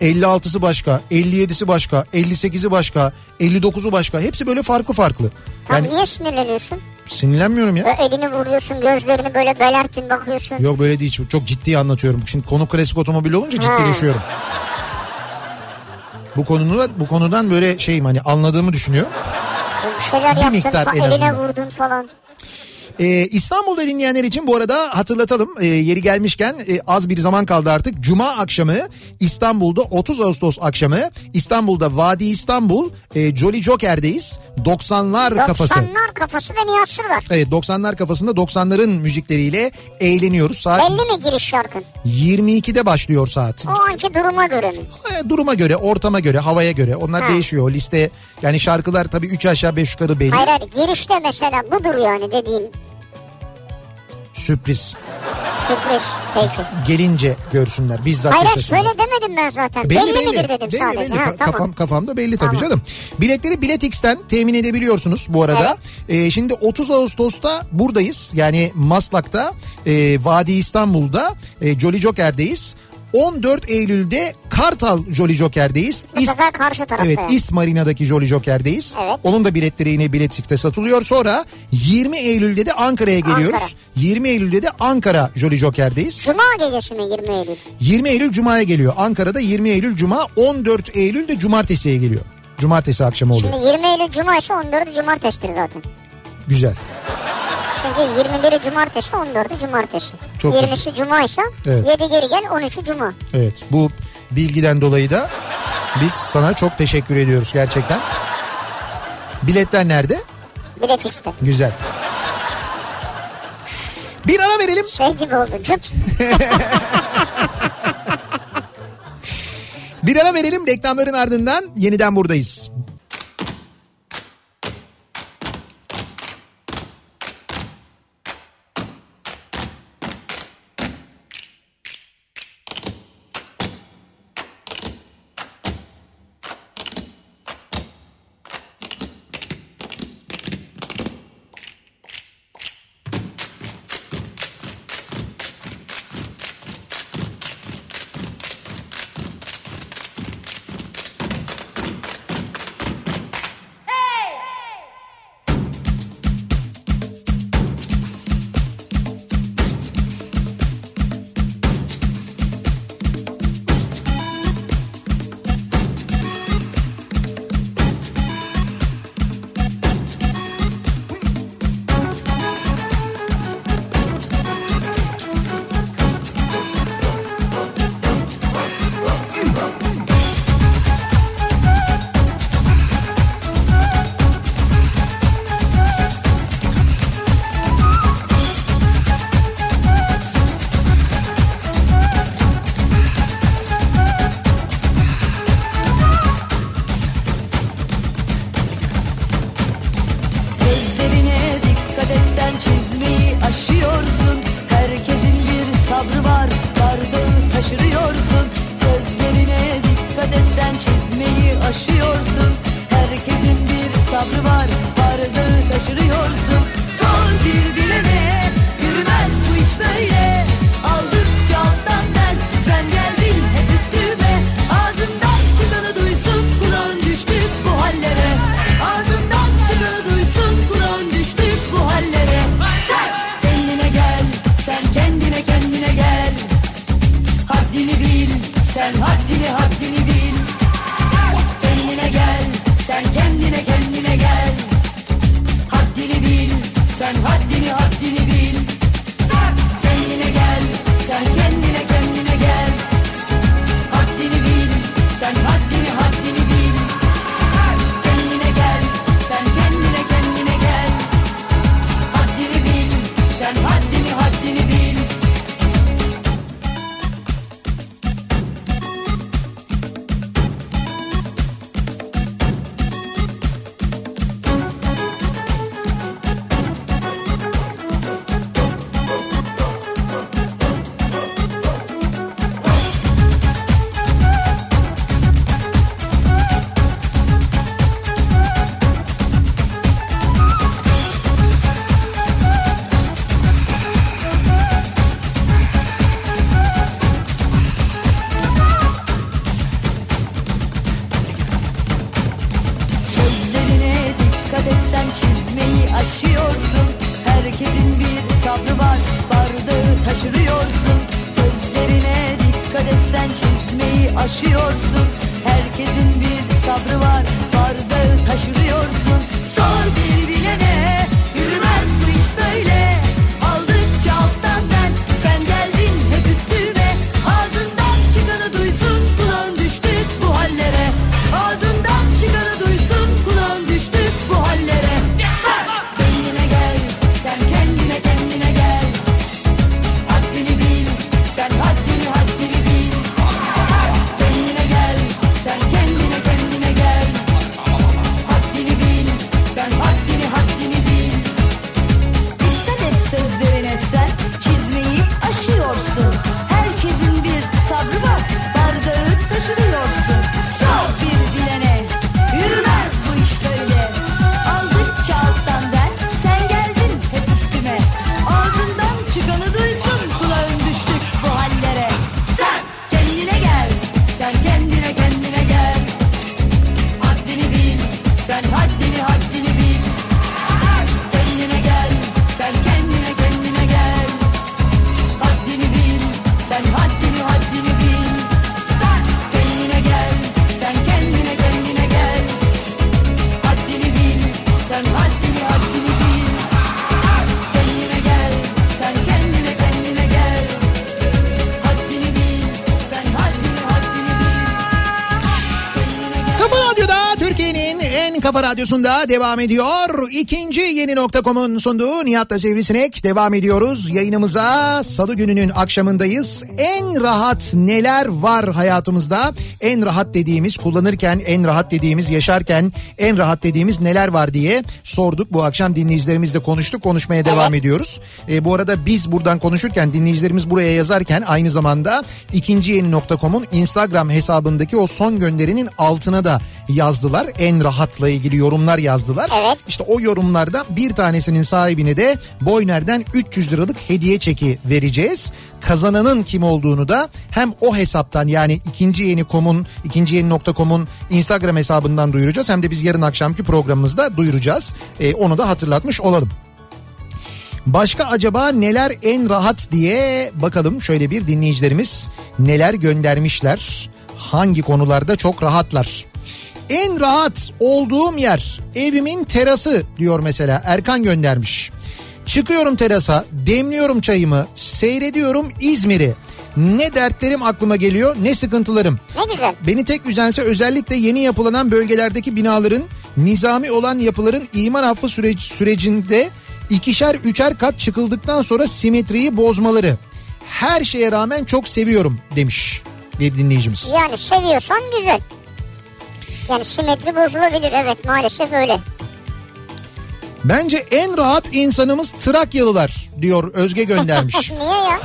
56'sı başka, 57'si başka, 58'i başka, 59'u başka. Hepsi böyle farklı farklı. Yani niye sinirleniyorsun? sinirlenmiyorum ya. Böyle elini vuruyorsun gözlerini böyle belerttin bakıyorsun. Yok böyle değil. Çok ciddi anlatıyorum. Şimdi konu klasik otomobil olunca ciddileşiyorum. Bu konunu bu konudan böyle şeyim hani anladığımı düşünüyor. Bir şeyler Bir yaptın miktar en eline azından. vurdun falan. Ee, İstanbul'da dinleyenler için bu arada hatırlatalım Ee, yeri gelmişken e, az bir zaman kaldı artık. Cuma akşamı İstanbul'da 30 Ağustos akşamı İstanbul'da Vadi İstanbul e, Jolly Joker'deyiz. 90'lar kafası. 90'lar kafası beni yassırlar. Evet 90'lar kafasında 90'ların müzikleriyle eğleniyoruz. Saat Belli mi giriş şarkın? 22'de başlıyor saat. O anki duruma göre mi? E, Duruma göre, ortama göre, havaya göre onlar Ha. değişiyor. Liste yani şarkılar tabii 3 aşağı 5 yukarı belli. Hayır hayır girişte mesela budur yani dediğin Sürpriz. sürpriz. Peki. Gelince görsünler. Bizzat Hayır yaşasınlar. söyle demedim ben zaten. Belli, midir dedim Belli, sadece. belli. Ha, tamam. Kafam, kafamda belli tabii Tamam. canım. Biletleri Biletix'ten temin edebiliyorsunuz bu arada. Ee, şimdi 30 Ağustos'ta buradayız. Yani Maslak'ta, e, Vadi İstanbul'da, e, Jolly Joker'deyiz. 14 Eylül'de Kartal Jolly Joker'deyiz. Bu İst- sefer karşı tarafta. Evet yani. İst Marina'daki Jolly Joker'deyiz. Evet. Onun da biletleri yine Biletix'te satılıyor. Sonra 20 Eylül'de de Ankara'ya geliyoruz. Ankara. 20 Eylül'de de Ankara Jolly Joker'deyiz. Cuma gecesi mi 20 Eylül? 20 Eylül Cuma'ya geliyor. Ankara'da 20 Eylül Cuma, 14 Eylül de Cumartesi'ye geliyor. Cumartesi akşamı oluyor. Şimdi 20 Eylül Cuma ise 14'ü Cumartesi'dir zaten. Güzel. Çünkü 21'i Cumartesi 14'ü Cumartesi. Çok 20'si Cuma ise Evet. 7 geri gel 13'ü Cuma. Evet bu bilgiden dolayı da biz sana çok teşekkür ediyoruz gerçekten. Biletler nerede? Bilet X'te. Güzel. Bir ara verelim. Şey gibi oldu cıt. [laughs] Bir ara verelim reklamların ardından yeniden buradayız. Radyosunda devam ediyor. İkinci yeni nokta.com'un sunduğu Nihat'la Sivrisinek devam ediyoruz. Yayınımıza salı gününün akşamındayız. En rahat neler var hayatımızda? En rahat dediğimiz, kullanırken en rahat dediğimiz, yaşarken en rahat dediğimiz neler var diye sorduk. Bu akşam dinleyicilerimizle konuştuk, konuşmaya devam ediyoruz. E, bu arada biz buradan konuşurken, dinleyicilerimiz buraya yazarken aynı zamanda ikinci yeni nokta.com'un Instagram hesabındaki o son gönderinin altına da yazdılar. En rahatla ilgili yorumlar yazdılar. Evet. İşte o yorumlarda bir tanesinin sahibine de Boyner'den 300 liralık hediye çeki vereceğiz. Kazananın kim olduğunu da hem o hesaptan yani ikinci yeni komun ikinci yeni nokta.com'un Instagram hesabından duyuracağız hem de biz yarın akşamki programımızda duyuracağız. Ee, onu da hatırlatmış olalım. Başka acaba neler en rahat diye bakalım şöyle bir dinleyicilerimiz neler göndermişler. Hangi konularda çok rahatlar. En rahat olduğum yer evimin terası diyor mesela Erkan göndermiş. Çıkıyorum terasa, demliyorum çayımı, seyrediyorum İzmir'i. Ne dertlerim aklıma geliyor, ne sıkıntılarım. Ne güzel. Beni tek üzense özellikle yeni yapılanan bölgelerdeki binaların nizami olan yapıların imar affı süreci, sürecinde ikişer üçer kat çıkıldıktan sonra simetriyi bozmaları. Her şeye rağmen çok seviyorum demiş bir dinleyicimiz. Yani seviyorsan güzel. Yani simetri bozulabilir evet maalesef öyle. Bence en rahat insanımız Trakyalılar diyor Özge göndermiş. [laughs] Niye ya?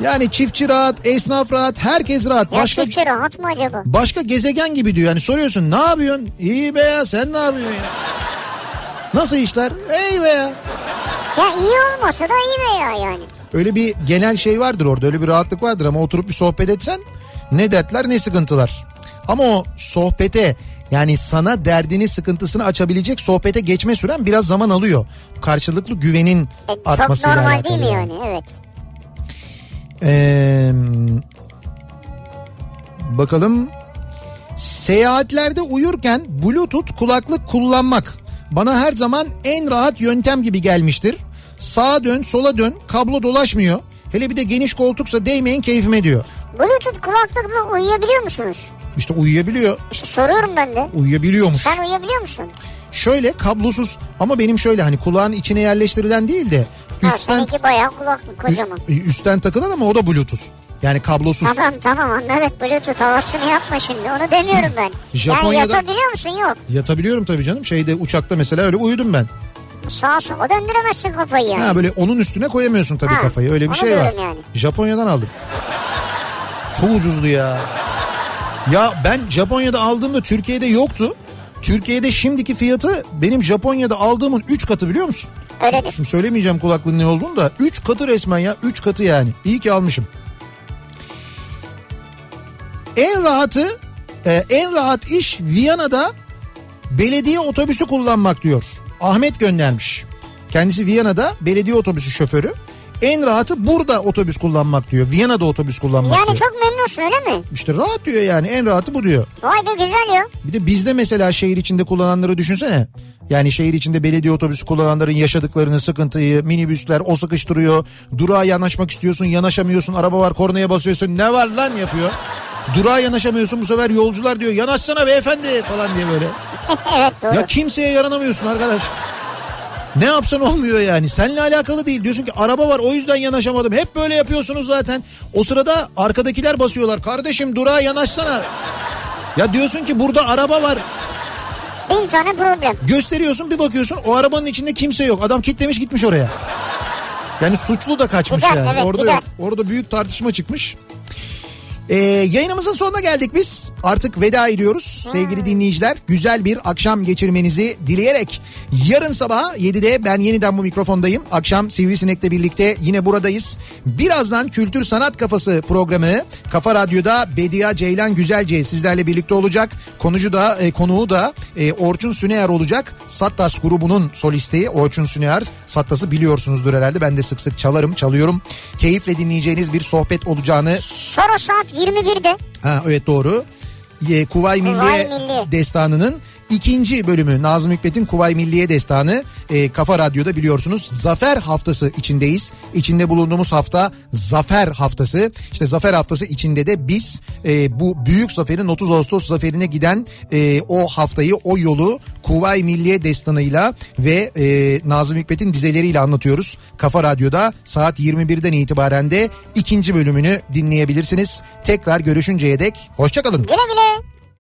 yani çiftçi rahat, esnaf rahat, herkes rahat. Ya Başka çiftçi rahat mı acaba? başka gezegen gibi diyor. Yani soruyorsun ne yapıyorsun? İyi be ya sen ne yapıyorsun ya? Nasıl işler? İyi be ya. Ya iyi olmasa da iyi veya yani. Öyle bir genel şey vardır orada öyle bir rahatlık vardır ama oturup bir sohbet etsen ne dertler ne sıkıntılar. Ama o sohbete yani sana derdini sıkıntısını açabilecek sohbete geçme süren biraz zaman alıyor. Karşılıklı güvenin E, çok artmasıyla normal alakalı değil mi yani. yani? Evet. Ee, Bakalım. Seyahatlerde uyurken bluetooth kulaklık kullanmak bana her zaman en rahat yöntem gibi gelmiştir. Sağa dön sola dön kablo dolaşmıyor. Hele bir de geniş koltuksa değmeyin keyfime diyor. Bluetooth kulaklıkla uyuyabiliyor musunuz? İşte uyuyabiliyor. İşte soruyorum ben de. Uyuyabiliyormuş. Sen uyuyabiliyor musun? Şöyle kablosuz ama benim şöyle hani kulağın içine yerleştirilen değil de Ha, üstten seninki bayağı kulaklık kocaman. üstten takılan ama o da bluetooth. Yani kablosuz. Tamam tamam anladık Bluetooth havasını yapma şimdi onu demiyorum ben. [laughs] Japonya'da- Yani yatabiliyor musun yok. Yatabiliyorum tabii canım. Şeyde uçakta mesela öyle uyudum ben. Sağa sola döndüremezsin kafayı yani. Ha böyle onun üstüne koyamıyorsun tabii Ha, kafayı. Öyle bir şey var. yani. Japonya'dan aldım. Çok ucuzdu ya. Ya ben Japonya'da aldığımda Türkiye'de yoktu. Türkiye'de şimdiki fiyatı benim Japonya'da aldığımın 3 katı biliyor musun? Öyledir. Şimdi söylemeyeceğim kulaklığın ne olduğunu da 3 katı resmen ya 3 katı yani. İyi ki almışım. En rahatı e, en rahat iş Viyana'da belediye otobüsü kullanmak diyor. Ahmet göndermiş. Kendisi Viyana'da belediye otobüsü şoförü. En rahatı burada otobüs kullanmak diyor. Viyana'da otobüs kullanmak Yani diyor. çok memnunsun öyle mi? İşte rahat diyor yani en rahatı bu diyor. Vay be güzel ya. Bir de bizde mesela şehir içinde kullananları düşünsene. Yani şehir içinde belediye otobüsü kullananların yaşadıklarını, sıkıntıyı, minibüsler o sıkıştırıyor. Durağa yanaşmak istiyorsun, yanaşamıyorsun. Araba var, kornaya basıyorsun. Ne var lan yapıyor. Durağa yanaşamıyorsun bu sefer yolcular diyor. Yanaşsana beyefendi falan diye böyle. [laughs] evet doğru. Ya kimseye yaranamıyorsun arkadaş. Ne yapsan olmuyor yani. Seninle alakalı değil. Diyorsun ki araba var o yüzden yanaşamadım. Hep böyle yapıyorsunuz zaten. O sırada arkadakiler basıyorlar. Kardeşim durağa yanaşsana. Ya diyorsun ki burada araba var. Bin tane problem. Gösteriyorsun bir bakıyorsun o arabanın içinde kimse yok. Adam kilitlemiş gitmiş oraya. Yani suçlu da kaçmış Gider, yani. evet, orada gider. orada büyük tartışma çıkmış. Ee, yayınımızın sonuna geldik biz. Artık veda ediyoruz sevgili dinleyiciler. Güzel bir akşam geçirmenizi dileyerek yarın sabah 7'de ben yeniden bu mikrofondayım. Akşam Sivrisinek'le birlikte yine buradayız. Birazdan Kültür Sanat Kafası programı Kafa Radyo'da Bedia Ceylan Güzelce sizlerle birlikte olacak. Konucu da e, konuğu da e, Orçun Süneyer olacak. Sattas grubunun solisti Orçun Süneyer. Sattas'ı biliyorsunuzdur herhalde. Ben de sık sık çalarım, çalıyorum. Keyifle dinleyeceğiniz bir sohbet olacağını Sonra saat 21'de Ha evet doğru. Ye, Kuvay Milliye Milli. Destanı'nın ikinci bölümü Nazım Hikmet'in Kuvay Milliye Destanı e, Kafa Radyo'da biliyorsunuz Zafer Haftası içindeyiz. İçinde bulunduğumuz hafta Zafer Haftası. İşte Zafer Haftası içinde de biz e, bu büyük zaferin 30 Ağustos zaferine giden e, o haftayı o yolu Kuvay Milliye Destanı'yla ve e, Nazım Hikmet'in dizeleriyle anlatıyoruz. Kafa Radyo'da saat 21'den itibaren de ikinci bölümünü dinleyebilirsiniz. Tekrar görüşünceye dek hoşçakalın. güle güle.